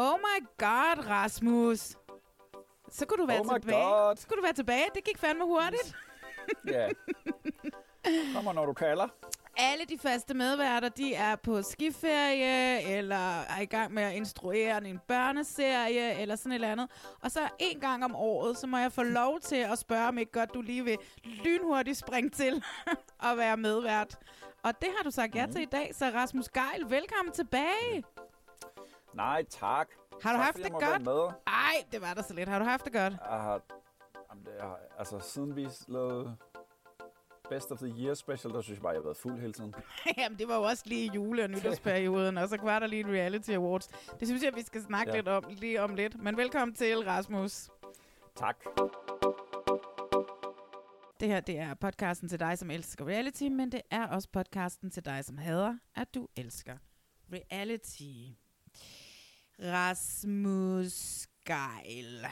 Oh my god, Rasmus. Så kunne du være Oh tilbage. God. Så kunne du være tilbage. Det gik fandme hurtigt. Ja. Kommer, når du kalder. Alle de faste medværter, de er på skiferie, eller er i gang med at instruere en børneserie, eller sådan et eller andet. Og så en gang om året, så må jeg få lov til at spørge, om ikke godt du lige vil lynhurtigt springe til og være medvært. Og det har du sagt ja til i dag, så Rasmus Geil, velkommen tilbage. Nej, tak. Har du tak, haft det godt? Med. Ej, det var da så lidt. Har du haft det godt? Jeg har, jamen, det er, altså, siden vi lavede Best of the Year special, der synes jeg bare, jeg har været fuld hele tiden. Jamen, det var jo også lige jule- og nytårsperioden, og så var der lige en reality awards. Det synes jeg, vi skal snakke. Ja. lidt om lige om lidt. Men velkommen til, Rasmus. Tak. Det her, det er podcasten til dig, som elsker reality, men det er også podcasten til dig, som hader, at du elsker reality. Rasmus Geil.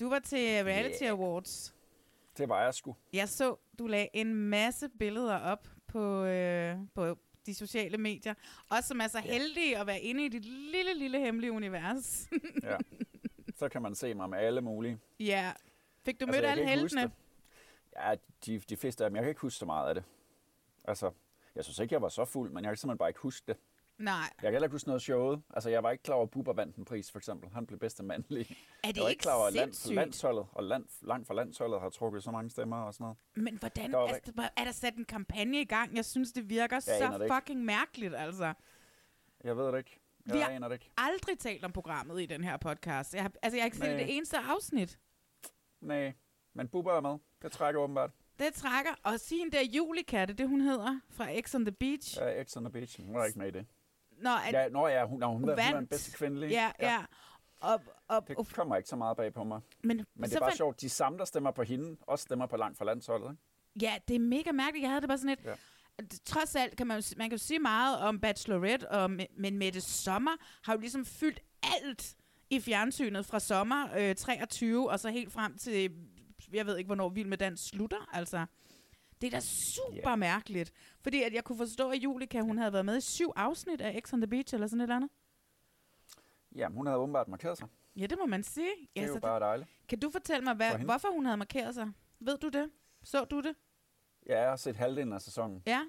Du var til Reality Yeah. Awards. Det var jeg sgu. Jeg så, du lagde en masse billeder op på, øh, på de sociale medier. Også som er så heldige at være inde i dit lille, lille hemmelige univers. Ja. Så kan man se mig med alle mulige. ja. Fik du Altså, mødt jeg alle heltene? Ja, de, de fleste af dem. Jeg kan ikke huske så meget af det. Altså, jeg synes ikke, jeg var så fuld, men jeg kan simpelthen bare ikke huske det. Nej. Jeg kan heller ikke huske noget showet. Altså, jeg var ikke klar over, at Bubber vandt en pris, for eksempel. Han blev bedste mandlige. Er det Jeg var ikke ikke klar over, at land, landsholdet og land, langt fra landsholdet har trukket så mange stemmer og sådan noget. Men hvordan Der var altså, der- er der sat en kampagne i gang? Jeg synes, det virker Jeg så det ikke. fucking mærkeligt, altså. Jeg ved det ikke. Jeg Vi har- det ikke. Aldrig talt om programmet i den her podcast. Jeg har, altså, jeg har ikke set det eneste afsnit. Nej, men Bubber er med. Det trækker åbenbart. Det trækker. Og hende der Julika, det hun hedder, fra X on the Beach. Ja, X on the Beach. Hun er ikke med i det. Nå, at, Ja, når jeg, hun, når hun, hun hun, hun er den vandt. bedste kvindelige. ja, ja. Og, og, og, Det kommer ikke så meget bag på mig. men, Men det er bare fandt- sjovt. De samme, der stemmer på hende, også stemmer på langt fra landsholdet. Ikke? Ja, det er mega mærkeligt. Jeg havde det bare sådan lidt... Ja. Trods alt kan man, man kan jo sige meget om Bachelorette, og, Me- men Mette Sommer har jo ligesom fyldt alt i fjernsynet fra sommer øh, 23, og så helt frem til, jeg ved ikke, hvornår Vild med Dans slutter, altså. Det er da super Ja. mærkeligt. Fordi at jeg kunne forstå, at Julika, hun havde været med i syv afsnit af X on the Beach, eller sådan et eller andet. Jamen, hun havde åbenbart markeret sig. Ja, det må man sige. Det Ja, er jo bare dejligt. Kan du fortælle mig, hvad, For hvorfor hun havde markeret sig? Ved du det? Så du det? Ja, jeg har set halvdelen af sæsonen. Ja?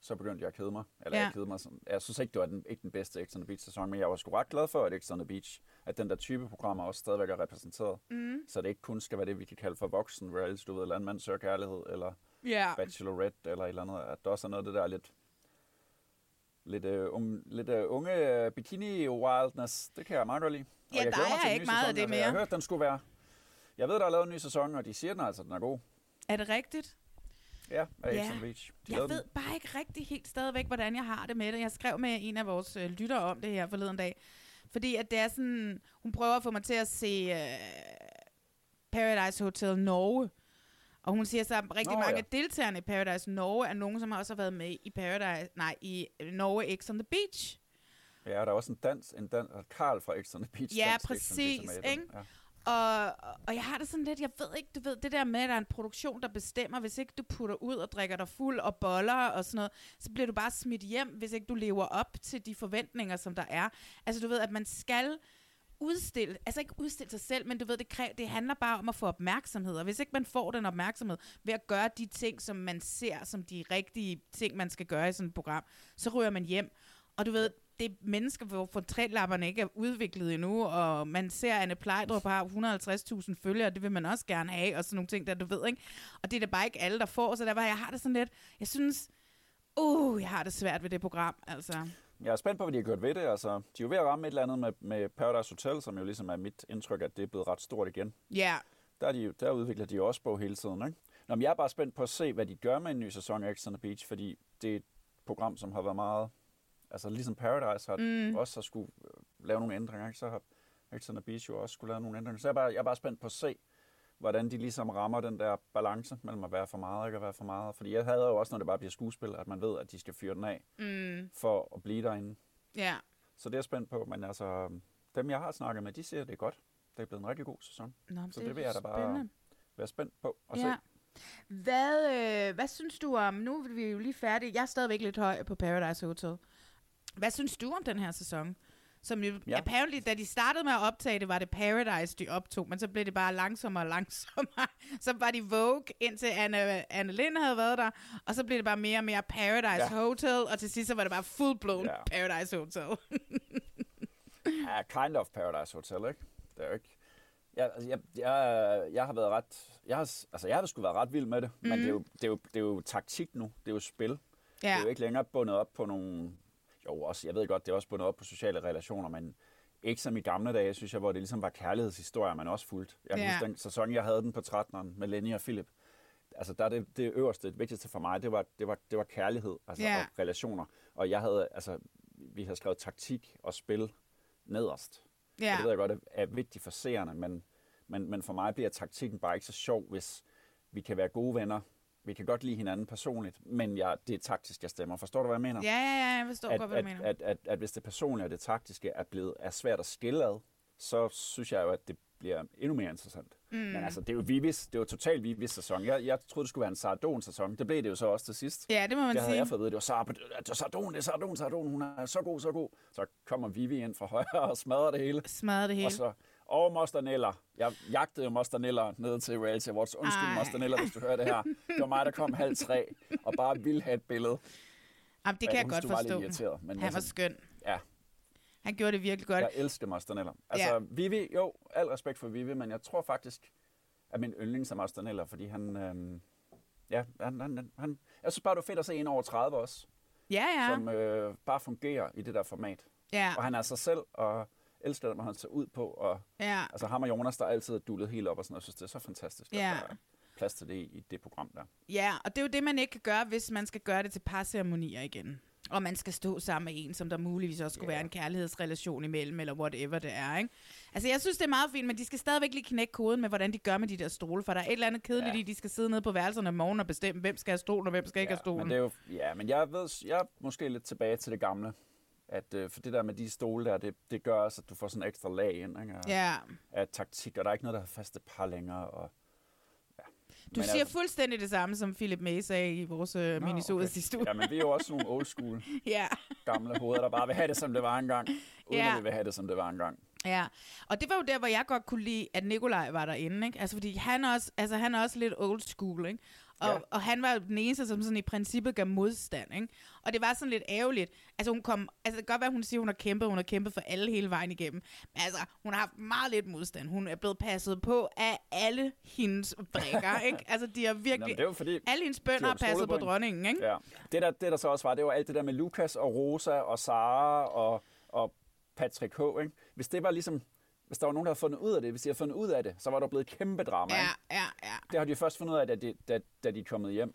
Så begyndte jeg at kede mig. Eller Ja. jeg kede mig sådan. Jeg synes ikke, det var den, ikke den bedste X on the Beach sæson, men jeg var sgu ret glad for, at X on the Beach, at den der type programmer også stadigvæk er repræsenteret. Mm. Så det ikke kun skal være det, vi kan kalde for voksen reality, du ved, eller en mand søger kærlighed, eller Ja. bachelorette, eller et eller andet. At der også er noget af det der lidt, lidt, øh, um, lidt øh, unge øh, bikini-wildness. Det kan jeg meget godt lide. Og Ja, jeg der er ikke meget af sæson. det Altså, Jeg mere. har hørt, den skulle være... Jeg ved, der er lavet en ny sæson, og de siger den altså, den er god. Er det rigtigt? Ja, af Ja. X on the Beach. De Jeg ved den. bare ikke rigtig helt stadigvæk, hvordan jeg har det med det. Jeg skrev med en af vores øh, lyttere om det her forleden dag. Fordi at det er sådan, hun prøver at få mig til at se øh, Paradise Hotel Norge. Og hun siger så, at rigtig Nå, mange ja. af deltagerne i Paradise Norge er nogen, som også har været med i Paradise, nej, i øh, Norge X on the Beach. Ja, der er også en dans, en dans, Karl fra X on the Beach. Ja, præcis, den. ikke? Ja. Og, og jeg har det sådan lidt, jeg ved ikke, du ved, det der med, at der er en produktion, der bestemmer, hvis ikke du putter ud og drikker dig fuld og boller og sådan noget, så bliver du bare smidt hjem, hvis ikke du lever op til de forventninger, som der er. Altså du ved, at man skal udstille, altså ikke udstille sig selv, men du ved, det, kræver, det handler bare om at få opmærksomhed, og hvis ikke man får den opmærksomhed ved at gøre de ting, som man ser som de rigtige ting, man skal gøre i sådan et program, så ryger man hjem. Og du ved, det er mennesker, hvor portrætlapperne ikke er udviklet endnu, og man ser, at Anne Plejdrup har 150.000 følgere, det vil man også gerne have, og sådan nogle ting, der du ved, ikke? Og det er da bare ikke alle, der får, så der var, jeg har det sådan lidt, jeg synes, uh, jeg har det svært ved det program, altså. Jeg er spændt på, hvad de har gjort ved det. Altså, de er jo ved at ramme et eller andet med, med Paradise Hotel, som jo ligesom er mit indtryk, at det er blevet ret stort igen. Ja, Der, er de, der udvikler de jo også på hele tiden. Ikke? Nå, men jeg er bare spændt på at se, hvad de gør med en ny sæson af X on the Beach, fordi det er et program, som har været meget... Altså ligesom Paradise har mm. også har skulle øh, lave nogle ændringer, ikke? så har X on the Beach jo også skulle lave nogle ændringer. Så jeg er, bare, jeg er bare spændt på at se, hvordan de ligesom rammer den der balance mellem at være for meget og ikke at være for meget. Fordi jeg havde jo også, når det bare bliver skuespil, at man ved, at de skal fyre den af mm. for at blive derinde. ja. Så det er jeg spændt på, men altså, dem jeg har snakket med, de siger, at det er godt. Det er blevet en rigtig god sæson. Nå, Så det vil jeg da bare spændende. være spændt på at Ja. se. Hvad, øh, hvad synes du om, nu er vi jo lige færdige, jeg er stadigvæk lidt høj på Paradise Hotel. Hvad synes du om den her sæson? Som jo, ja. Apparently, da de startede med at optage det, var det Paradise, de optog, men så blev det bare langsommere og langsommere. Så var de Vogue, indtil Anne, Anne Lind havde været der, og så blev det bare mere og mere Paradise ja. Hotel, og til sidst så var det bare full-blown ja. Paradise Hotel. Ja, kind of Paradise Hotel, ikke? Det er jo ikke... Jeg, altså, jeg, jeg, jeg har været ret... Jeg har, altså, jeg har sgu været ret vild med det, mm. men det er, jo, det, er jo, det er jo taktik nu. Det er jo spil. Ja. Det er jo ikke længere bundet op på nogle... Jo, også, jeg ved godt, det er også bundet op på sociale relationer, men ikke som i gamle dage, synes jeg, hvor det ligesom var kærlighedshistorier, man også fulgte. Jeg Ja. huske den sæson, jeg havde den på 13'eren med Lenny og Philip. Altså, der er det, det øverste, det vigtigste for mig, det var, det var, det var kærlighed altså, Ja. og relationer. Og jeg havde, altså, vi havde skrevet taktik og spil nederst. Ja. Og det ved jeg godt er vigtigt for seerne, men, men, men for mig bliver taktikken bare ikke så sjov, hvis vi kan være gode venner. Vi kan godt lide hinanden personligt, men jeg, det er taktisk, jeg stemmer. Forstår du, hvad jeg mener? Ja, ja, ja, jeg forstår at, godt, hvad at, du mener. at, at, at hvis det personlige og det taktiske er, blevet, er svært at skille ad, så synes jeg jo, at det bliver endnu mere interessant. Mm. Men altså, det er jo Vivis, det er jo totalt Vivis sæson. Jeg, jeg troede, det skulle være en Sardon sæson. Det blev det jo så også til sidst. Ja, det må man Det havde sige. jeg fået at vide, det var, Sardon, det er Sardon, Sardon, hun er så god, så god. Så kommer Vivi ind fra højre og smadrer det hele. Smadrede det hele. Og så, og Mosterneller. Jeg jagtede jo Mosterneller ned til Reality Awards. Undskyld. Mosterneller, hvis du hører det her. Det var mig, der kom halv tre, og bare ville have et billede. Jamen, det kan jeg jeg godt du var forstå. irriteret, men Han var altså- skøn. Ja, Han gjorde det virkelig godt. jeg elsker Mosterneller. Altså, Ja. Vivi, jo, al respekt for Vivi, men jeg tror faktisk, at min yndlings er Mosterneller, fordi han... Øhm, ja, han, han, han, jeg synes bare, det er fedt at se en over 30 også, Ja, ja. som øh, bare fungerer i det der format. ja. Og han er sig selv, og elsker den, hvor han ser ud på, og ja. altså ham og Jonas, der er altid dullet helt op og sådan noget. Jeg synes, det er så fantastisk, Ja. at der er plads til det i, det program der. Ja, og det er jo det, man ikke kan gøre, hvis man skal gøre det til parceremonier igen. Og man skal stå sammen med en, som der muligvis også skulle Ja. være en kærlighedsrelation imellem, eller whatever det er, ikke? Altså, jeg synes, det er meget fint, men de skal stadigvæk lige knække koden med, hvordan de gør med de der stole, for der er et eller andet kedeligt Ja. i, de skal sidde nede på værelserne om morgenen og bestemme, hvem skal have stolen, og hvem skal ikke have stolen. men det er jo, ja, men jeg ved, jeg er måske lidt tilbage til det gamle. At, øh, for det der med de stole der, det, det gør også, at du får sådan ekstra lag ind ikke? Og, Ja, af taktik, og der er ikke noget, der har faste par længere. Og, ja. du Men siger altså- fuldstændig det samme, som Philip May sagde i vores Nå, minisodes okay. historie. Ja, men vi er jo også nogle old school Ja. gamle hoveder, der bare vil have det, som det var engang. Uden Ja. at vi vil have det, som det var engang. Ja, og det var jo der, hvor jeg godt kunne lide, at Nikolaj var derinde, ikke? Altså, fordi han, også, altså, han er også lidt old school, ikke? Og, ja. Og han var den eneste, som sådan i princippet gav modstand, ikke? Og det var sådan lidt ærgerligt. Altså, hun kom, altså, det kan godt være, hun siger, hun har kæmpet, hun har kæmpet for alle hele vejen igennem. Men altså, hun har haft meget lidt modstand. Hun er blevet passet på af alle hendes brækker, ikke? Altså, de har Nå, virkelig... men det jo fordi, alle hendes de bønder har passet på dronningen, ikke? Ja. Det, der, det der så også var, det var alt det der med Lukas og Rosa og Sara og, og Patrick H. Ikke? Hvis det var ligesom, hvis der var nogen, der havde fundet ud af det, hvis de havde fundet ud af det, så var der blevet kæmpe drama. Ja, ja, ja. Det har de først fundet ud af, da de, da, da de er kommet hjem.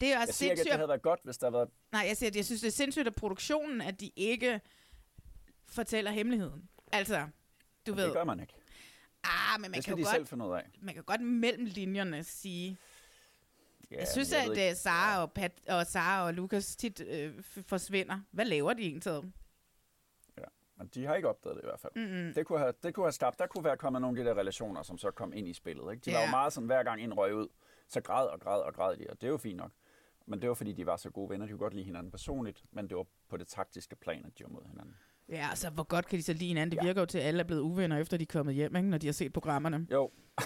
Det er også Jeg siger ikke, at sindssygt. det havde været godt, hvis der havde været... Nej, jeg siger, at jeg synes, det er sindssygt af produktionen, at de ikke fortæller hemmeligheden. Altså, du ved... Det gør man ikke. Ah, men man det kan de godt, selv finde ud af. man kan godt mellem linjerne sige... Ja, jeg synes, men at uh, ikke- Sara og, Pat, og Sara og Lukas tit øh, forsvinder. Hvad laver de egentlig? De har ikke opdaget det i hvert fald. Mm-hmm. Det, kunne have, det kunne have skabt, der kunne være kommet nogle af de der relationer, som så kom ind i spillet. Ikke? De var Ja. jo meget sådan, hver gang en røg ud, så græd og græd og græd de, og det er jo fint nok. Men det var fordi, de var så gode venner, de kunne godt lide hinanden personligt, men det var på det taktiske plan, at de var mod hinanden. Ja, altså, hvor godt kan de så lide hinanden? Det Ja. virker jo til, at alle er blevet uvenner, efter de er kommet hjem, ikke? når de har set programmerne. Jo,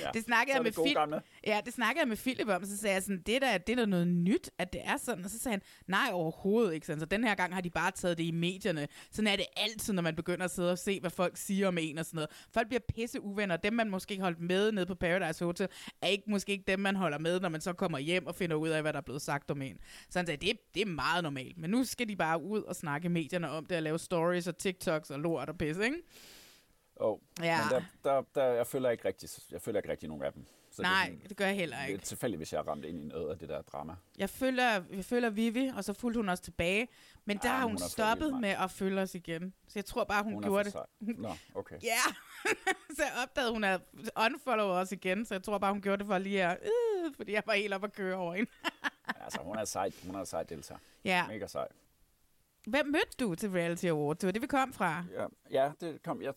Ja. Det snakkede jeg med Phil- gamle. Ja, det snakkede jeg med Philip om, så sagde jeg sådan, det der, det er da noget nyt, at det er sådan. Og så sagde han, nej overhovedet ikke sådan. Så den her gang har de bare taget det i medierne. Sådan er det altid, når man begynder at sidde og se, hvad folk siger om en og sådan noget. Folk bliver pisse uvenner. Dem, man måske holdt med nede på Paradise Hotel, er ikke, måske ikke dem, man holder med, når man så kommer hjem og finder ud af, hvad der er blevet sagt om en. Så han sagde, det, det er meget normalt. Men nu skal de bare ud og snakke medierne om det, og lave stories og TikToks og lort og pisse, ikke? Oh. Ja. Men der, der, der, jeg føler ikke rigtig, jeg føler ikke rigtig nogen af dem. Så Nej, det, sådan, det gør jeg heller det ikke. er tilfældigt, hvis jeg er ramt ind i noget af det der drama. Jeg følger, jeg følger Vivi, og så fulgte hun os tilbage. Men der Ah, har hun, hun stoppet med at følge os igen. Så jeg tror bare, hun, Hun gjorde er det. sej. Nå, okay. Ja, så jeg opdagede, hun havde unfollow os igen, så jeg tror bare, hun gjorde det for lige at, øh, fordi jeg var helt op at køre over hende. Altså, hun er sej, hun er sej deltager. Ja. Mega sej. Hvem mødte du til Reality Awards? Det var det, vi kom fra. Ja, ja det kom, jeg,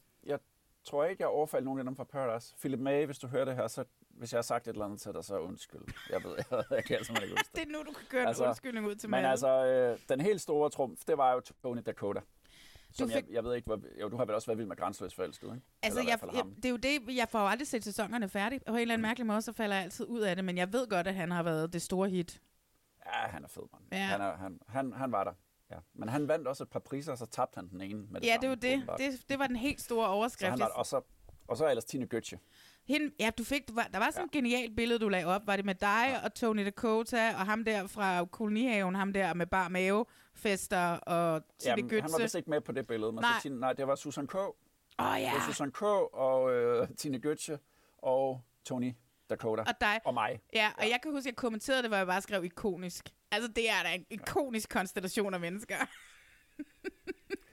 jeg tror ikke, jeg overfaldt nogen af dem fra Paradise. Philip May, hvis du hører det her, så hvis jeg har sagt et eller andet til dig, så undskyld. Jeg ved, jeg, jeg kan simpelthen ikke huske Det det. er nu, du kan gøre en Altså, undskyldning ud til Men mig. altså, øh, den helt store trumf, det var jo Tony Dakota. Som fik- jeg, jeg ved ikke, hvor, jo, du har vel også været vild med grænseløs forelsket, ikke? Altså, jeg, jeg, det er jo det, jeg får aldrig set sæsonerne færdigt. På en eller anden mærkelig måde, så falder jeg altid ud af det. Men jeg ved godt, at han har været det store hit. Ja, han er fed, mand. Ja. Han, er, han, han, han var der. Ja. Men han vandt også et par priser, og så tabte han den ene med det Ja, samme, det var det. det. Det var den helt store Så overskrift. han var, og, så, og så ellers Tine Götze. Hende, ja, du fik, du var, der var sådan et genialt billede, du lagde op. Var det med dig ja. og Tony Dakota, og ham der fra kolonihaven, ham der med bar mave, fester og Tine Jamen, han var vist ikke med på det billede. Men Nej. Så Tine, nej, det var Susan K. Åh oh, Det ja, var Susan K. og øh, Tine Götze og Tony Dakota. og dig. Og mig. Ja, og jeg kan huske, at jeg kommenterede det, hvor jeg bare skrev ikonisk. Altså, det er da en ikonisk konstellation af mennesker.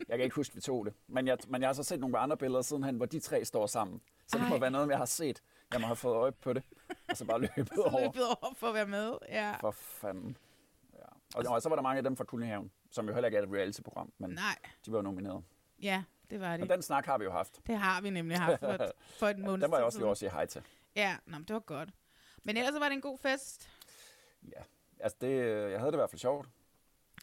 Jeg kan ikke huske, vi tog det. Men jeg, men jeg har så set nogle andre billeder sidenhen, hvor de tre står sammen. Så det Ej. må være noget, jeg har set. Jeg må have fået øje på det. Og så bare løbet Så over. løbet over for at være med. Ja. For fanden. Ja. Og, og så var der mange af dem fra Kulnehaven, som jo heller ikke er et reality-program, men Nej, de var jo nomineret. ja, det var det. den snak har vi jo haft. Det har vi nemlig haft for et, for et måned Den var jeg også lige at sige hej til. Ja, nå, men det var godt. Men ellers så var det en god fest. Ja, altså det, øh, jeg havde det i hvert fald sjovt.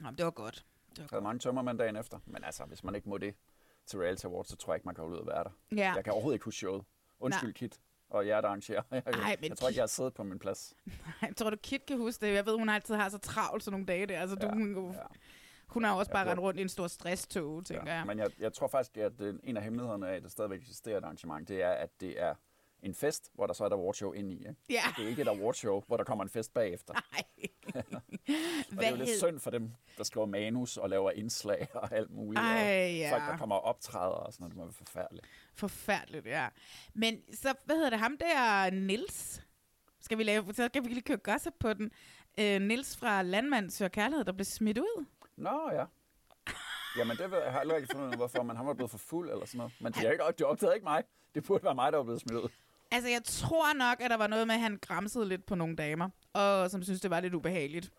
Nå, men det var godt. Det var Jeg havde mange tømmermænd dagen efter. Men altså, hvis man ikke må det til Reality Awards, så tror jeg ikke, man kan holde ud at være der. Ja. Jeg kan overhovedet ikke huske showet. Undskyld, Kit. Og jer, der arrangerer. Jeg, Ej, men jeg tror ikke, jeg har siddet på min plads. Jeg tror, du Kit kan huske det. Jeg ved, hun altid har så travlt sådan nogle dage der. Altså, du, Ja, hun, ja. hun har også bare rendt rundt i en stor stresstog, tænker Ja. jeg. Men jeg, jeg tror faktisk, at det, en af hemmelighederne af, at det stadigvæk eksisterer et arrangement, det er, at det er en fest, hvor der så er et awardshow inde i. Ikke? Ja. Det er ikke et awardshow, hvor der kommer en fest bagefter. Ej. Og det er jo lidt synd for dem, der skriver manus og laver indslag og alt muligt. Ej, ja. Folk, der kommer og optræder og sådan noget, det må være forfærdeligt. Forfærdeligt, ja. Men så, hvad hedder det, ham der, Nils? Skal vi lave, så kan vi lige køre gossip på den. Øh, Nils fra Landmand Søger Kærlighed, der blev smidt ud. Nå ja. Jamen det ved jeg, aldrig rigtig fundet hvorfor, men han var blevet for fuld eller sådan noget. Men det, er ikke, det opdagede ikke mig. Det burde være mig, der var blevet smidt ud. Altså, jeg tror nok, at der var noget med, at han græmsede lidt på nogle damer, og som synes, det var lidt ubehageligt.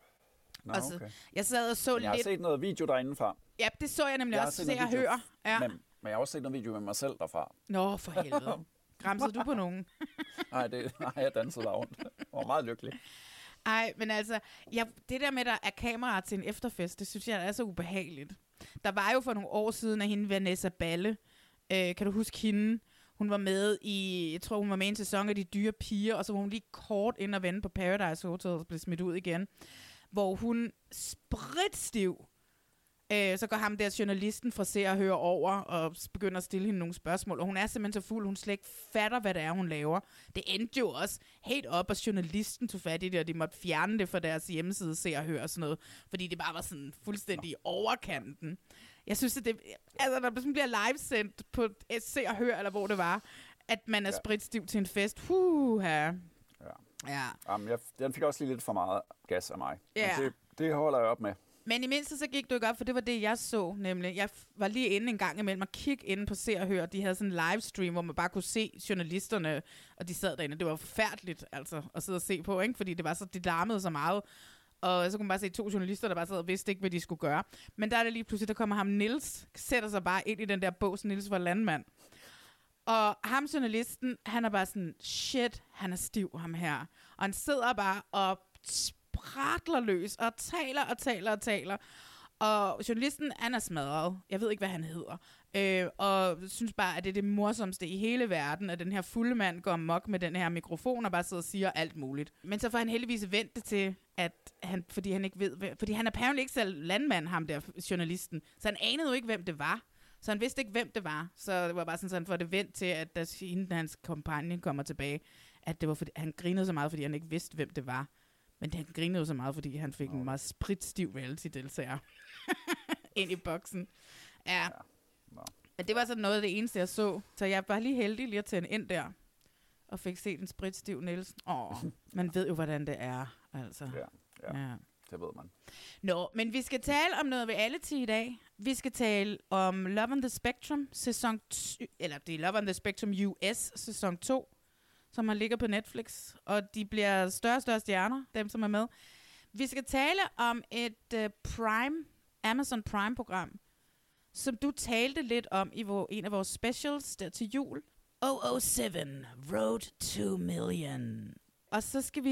Nå, Og så- okay. Jeg sad og så Men jeg har lidt... set noget video derinde fra. Ja, det så jeg nemlig Jeg også. noget og video høre. Ja. Men, men jeg har også set noget video med mig selv derfra. Nå, for helvede. Græmsede du på nogen? Nej, det, nej jeg dansede der rundt. Jeg var meget lykkelig. Ej, men altså, jeg, det der med, at der er kamera til en efterfest, det synes jeg er så ubehageligt. Der var jo for nogle år siden, at hende Vanessa Balle, øh, kan du huske hende? Hun var med i, jeg tror hun var med i en sæson af De Dyre Piger, og så var hun lige kort ind og vende på Paradise Hotel og blev smidt ud igen. Hvor hun spritstiv Øh, så går ham der journalisten fra Se og Høre over og begynder at stille hende nogle spørgsmål. Og hun er simpelthen så fuld, hun slet ikke fatter, hvad det er, hun laver. Det endte jo også helt op, at journalisten tog fat i det, og de måtte fjerne det fra deres hjemmeside, Se og Høre og sådan noget. Fordi det bare var sådan fuldstændig overkanten. Jeg synes, at det, altså, det sådan bliver livesendt på Se og Hør, eller hvor det var, at man er Ja. spritstiv til en fest. Huha. Ja. Ja. Jamen, jeg, den fik også lige lidt for meget gas af mig. Ja. Men det, det holder jeg op med. Men i mindste så gik du ikke op, for det var det, jeg så nemlig. Jeg var lige inde en gang imellem og kigge inde på Se og Hør. De havde sådan en livestream, hvor man bare kunne se journalisterne, og de sad derinde. Det var forfærdeligt altså, at sidde og se på, ikke? fordi det var så, de larmede så meget. Og så kunne man bare se to journalister, der bare sad og vidste ikke, hvad de skulle gøre. Men der er det lige pludselig, der kommer ham Nils, sætter sig bare ind i den der bås, Nils var landmand. Og ham journalisten, han er bare sådan, shit, han er stiv, ham her. Og han sidder bare og spratler løs, og taler og taler og taler. Og journalisten, han er smadret. Jeg ved ikke, hvad han hedder. Øh, og synes bare, at det er det morsomste i hele verden, at den her fulde mand går mok med den her mikrofon og bare sidder og siger alt muligt. Men så får han heldigvis vendt det til, at han, fordi han ikke ved, fordi han er apparently ikke selv landmand, ham der journalisten. Så han anede jo ikke, hvem det var. Så han vidste ikke, hvem det var. Så det var bare sådan, så han får det vendt til, at da hende, hans kompagnon kommer tilbage, at det var fordi, han grinede så meget, fordi han ikke vidste, hvem det var. Men han grinede jo så meget, fordi han fik en meget spritstiv reality-deltager ind i boksen. Ja. Nå. Men det var sådan noget af det eneste, jeg så. Så jeg var lige heldig lige at tænde ind der. Og fik set en spritstiv Nielsen. Åh, man ved jo, hvordan det er. Altså. Ja, ja, ja. det ved man. Nå, men vi skal tale om noget reality i dag. Vi skal tale om Love on the Spectrum, sæson eller det er Love on the Spectrum US, sæson 2, som har ligger på Netflix. Og de bliver større og større stjerner, dem som er med. Vi skal tale om et uh, Prime, Amazon Prime-program, som du talte lidt om i vor, en af vores specials der til jul. 007, Road to Million. Og så skal vi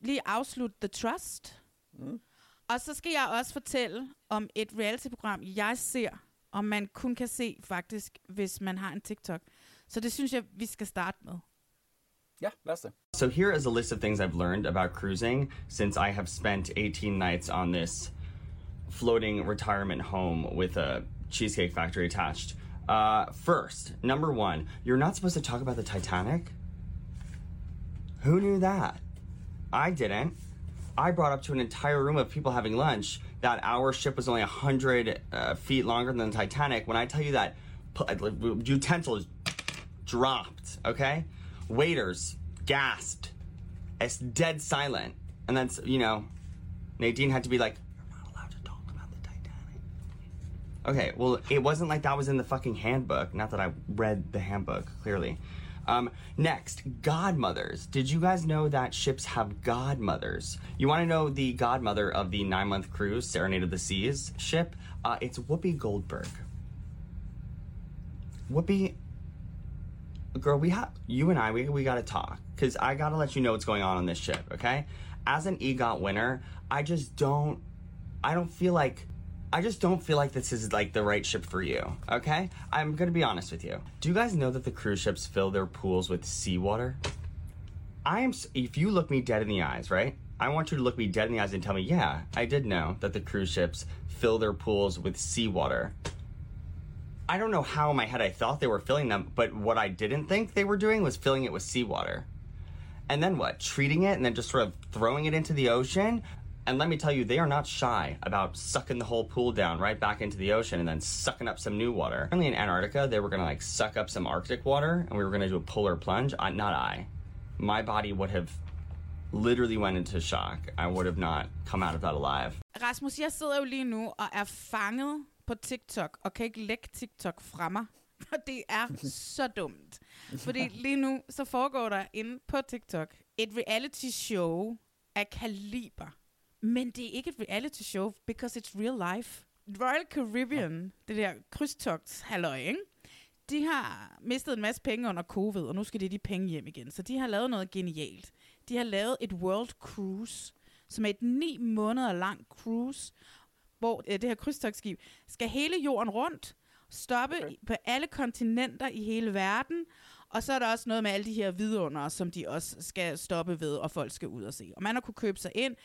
lige afslutte The Trust. Mm. Og så skal jeg også fortælle om et reality-program, jeg ser, og man kun kan se faktisk, hvis man har en TikTok. Så det synes jeg, vi skal starte med. Ja, lad os det. So here is a list of things I've learned about cruising since I have spent 18 nights on this floating retirement home with a cheesecake factory attached. Uh, first, number one, you're not supposed to talk about the Titanic. Who knew that? I didn't. I brought up to an entire room of people having lunch that our ship was only 100 uh, feet longer than the Titanic when I tell you that pu- utensils dropped, okay? Waiters gasped. It's dead silent. And that's, you know, Nadine had to be like, You're not allowed to talk about the Titanic. Okay, well, it wasn't like that was in the fucking handbook. Not that I read the handbook, clearly. Um, next, godmothers. Did you guys know that ships have godmothers? You want to know the godmother of the nine month cruise, Serenade of the Seas ship? Uh, it's Whoopi Goldberg. Whoopi girl, we have you and I. We we gotta talk because I gotta let you know what's going on on this ship. Okay, as an EGOT winner, I just don't. I don't feel like. I just don't feel like this is like the right ship for you. Okay, I'm gonna be honest with you. Do you guys know that the cruise ships fill their pools with seawater? I am. If you look me dead in the eyes, right? I want you to look me dead in the eyes and tell me, yeah, I did know that the cruise ships fill their pools with seawater. I don't know how in my head I thought they were filling them, but what I didn't think they were doing was filling it with seawater. And then what? Treating it and then just sort of throwing it into the ocean? And let me tell you, they are not shy about sucking the whole pool down right back into the ocean and then sucking up some new water. Apparently in Antarctica, they were gonna like suck up some Arctic water and we were gonna do a polar plunge. I, not I. My body would have literally went into shock. I would have not come out of that alive. Rasmus, jeg sidder jo lige nu og er fanget på TikTok, og kan ikke lægge TikTok fra mig. Og det er så dumt. Fordi lige nu, så foregår der inde på TikTok et reality show af kaliber. Men det er ikke et reality show, because it's real life. Royal Caribbean, det der krydstogt halløj, ikke? De har mistet en masse penge under covid, og nu skal de de penge hjem igen. Så de har lavet noget genialt. De har lavet et World Cruise, som er et ni måneder lang cruise, hvor øh, det her krydstogtskib skal hele jorden rundt, stoppe okay. på alle kontinenter i hele verden, og så er der også noget med alle de her vidunder, som de også skal stoppe ved, og folk skal ud og se. Og man har kunne købe sig ind.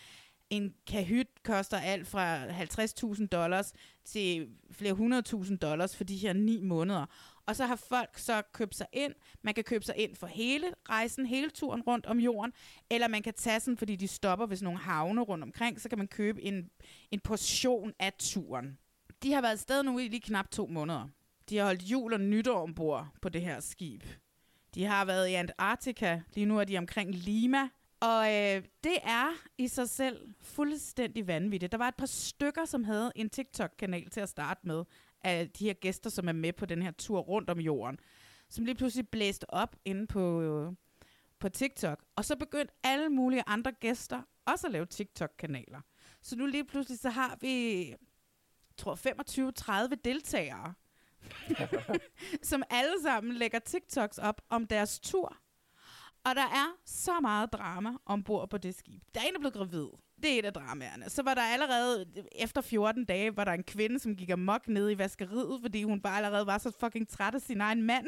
En kahyt koster alt fra 50.000 dollars til flere hundredtusind dollars for de her ni måneder. Og så har folk så købt sig ind. Man kan købe sig ind for hele rejsen, hele turen rundt om jorden, eller man kan tage sådan, fordi de stopper ved sådan nogle havne rundt omkring, så kan man købe en, en portion af turen. De har været afsted nu i lige knap to måneder. De har holdt jul og nytår ombord på det her skib. De har været i Antarktika. Lige nu er de omkring Lima. Og øh, det er i sig selv fuldstændig vanvittigt. Der var et par stykker, som havde en TikTok-kanal til at starte med, af de her gæster, som er med på den her tur rundt om jorden, som lige pludselig blæste op inde på, øh, på TikTok. Og så begyndte alle mulige andre gæster også at lave TikTok-kanaler. Så nu lige pludselig så har vi, jeg tror 25-30 deltagere, som alle sammen lægger TikToks op om deres tur. Og der er så meget drama ombord på det skib. Der er en, der blev gravid. Det er et af dramaerne. Så var der allerede, efter 14 dage, var der en kvinde, som gik amok ned i vaskeriet, fordi hun bare allerede var så fucking træt af sin egen mand.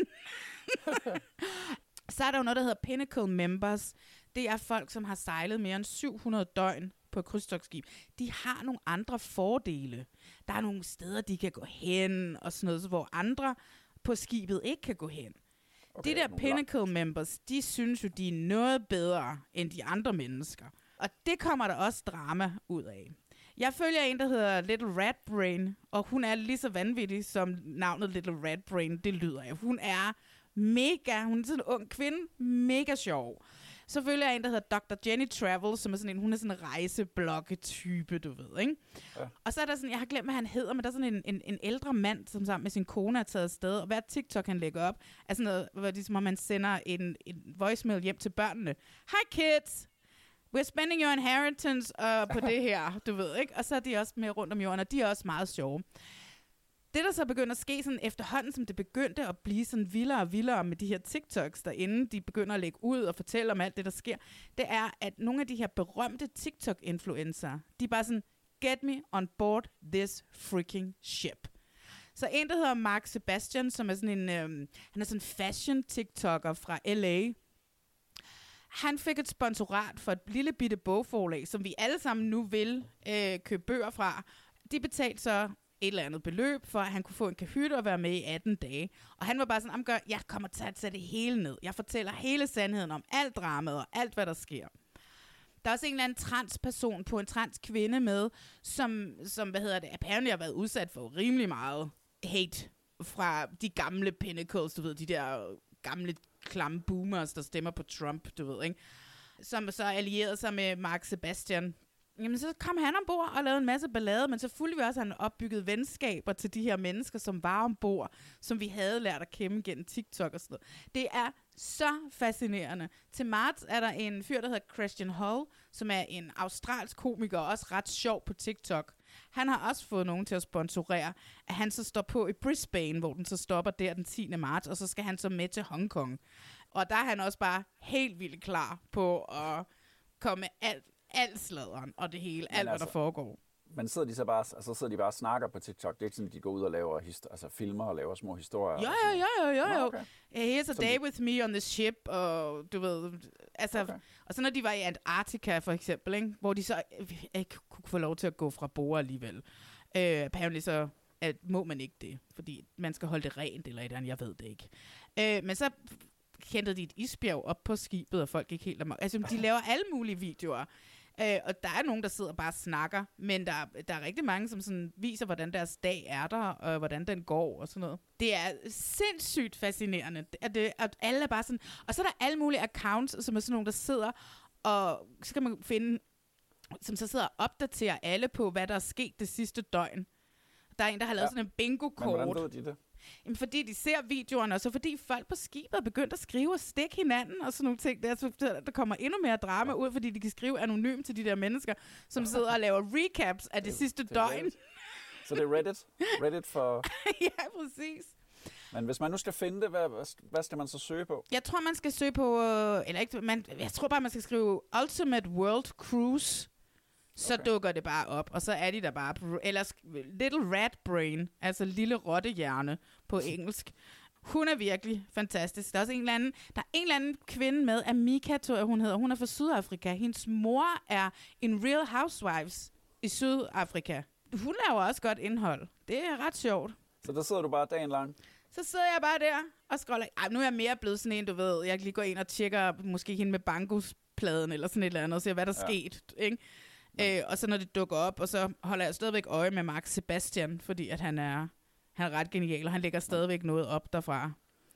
så er der jo noget, der hedder Pinnacle Members. Det er folk, som har sejlet mere end 700 døgn på et krydstogsskib, De har nogle andre fordele. Der er nogle steder, de kan gå hen, og sådan noget, hvor andre på skibet ikke kan gå hen. Okay, de der Pinnacle members, de synes jo, de er noget bedre end de andre mennesker. Og det kommer der også drama ud af. Jeg følger en, der hedder Little Rat Brain, og hun er lige så vanvittig, som navnet Little Rat Brain, det lyder af. Hun er mega, hun er sådan en ung kvinde, mega sjov. Så følger jeg en, der hedder Dr. Jenny Travel, som er sådan en, hun er sådan en rejseblogge-type, du ved, ikke? Ja. Og så er der sådan, jeg har glemt, hvad han hedder, men der er sådan en, en, en ældre mand, som sammen med sin kone er taget afsted, og hver TikTok, han lægger op, er sådan noget, hvor det er som om, man sender en, en voicemail hjem til børnene. Hi kids! We're spending your inheritance uh, på det her, du ved, ikke? Og så er de også med rundt om jorden, og de er også meget sjove. Det, der så begynder at ske sådan efterhånden, som det begyndte at blive sådan vildere og vildere med de her TikToks, derinde de begynder at lægge ud og fortælle om alt det, der sker, det er, at nogle af de her berømte TikTok-influencer, de er bare sådan, get me on board this freaking ship. Så en, der hedder Mark Sebastian, som er sådan en, øhm, han er sådan en fashion-tiktoker fra LA, han fik et sponsorat for et lille bitte bogforlag, som vi alle sammen nu vil øh, købe bøger fra. De betalte så et eller andet beløb, for at han kunne få en kahyt og være med i 18 dage. Og han var bare sådan, gør, jeg kommer til at tage det hele ned. Jeg fortæller hele sandheden om alt dramaet og alt, hvad der sker. Der er også en eller anden transperson på en transkvinde med, som, som hvad hedder det, apparently har været udsat for rimelig meget hate fra de gamle pinnacles, du ved, de der gamle klamme boomers, der stemmer på Trump, du ved, ikke? Som så allierede sig med Mark Sebastian. Jamen, så kom han ombord og lavede en masse ballade, men så fulgte vi også, at han opbygget venskaber til de her mennesker, som var ombord, som vi havde lært at kende gennem TikTok og sådan noget. Det er så fascinerende. Til marts er der en fyr, der hedder Christian Hall, som er en australsk komiker, og også ret sjov på TikTok. Han har også fået nogen til at sponsorere, at han så står på i Brisbane, hvor den så stopper der den 10. marts, og så skal han så med til Hongkong. Og der er han også bare helt vildt klar på at komme med alt, alt sladeren og det hele, alt altså, hvad der foregår. Men sidder de så bare, altså sidder de bare og snakker på TikTok? Det er ikke sådan, at de går ud og laver hist- altså, filmer og laver små historier? Jo, jo, jo, jo, jo. jo. Okay. Here's a day with me on the ship, og du ved, altså, okay. og så når de var i Antarktika for eksempel, ikke, hvor de så ikke kunne få lov til at gå fra bord alligevel. Øh, apparently så at må man ikke det, fordi man skal holde det rent eller et eller andet, jeg ved det ikke. Øh, men så hentede de et isbjerg op på skibet, og folk gik helt amok. Altså, de laver alle mulige videoer. Øh, og der er nogen, der sidder og bare snakker, men der, der er rigtig mange, som sådan viser, hvordan deres dag er der, og hvordan den går og sådan noget. Det er sindssygt fascinerende, at, det, at alle er bare sådan... Og så er der alle mulige accounts, som er sådan nogen, der sidder, og så kan man finde som så sidder og opdaterer alle på, hvad der er sket det sidste døgn. Der er en, der har lavet ja. sådan en bingo-kort. Men hvordan ved de det? Jamen, fordi de ser videoerne, og så fordi folk på skibet er begyndt at skrive og stikke hinanden og sådan nogle ting. Der, så der kommer endnu mere drama ud, fordi de kan skrive anonymt til de der mennesker, som sidder og laver recaps af det, det sidste det døgn. Så det er Reddit? Reddit for... ja, præcis. Men hvis man nu skal finde det, hvad, hvad skal man så søge på? Jeg tror, man skal søge på... Øh, eller ikke, man, jeg tror bare, man skal skrive Ultimate World Cruise så okay. dukker det bare op, og så er de der bare på, eller Little Rat Brain, altså lille rottehjerne på engelsk. Hun er virkelig fantastisk. Der er også en eller anden, der er en eller anden kvinde med, Amika, tror jeg, hun hedder. Hun er fra Sydafrika. Hendes mor er en Real Housewives i Sydafrika. Hun laver også godt indhold. Det er ret sjovt. Så der sidder du bare dagen lang? Så sidder jeg bare der og scroller. Ej, nu er jeg mere blevet sådan en, du ved. Jeg kan lige gå ind og tjekke måske hende med bangospladen eller sådan et eller andet, og se, hvad der er ja. sket. Ikke? Øh, og så når det dukker op, og så holder jeg stadigvæk øje med Mark Sebastian, fordi at han er, han er ret genial, og han lægger stadigvæk noget op derfra.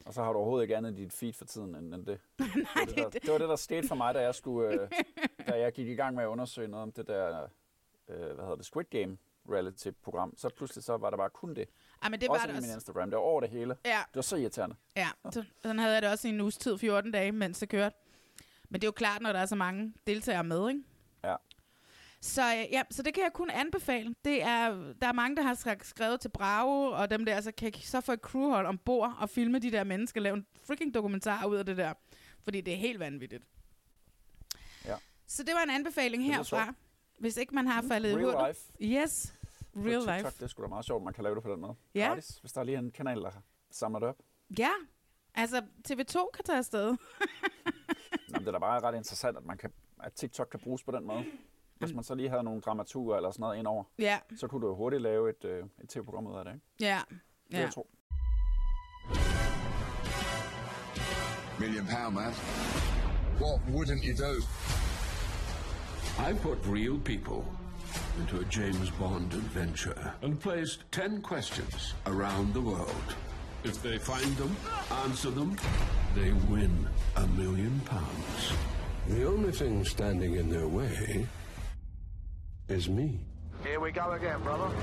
Og så har du overhovedet ikke andet i dit feed for tiden end, end det. Nej, det, var det, der, det var det, der skete for mig, da jeg, skulle, øh, da jeg gik i gang med at undersøge noget om det der, øh, hvad hedder det, Squid Game reality-program. Så pludselig så var der bare kun det. Ja, men det også var det min Instagram. Det var over det hele. Ja. Det var så irriterende. Ja, så, sådan havde jeg det også i en uges tid, 14 dage, mens det kørte. Men det er jo klart, når der er så mange deltagere med, ikke? Så, øh, ja, så det kan jeg kun anbefale. Det er, der er mange, der har skrevet til Bravo, og dem der så kan så få et crewhold ombord og filme de der mennesker, lave en freaking dokumentar ud af det der. Fordi det er helt vanvittigt. Ja. Så det var en anbefaling herfra. Hvis ikke man har faldet i Real hullet. life. Yes, real TikTok, life. Det er sgu da meget sjovt, man kan lave det på den måde. Ja. Gratis, hvis der er lige en kanal, der samler det op. Ja, altså TV2 kan tage afsted. Jamen, det er da bare ret interessant, at, man kan, at TikTok kan bruges på den måde. Hvis man så lige havde nogle dramaturer eller sådan noget indover, Ja, så kunne du jo hurtigt lave et, øh, et tv-program ud af det, ikke? ja, Det ja. jeg tror. Million pound man. What wouldn't you do? I put real people into a James Bond adventure and placed 10 questions around the world. If they find them, answer them, they win a million pounds. The only thing standing in their way is me. Here we go again, brother.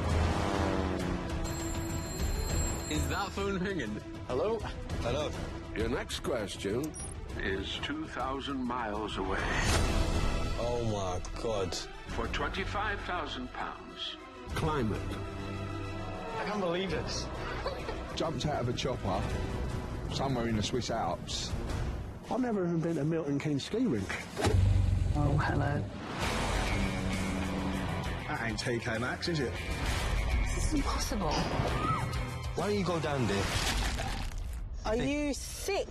Is that phone ringing? Hello? Hello. Your next question is 2,000 miles away. Oh my god. For 25,000 pounds, Climate. I can't believe this. Jumped out of a chopper somewhere in the Swiss Alps. I've never even been to Milton Keynes ski rink. Oh, hello. That ain't TK Maxx, is it? This is impossible. Why don't you go down there? Are you sick?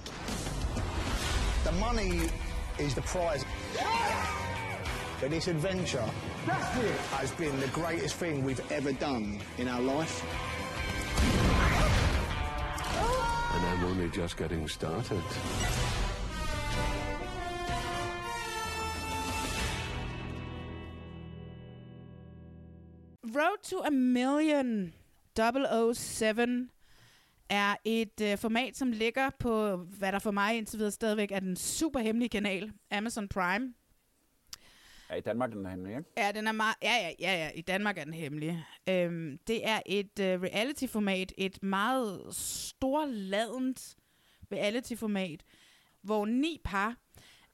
The money is the prize. But this adventure has been the greatest thing we've ever done in our life. And I'm only just getting started. Road to a Million 007 er et øh, format, som ligger på, hvad der for mig indtil videre stadigvæk er den super hemmelige kanal, Amazon Prime. Ja, i Danmark er den hemmelig, ikke? Ja, den er meget, ja, ja, ja, ja, i Danmark er den hemmelig. Øhm, det er et øh, reality-format, et meget storladent reality-format, hvor ni par,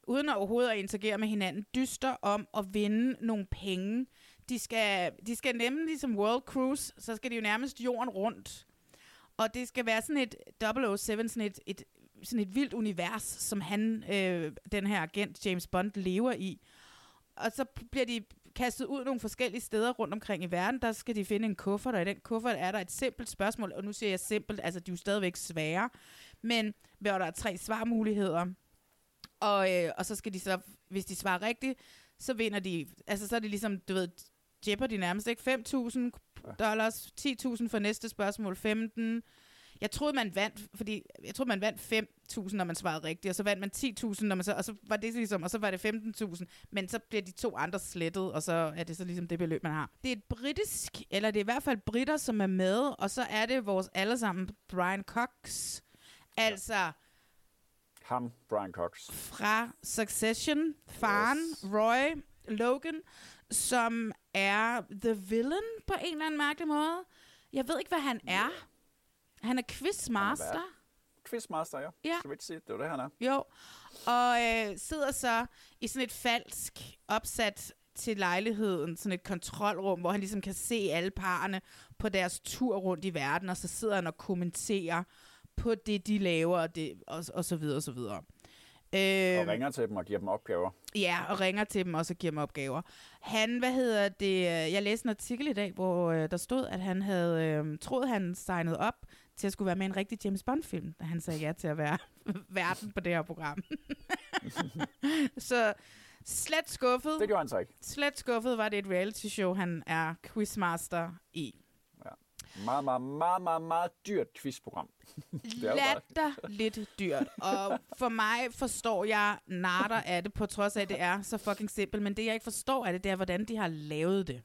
uden overhovedet at interagere med hinanden, dyster om at vinde nogle penge. De skal, de skal nemlig ligesom World Cruise, så skal de jo nærmest jorden rundt. Og det skal være sådan et 007, sådan et, et, sådan et vildt univers, som han, øh, den her agent James Bond, lever i. Og så bliver de kastet ud nogle forskellige steder rundt omkring i verden. Der skal de finde en kuffert, og i den kuffert er der et simpelt spørgsmål. Og nu siger jeg simpelt, altså de er jo stadigvæk svære. Men hvor der er tre svarmuligheder. Og, øh, og så skal de så, hvis de svarer rigtigt, så vinder de, altså så er det ligesom, du ved, Jeopardy nærmest, ikke? 5.000 dollars, 10.000 for næste spørgsmål, 15. Jeg troede, man vandt, fordi jeg troede, man vandt 5.000, når man svarede rigtigt, og så vandt man 10.000, når man så, og så var det ligesom, og så var det 15.000, men så bliver de to andre slettet, og så er det så ligesom det beløb, man har. Det er et britisk, eller det er i hvert fald britter, som er med, og så er det vores allesammen Brian Cox, altså Ham, Brian Cox. fra Succession, faren, yes. Roy Logan, som er the villain på en eller anden mærkelig måde. Jeg ved ikke, hvad han er. Han er quizmaster. Quizmaster, ja. Ja. Skal vi ikke sige, det er det, han er. Jo, og øh, sidder så i sådan et falsk opsat til lejligheden, sådan et kontrolrum, hvor han ligesom kan se alle parerne på deres tur rundt i verden, og så sidder han og kommenterer på det, de laver, og, det, og, og så videre, og så videre. Og Øhm, ringer til dem og giver dem opgaver. Ja, og ringer til dem og så giver dem opgaver. Han, hvad hedder det, øh, jeg læste en artikel i dag, hvor øh, der stod, at han havde øh, troet, han signet op til at skulle være med i en rigtig James Bond-film, da han sagde ja til at være verden på det her program. så slet skuffet. Det gjorde han så ikke. Slet skuffet var det et reality show, han er quizmaster i. Meget, meget, meget, meget, meget dyrt quizprogram. er Latter lidt dyrt. Og for mig forstår jeg natter af det, på trods af, at det er så fucking simpelt. Men det, jeg ikke forstår af det, det er, hvordan de har lavet det.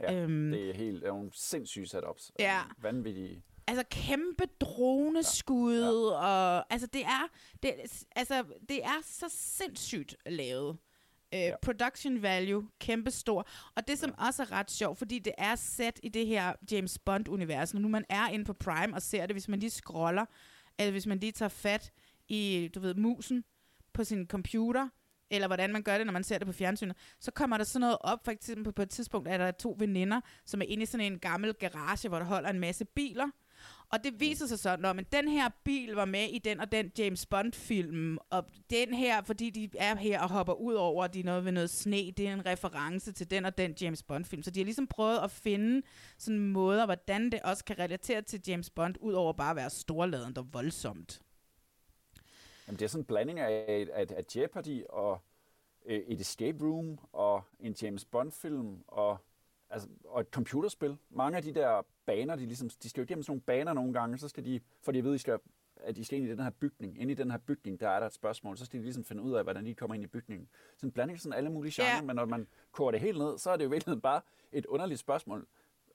Ja, Øhm. det er helt det er nogle sindssyge setups. Ja. Vanvittige. Altså kæmpe droneskud, ja. Ja. og altså det er, det, altså, det er så sindssygt lavet. Uh, ja. Production value, kæmpe stor. Og det, som ja. også er ret sjovt, fordi det er sat i det her James Bond-univers, nu man er inde på Prime og ser det, hvis man lige scroller, eller hvis man lige tager fat i, du ved, musen på sin computer, eller hvordan man gør det, når man ser det på fjernsynet, så kommer der sådan noget op, for eksempel på et tidspunkt er der to veninder, som er inde i sådan en gammel garage, hvor der holder en masse biler, og det viser sig så, når men den her bil var med i den og den James Bond-film, og den her, fordi de er her og hopper ud over, de er noget ved noget sne, det er en reference til den og den James Bond-film. Så de har ligesom prøvet at finde sådan måder, hvordan det også kan relatere til James Bond, ud over bare at være storladent og voldsomt. Jamen, det er sådan en blanding af, af, af Jeopardy og øh, et escape room og en James Bond-film og, altså, og et computerspil. Mange af de der baner, de, ligesom, de skal jo igennem sådan nogle baner nogle gange, så skal de, for de ved, de skal, at de skal ind i den her bygning. Inde i den her bygning, der er der et spørgsmål, så skal de ligesom finde ud af, hvordan de kommer ind i bygningen. Så en blanding af sådan alle mulige genrer, Ja. men når man koger det helt ned, så er det jo i virkeligheden bare et underligt spørgsmål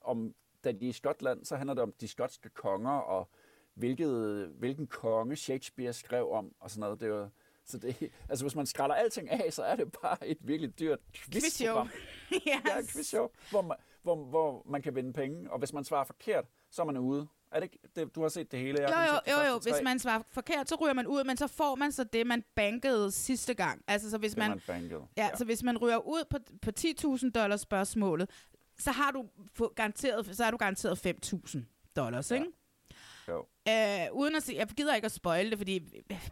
om, da de er i Skotland, så handler det om de skotske konger, og hvilket, hvilken konge Shakespeare skrev om, og sådan noget. Det er jo, så det, altså hvis man skræller alting af, så er det bare et virkelig dyrt quizprogram. Ja, et quizshow, hvor man, hvor, hvor man kan vinde penge, og hvis man svarer forkert, så er man ude. Er det, det, du har set det hele? Jeg Jo, jo, jo, jo. Hvis man svarer forkert, så ryger man ud, men så får man så det, man bankede sidste gang. Altså, så hvis Det man, man bankede. ja, så hvis man ryger ud på, på 10.000 dollars spørgsmålet, så har du garanteret, så har du garanteret 5.000 dollars, ikke? Jo. Øh, uden at sige, jeg gider ikke at spoil det, fordi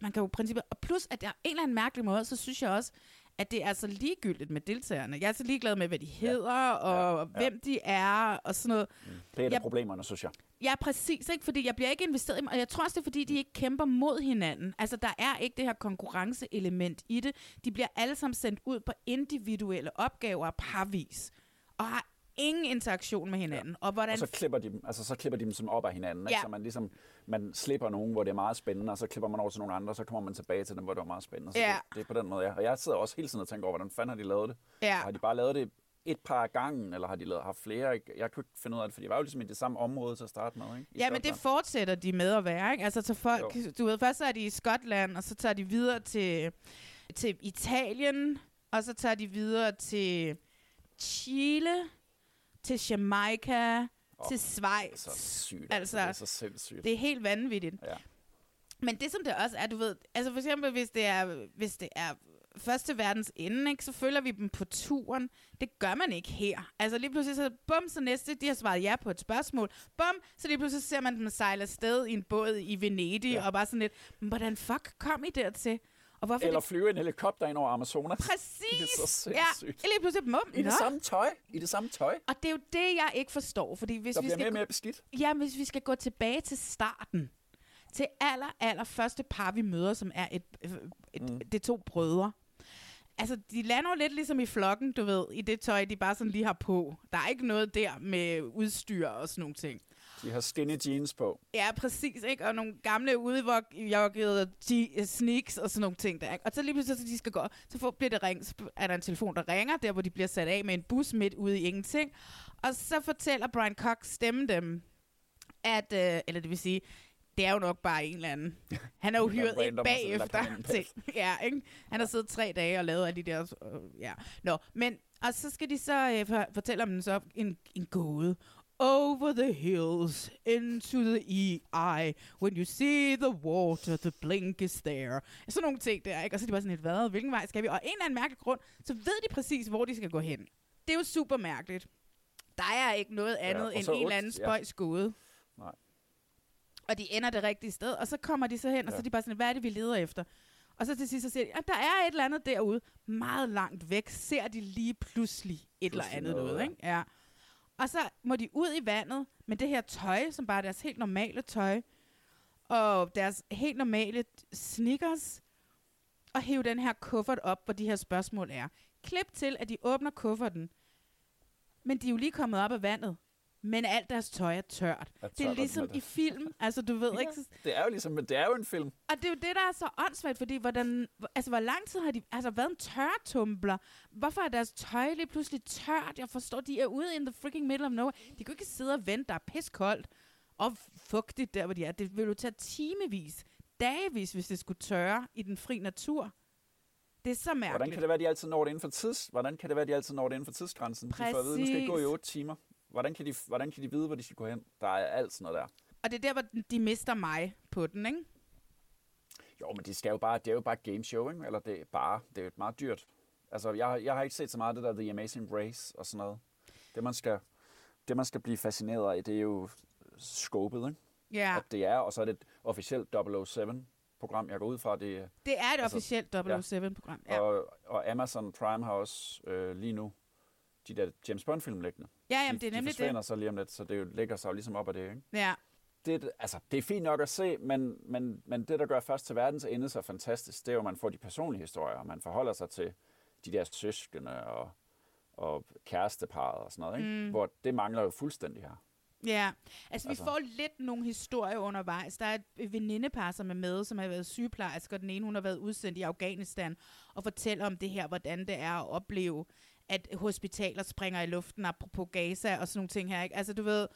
man kan jo i princippet, og plus at der er en eller anden mærkelig måde, så synes jeg også, at det er så ligegyldigt med deltagerne. Jeg er så ligeglad med, hvad de hedder, og Ja. hvem de er, og sådan noget. Det er et af problemerne, synes jeg. Ja, præcis, ikke? fordi jeg bliver ikke investeret i og jeg tror også, det er, fordi de ikke kæmper mod hinanden. Altså, der er ikke det her konkurrenceelement i det. De bliver alle sammen sendt ud på individuelle opgaver parvis, og har ingen interaktion med hinanden. Og hvordan Og så klipper de dem, altså så klipper de dem som op af hinanden, ikke? Ja. så man ligesom man slipper nogen, hvor det er meget spændende, og så klipper man over til nogle andre, og så kommer man tilbage til dem, hvor det var meget spændende. Så Ja. det, det, er på den måde, ja. Og jeg sidder også hele tiden og tænker over, hvordan fanden har de lavet det? Ja. Og har de bare lavet det et par gange, eller har de lavet, haft flere? Jeg, kunne ikke finde ud af det, for de var jo ligesom i det samme område til at starte med. Ikke? I Ja, men det Skotland. fortsætter de med at være, ikke? Altså, så folk, Jo. du ved, først så er de i Skotland, og så tager de videre til, til Italien, og så tager de videre til Chile, til Jamaica, oh, til Schweiz. Så sygt. Altså, det er så sindssygt. Det er helt vanvittigt. Ja. Men det som det også er, du ved, altså for eksempel hvis det er, hvis det er første verdens ende, ikke, så følger vi dem på turen. Det gør man ikke her. Altså lige pludselig så, bum, så næste, de har svaret ja på et spørgsmål. Bum, så lige pludselig ser man dem sejle afsted i en båd i Venedig, ja. og bare sådan lidt, "Men hvordan fuck kom I dertil? Og hvorfor Eller det flyve en helikopter ind over Amazonas. Præcis! Det er så Ja, lige pludselig, bum, I det samme tøj. I det samme tøj. Og det er jo det, jeg ikke forstår, fordi hvis Der vi bliver skal mere og mere beskidt. Ja, hvis vi skal gå tilbage til starten, til aller, aller første par, vi møder, som er et, et, mm. det to brødre. Altså, de lander lidt ligesom i flokken, du ved, i det tøj, de bare sådan lige har på. Der er ikke noget der med udstyr og sådan nogle ting. De har skinny jeans på. Ja, præcis, ikke? Og nogle gamle udvokkede je- sneaks og sådan nogle ting der, ikke? Og så lige pludselig, så de skal gå, så får, bliver det ring, så er der en telefon, der ringer, der hvor de bliver sat af med en bus midt ude i ingenting. Og så fortæller Brian Cox stemme dem, at, øh, eller det vil sige, det er jo nok bare en eller anden. Han er jo hyret ind bagefter. Til, ja, ikke? Han har siddet tre dage og lavet alle de der... Øh, ja. Nå, men... Og så skal de så øh, for, fortælle om så en, en gåde. Over the hills, into the eye, when you see the water, the blink is there. Sådan nogle ting der, ikke? Og så er de bare sådan lidt, hvad? Hvilken vej skal vi? Og en eller anden mærkelig grund, så ved de præcis, hvor de skal gå hen. Det er jo super mærkeligt. Der er ikke noget andet og end en eller anden ja. spøjs gåde. Nej. Og de ender det rigtige sted, og så kommer de så hen, og så er de bare sådan, hvad er det, vi leder efter? Og så til sidst så siger de, at der er et eller andet derude, meget langt væk, ser de lige pludselig et eller Pludselig andet noget, noget, ja. ikke? Ja. Og så må de ud i vandet med det her tøj, som bare er deres helt normale tøj, og deres helt normale sneakers, og hæve den her kuffert op, hvor de her spørgsmål er. Klip til, at de åbner kufferten, men de er jo lige kommet op af vandet, men alt deres tøj er tørt. Er det er ligesom og- i film, altså du ved ikke, så- Det er jo ligesom, det er jo en film. og det er jo det, der er så åndssvagt, fordi hvordan, altså, hvor lang tid har de altså, været en tørretumbler? Hvorfor er deres tøj lige pludselig tørt? Jeg forstår, de er ude in the freaking middle of nowhere. De kan ikke sidde og vente, der er piskoldt og fugtigt der, hvor de er. Det vil jo tage timevis, dagevis, hvis det skulle tørre i den fri natur. Det er så mærkeligt. Hvordan kan det være, de altid når det inden for tids? Hvordan kan det være, de altid når det inden for tidsgrænsen? De får at vide, nu skal I gå i Præcis. 8 timer. Hvordan kan, de, hvordan kan de vide, hvor de skal gå hen? Der er alt sådan noget der. Og det er der, hvor de mister mig på den, ikke? Jo, men de skal jo bare, det er jo bare et game show, ikke? Eller det er bare, det er jo meget dyrt. Altså, jeg, jeg har ikke set så meget af det der The Amazing Race og sådan noget. Det, man skal, det, man skal blive fascineret af, det er jo skåbet, ikke? Ja. at det er, og så er det et officielt 007-program, jeg går ud fra. Det, Det er et Altså, officielt 007-program. Ja. og, og Amazon Prime har også øh, lige nu de der James Bond-film liggende. Ja, jamen, de, det er nemlig de forsvinder det. så lige om lidt, så det jo lægger sig jo ligesom op af det, ikke? Ja. det, altså, det er fint nok at se, men, men, men det, der gør først til verdens ende så fantastisk, det er jo, at man får de personlige historier, og man forholder sig til de der søskende og, og kæresteparet og sådan noget, ikke? Mm. hvor det mangler jo fuldstændig her. Ja, altså vi Altså. får lidt nogle historier undervejs. Der er et venindepar, som er med, som har været sygeplejersker. Den ene, hun har været udsendt i Afghanistan og fortæller om det her, hvordan det er at opleve, at hospitaler springer i luften, apropos Gaza og sådan nogle ting her. Ikke? Altså du ved,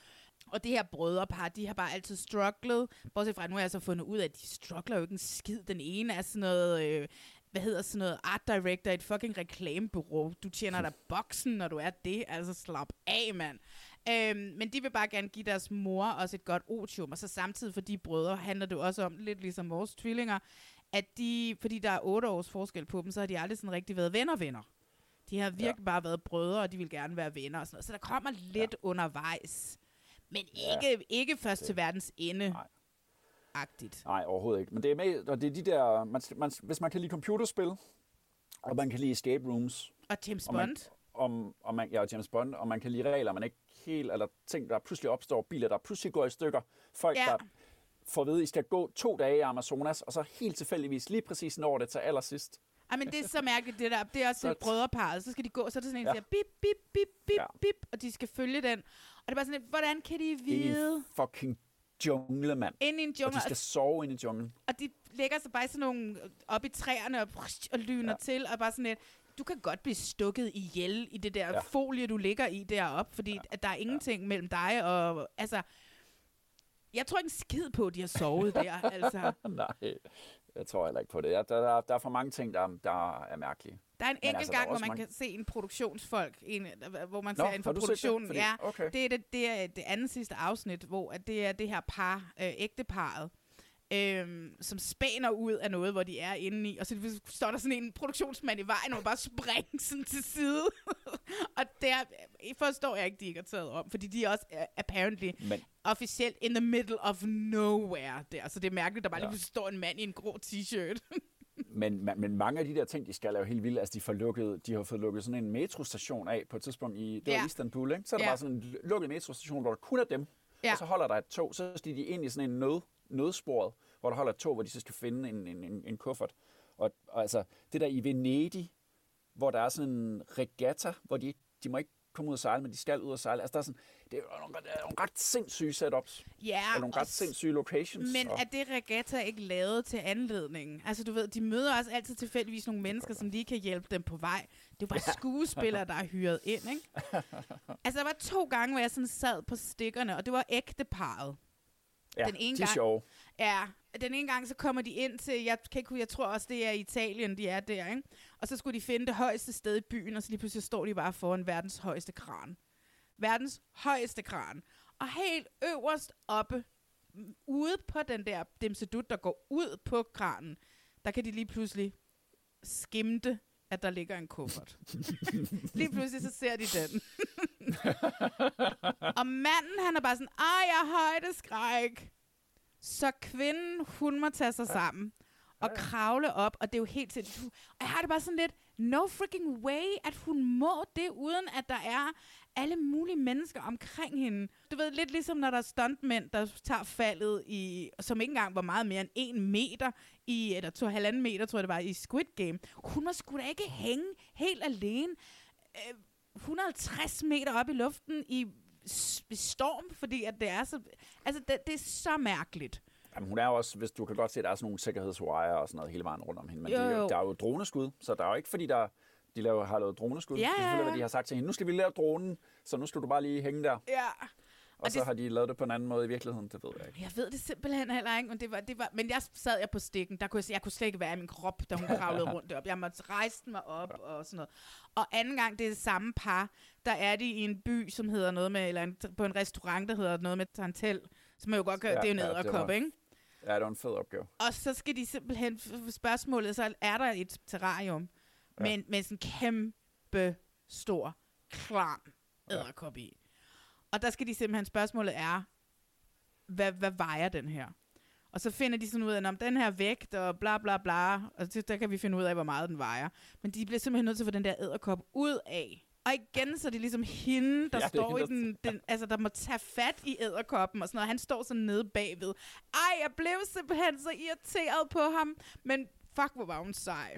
og det her brødrepar, de har bare altid strugglet. Bortset fra, at nu har jeg så fundet ud af, at de struggler jo ikke en skid. Den ene er sådan noget... Øh, hvad hedder sådan noget, art director i et fucking reklamebureau. Du tjener dig boksen, når du er det. Altså slap af, mand. Øhm, men de vil bare gerne give deres mor også et godt otium, og så samtidig for de brødre handler det også om, lidt ligesom vores tvillinger, at de, fordi der er otte års forskel på dem, så har de aldrig sådan rigtig været venner-venner. De har virkelig ja. bare været brødre, og de vil gerne være venner og sådan noget. Så der kommer lidt ja. undervejs. Men ikke, ja. ikke først til verdens ende. Nej. Agtigt. Nej, overhovedet ikke. Men det er, med, og det er de der, man, man, hvis man kan lide computerspil, og man kan lide escape rooms, Og James og man, Bond. om, og man, ja, og James Bond, og man kan lide regler, man ikke helt, eller ting, der pludselig opstår, biler, der pludselig går i stykker, folk, Ja. der får at vide, at I skal gå to dage i Amazonas, og så helt tilfældigvis lige præcis når det til allersidst. Ej, men det er så mærkeligt, det der. Det er også Så- et brødrepar. Så skal de gå, så er det sådan en, der Ja. siger bip, bip, bip, bip, Ja. bip, og de skal følge den. Og det er bare sådan lidt, hvordan kan de I vide? en fucking jungle, mand. Ind i en Og jungle, de skal sove ind i junglen. og de lægger sig bare i sådan nogle op i træerne og, og lyner ja. til, og bare sådan lidt, du kan godt blive stukket ihjel i det der. Ja. folie, du ligger i deroppe, fordi ja. at der er ingenting ja. mellem dig og, altså, jeg tror ikke en skid på, at de har sovet der, altså. Nej, jeg tror heller ikke på det. Der, der, der er for mange ting, der, der er mærkelige. Der er en enkelt altså, gang, hvor man mange- kan se en produktionsfolk, en, hvor man Nå, ser en det? produktionen. Fordi- ja, okay. det, er det, det er det andet sidste afsnit, hvor at det er det her par, øh, ægteparret, øhm, som spæner ud af noget, hvor de er inde i, og så står der sådan en produktionsmand i vejen, og bare springer sådan til side. og der forstår jeg ikke, de ikke har taget om, fordi de er også uh, apparently Men officielt in the middle of nowhere der. Så det er mærkeligt, der bare Ja. lige står en mand i en grå t-shirt. Men, men, mange af de der ting, de skal er jo helt vilde. Altså, de, får lukket, de har fået lukket sådan en metrostation af på et tidspunkt i det var Ja. Istanbul. Ikke? Så er der Ja. bare sådan en lukket metrostation, hvor der kun er dem. Ja. Og så holder der et tog. Så stiger de ind i sådan en nød, nødsporet, hvor der holder tog, hvor de så skal finde en, en, en, en kuffert. Og, og altså, det der i Venedig, hvor der er sådan en regatta, hvor de, de må ikke komme ud og sejle, men de skal ud og sejle. Altså, der er sådan, det er nogle, ret- nogle ret sindssyge setups. Ja, og nogle og ret sindssyge locations. Men og, er det regatta ikke lavet til anledningen? Altså du ved, de møder også altid tilfældigvis nogle mennesker, som lige kan hjælpe dem på vej. Det er bare skuespillere, der er hyret ind, ikke? Altså der var to gange, hvor jeg sådan sad på stikkerne, og det var ægteparret. ja, den ene de er gang- sjove. Ja, den ene gang, så kommer de ind til, jeg, kan ikke, jeg tror også, det er Italien, de er der, ikke? Og så skulle de finde det højeste sted i byen, og så lige pludselig står de bare foran verdens højeste kran. Verdens højeste kran. Og helt øverst oppe, ude på den der dimsedut, der går ud på kranen, der kan de lige pludselig skimte, at der ligger en kuffert. lige pludselig så ser de den. og manden, han er bare sådan, ej, jeg har højdeskræk. Så kvinden, hun må tage sig sammen og kravle op, og det er jo helt til... Og jeg har det bare sådan lidt, no freaking way, at hun må det, uden at der er alle mulige mennesker omkring hende. Du ved, lidt ligesom når der er stuntmænd, der tager faldet i, som ikke engang var meget mere end en meter, i, eller to halvanden meter, tror jeg det var, i Squid Game. Hun må sgu da ikke hænge helt alene. Øh, 150 meter op i luften i storm, fordi at det er så... Altså, det, det er så mærkeligt. Jamen, hun er også, hvis du kan godt se, at der er sådan nogle sikkerhedswire og sådan noget hele vejen rundt om hende. Men Jo, jo, jo. der er jo droneskud, så der er jo ikke, fordi der, de laver, har lavet droneskud. Ja, Det er selvfølgelig, hvad de har sagt til hende. Nu skal vi lave dronen, så nu skal du bare lige hænge der. Ja. Og, Og så det- har de lavet det på en anden måde i virkeligheden, det ved jeg ikke. Jeg ved det simpelthen heller ikke, men, det var, det var, men jeg sad jeg på stikken. Der kunne jeg, jeg kunne slet ikke være i min krop, da hun kravlede rundt op. Jeg måtte rejse mig op og sådan noget. Og anden gang, det er det samme par, der er de i en by, som hedder noget med, eller en, på en restaurant, der hedder noget med Tantel, som man jo godt kan, ja, det er jo en ja, det var- ikke? Ja, det var en fed opgave. Og så skal de simpelthen, spørgsmålet, så er der et terrarium ja. med, en- med sådan en kæmpe stor, klam æderkop i. Og der skal de simpelthen, spørgsmålet er, hvad, hvad vejer den her? Og så finder de sådan ud af, om den her vægt, og bla bla bla, og det, der kan vi finde ud af, hvor meget den vejer. Men de bliver simpelthen nødt til at få den der æderkop ud af. Og igen, så er det ligesom hende, der Ja, står i den, den, altså der må tage fat i æderkoppen og sådan noget. Han står sådan nede bagved. Ej, jeg blev simpelthen så irriteret på ham, men fuck, hvor var hun sej.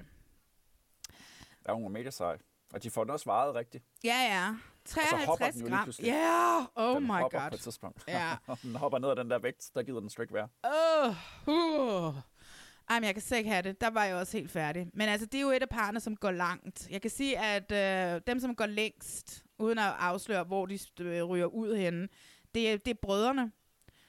Ja, hun var mega sej. Og de får den også varet rigtigt. Ja, ja. Så hopper 53 den jo lige gram. Ja, yeah. oh den my hopper god. på et tidspunkt. Ja. Og den hopper ned ad den der vægt, der gider den slet ikke være. Åh, uh. Ej, men jeg kan slet ikke have det. Der var jeg også helt færdig. Men altså, det er jo et af parerne, som går langt. Jeg kan sige, at øh, dem, som går længst, uden at afsløre, hvor de øh, ryger ud henne, det er, det er brødrene.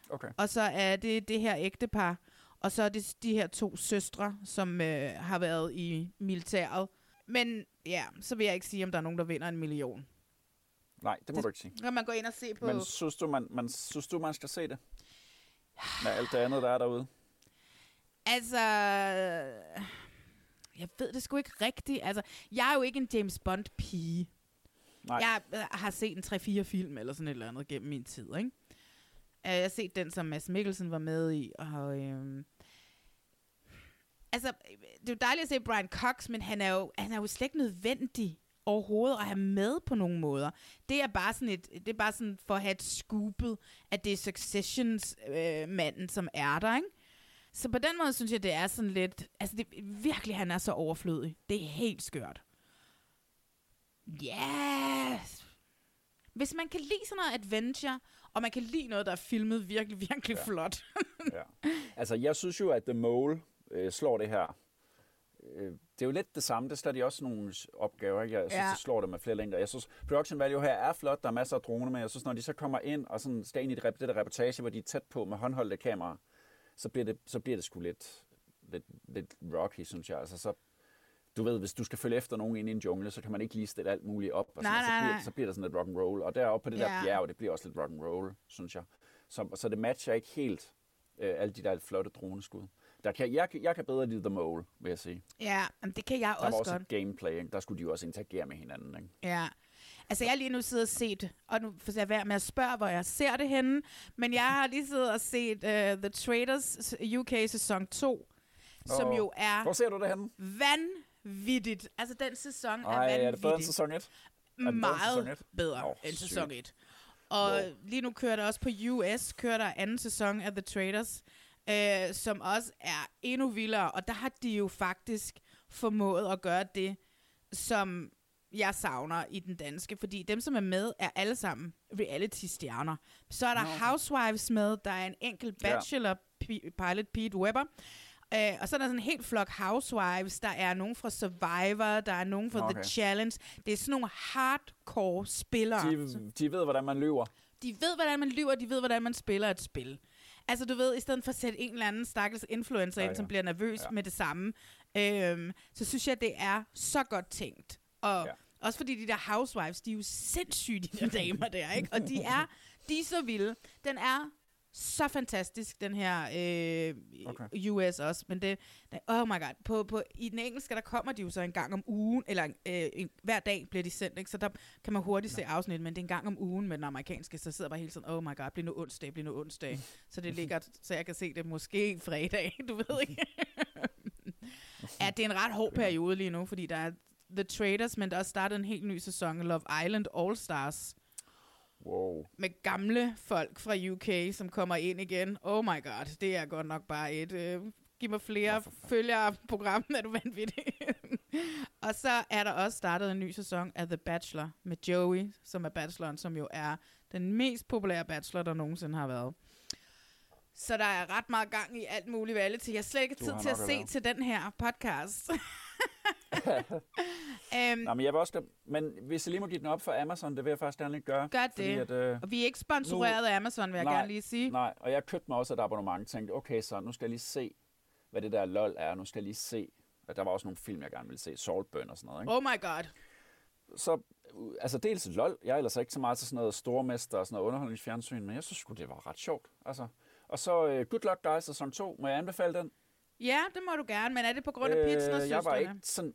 Okay. Og så er det det her ægtepar. Og så er det de her to søstre, som øh, har været i militæret. Men ja, så vil jeg ikke sige, om der er nogen, der vinder en million. Nej, det må du ikke sige. Kan man gå ind og se på... Men synes du, man, man, synes du, man skal se det? Med alt det andet, der er derude? Altså, jeg ved det sgu ikke rigtigt. Altså, jeg er jo ikke en James Bond-pige. Nej. Jeg øh, har set en 3-4 film eller sådan et eller andet gennem min tid, ikke? Øh, Jeg har set den, som Mads Mikkelsen var med i, og... Øhm, altså, det er jo dejligt at se Brian Cox, men han er jo, han er jo slet ikke nødvendig overhovedet at have med på nogen måder. Det er bare sådan et, det er bare sådan for at have et scoopet, at det er Successions øh, som er der, ikke? Så på den måde synes jeg, det er sådan lidt... Altså, det, virkelig, han er så overflødig. Det er helt skørt. Yes. Hvis man kan lide sådan noget adventure, og man kan lide noget, der er filmet virkelig, virkelig ja. flot. ja. Altså, jeg synes jo, at The Mole øh, slår det her. Øh, det er jo lidt det samme. Det slår de også nogle opgaver. Ikke? Jeg synes, Ja. det slår det med flere længder. Jeg synes, production value her er flot. Der er masser af droner med. Jeg synes, når de så kommer ind og sådan skal ind i det, det der reportage, hvor de er tæt på med håndholdte kameraer, så bliver det, så bliver det sgu lidt, lidt, lidt rocky, synes jeg. Altså, så, du ved, hvis du skal følge efter nogen ind i en jungle, så kan man ikke lige stille alt muligt op. Og sådan, Nej, og så, nej, bliver, nej. så bliver der sådan lidt rock and roll. Og deroppe på det der Ja. bjerg, det bliver også lidt rock and roll, synes jeg. Så, så det matcher ikke helt øh, alle de der flotte droneskud. Der kan, jeg, jeg kan bedre lide The Mole, vil jeg sige. ja, men det kan jeg Der var også også godt. et gameplay, ikke? der skulle de jo også interagere med hinanden. Ikke? Ja. Altså, jeg har lige nu siddet og set, og nu får jeg være med at spørge, hvor jeg ser det henne, men jeg har lige siddet og set uh, The Traders UK sæson 2, som Åh, jo er Hvor ser du det henne? vanvittigt. Altså, den sæson Ej, er vanvittig. er det bedre end sæson 1? Er det bedre end Meget sæson et? bedre Åh, end sæson 1. Og lige nu kører der også på US, kører der anden sæson af The Traders, øh, som også er endnu vildere. Og der har de jo faktisk formået at gøre det, som jeg savner i den danske. Fordi dem, som er med, er alle sammen reality-stjerner. Så er der okay. Housewives med, der er en enkelt bachelor pi- pilot, Pete Webber. Øh, og så er der sådan en helt flok housewives. Der er nogen fra Survivor, der er nogen fra okay. The Challenge. Det er sådan nogle hardcore spillere. De, de ved, hvordan man løber. De ved, hvordan man lyver, de ved, hvordan man spiller et spil. Altså, du ved, i stedet for at sætte en eller anden stakkels influencer Ja, ind, ja. som bliver nervøs Ja. med det samme, øhm, så synes jeg, det er så godt tænkt. Og ja. også fordi de der housewives, de er jo sindssyge, de der damer der, ikke? Og de er, de er så vilde. Den er så fantastisk, den her øh, okay. US også. Men det, det, oh my god, på, på, i den engelske, der kommer de jo så en gang om ugen, eller øh, en, hver dag bliver de sendt, ikke? så der kan man hurtigt se afsnit, men det er en gang om ugen med den amerikanske, så sidder bare hele tiden, oh my god, bliver nu onsdag, bliver nu onsdag. Så det ligger, så jeg kan se det måske fredag, du ved ikke. ja, det er en ret hård periode lige nu, fordi der er The Traders, men der er startet en helt ny sæson, Love Island All Stars, Wow. med gamle folk fra UK, som kommer ind igen. Oh my god, det er godt nok bare et... Øh, giv mig flere følgere program, er du vanvittig. og så er der også startet en ny sæson af The Bachelor med Joey, som er bacheloren, som jo er den mest populære bachelor, der nogensinde har været. Så der er ret meget gang i alt muligt til. Jeg har slet ikke Du tid til at se lave. til den her podcast. øhm, Nej, men jeg vil også, men hvis jeg lige må give den op for Amazon, det vil jeg faktisk gerne lige gøre. Gør fordi det. At, øh, og vi er ikke sponsoreret af Amazon, vil jeg nej, gerne lige sige. Nej, og jeg købte mig også et abonnement og tænkte, okay, så nu skal jeg lige se, hvad det der LOL er. Nu skal jeg lige se, at der var også nogle film, jeg gerne ville se. Saltburn og sådan noget. Ikke? Oh my god. Så, uh, altså dels LOL. Jeg er ellers ikke så meget til sådan noget stormester og sådan noget underholdningsfjernsyn, men jeg synes sgu, det var ret sjovt. Altså. Og så uh, Good Luck Guys sæson 2. Må jeg anbefale den? Ja, det må du gerne, men er det på grund af pizzen og Øh, jeg var søstrene? ikke sådan...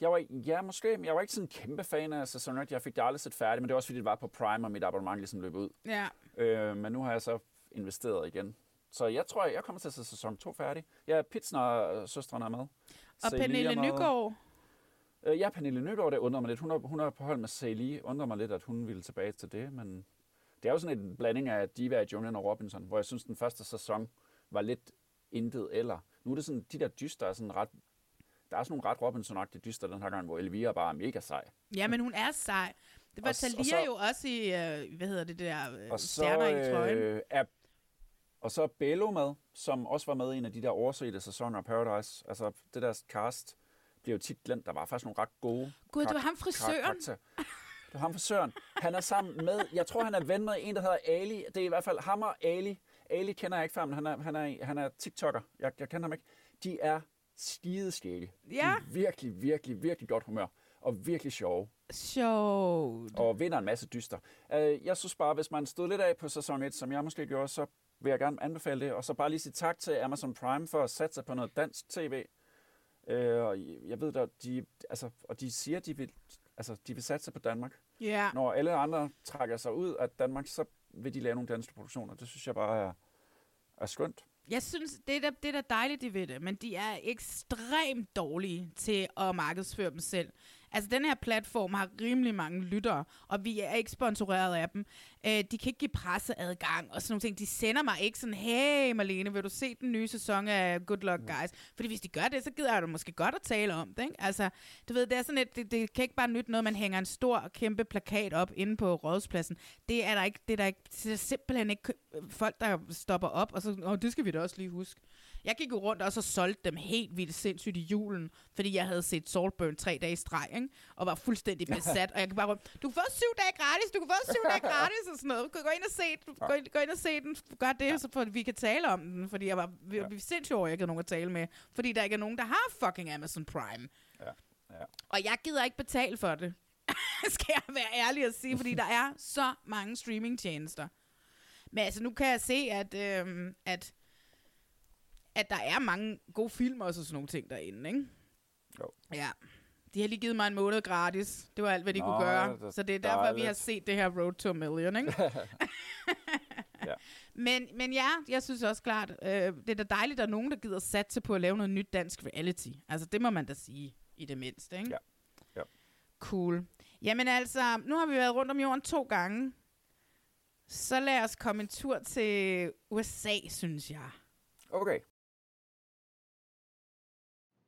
Jeg var, ja, måske, men jeg var ikke sådan en kæmpe fan af sæson 1. Jeg fik det aldrig set færdigt, men det var også fordi, det var på Prime, og mit abonnement ligesom løb ud. Ja. Øh, men nu har jeg så investeret igen. Så jeg tror, jeg kommer til at se sæson 2 færdig. Ja, Pitsner-søstrene er med. Og Celie Pernille er med. Nygaard. Øh, ja, Pernille Nygaard, det undrer mig lidt. Hun er, hun er på hold med Celie. Undrer mig lidt, at hun ville tilbage til det, men det er jo sådan en blanding af Diva, Julian og Robinson, hvor jeg synes, den første sæson var lidt intet eller. Nu er det sådan, de der dyster er sådan ret... Der er sådan nogle ret Robinson-agtige dyster den her gang, hvor Elvira bare er mega sej. Ja, men hun er sej. Det var Og s- og så- jo også i, øh, hvad hedder det der, øh, Og så, stjerner i trøjen. øh, er, og så er Bello med, som også var med i en af de der oversete sæsoner af Paradise. Altså, det der cast bliver jo tit glemt. Der var faktisk nogle ret gode Gud, det var ham frisøren. Det var ham frisøren. Han er sammen med, jeg tror, han er ven med en, der hedder Ali. Det er i hvert fald ham og Ali. Ali kender jeg ikke før, men han er, han er, han er TikToker. Jeg, jeg kender ham ikke. De er skideskægge. De Ja. er virkelig, virkelig, virkelig godt humør. Og virkelig sjove. Sjovt. Og vinder en masse dyster. Øh, jeg synes bare, hvis man stod lidt af på sæson 1, som jeg måske gjorde, så vil jeg gerne anbefale det. Og så bare lige sige tak til Amazon Prime for at satse på noget dansk tv. Øh, og jeg ved da, de, altså, og de siger, de vil, altså, de vil satse på Danmark. Ja. Når alle andre trækker sig ud af Danmark, så vil de lave nogle danske produktioner. Det synes jeg bare er, er skønt. Jeg synes, det er, da, det er da dejligt, de ved det, men de er ekstremt dårlige til at markedsføre dem selv. Altså, den her platform har rimelig mange lyttere, og vi er ikke sponsoreret af dem. Øh, de kan ikke give presseadgang og sådan nogle ting. De sender mig ikke sådan, hey Marlene, vil du se den nye sæson af Good Luck Guys? Fordi hvis de gør det, så gider jeg da måske godt at tale om det, ikke? Altså, du ved, det er sådan et, det, det kan ikke bare nytte noget, man hænger en stor, kæmpe plakat op inde på rådspladsen. Det er der ikke, det er der ikke, det er simpelthen ikke folk, der stopper op, og så, åh, det skal vi da også lige huske. Jeg gik jo rundt og så solgte dem helt vildt sindssygt i julen, fordi jeg havde set Saltburn tre dage i streg, ikke? og var fuldstændig besat. og jeg gik bare rundt, du kan få syv dage gratis, du kan få syv dage gratis, og sådan noget. Gå ind og se, den, gå ind, gå ind og se den, gør det, så for, vi kan tale om den, fordi jeg var, vi, er sindssygt over, at jeg ikke havde nogen at tale med, fordi der ikke er nogen, der har fucking Amazon Prime. Ja. Ja. Og jeg gider ikke betale for det. Skal jeg være ærlig at sige, fordi der er så mange streamingtjenester. Men altså, nu kan jeg se, at, øhm, at, at der er mange gode film og sådan nogle ting derinde, ikke? Jo. Ja. De har lige givet mig en måned gratis. Det var alt, hvad de Nå, kunne gøre. der- så det er der derfor, er vi har set det her Road to a Million, ikke? Ja. Men, men ja, jeg synes også klart, øh, det er da dejligt, at der er nogen, der gider satse på at lave noget nyt dansk reality. Altså, det må man da sige, i det mindste, ikke? Ja. Ja. Cool. Jamen altså, nu har vi været rundt om jorden to gange. Så lad os komme en tur til USA, synes jeg. Okay.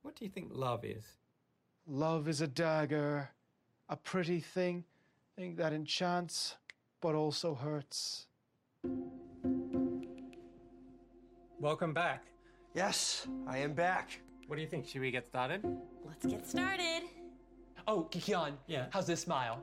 What do you think love is? Love is a dagger, a pretty thing, thing that enchants but also hurts. Welcome back. Yes, I am back. What do you think? Should we get started? Let's get started. Oh, Kikian, Yeah. how's this smile?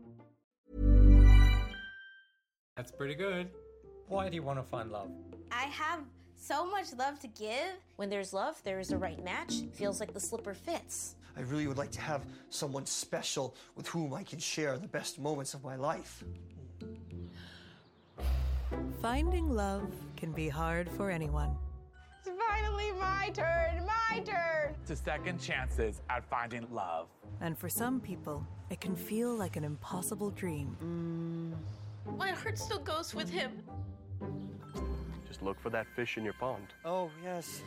That's pretty good. Why do you want to find love? I have so much love to give. When there's love, there is a right match. Feels like the slipper fits. I really would like to have someone special with whom I can share the best moments of my life. Finding love can be hard for anyone. It's finally my turn, my turn. to second chances at finding love. And for some people, it can feel like an impossible dream. Mm. My heart still goes with him. Just Just look for that fish in your pond. Oh, yes.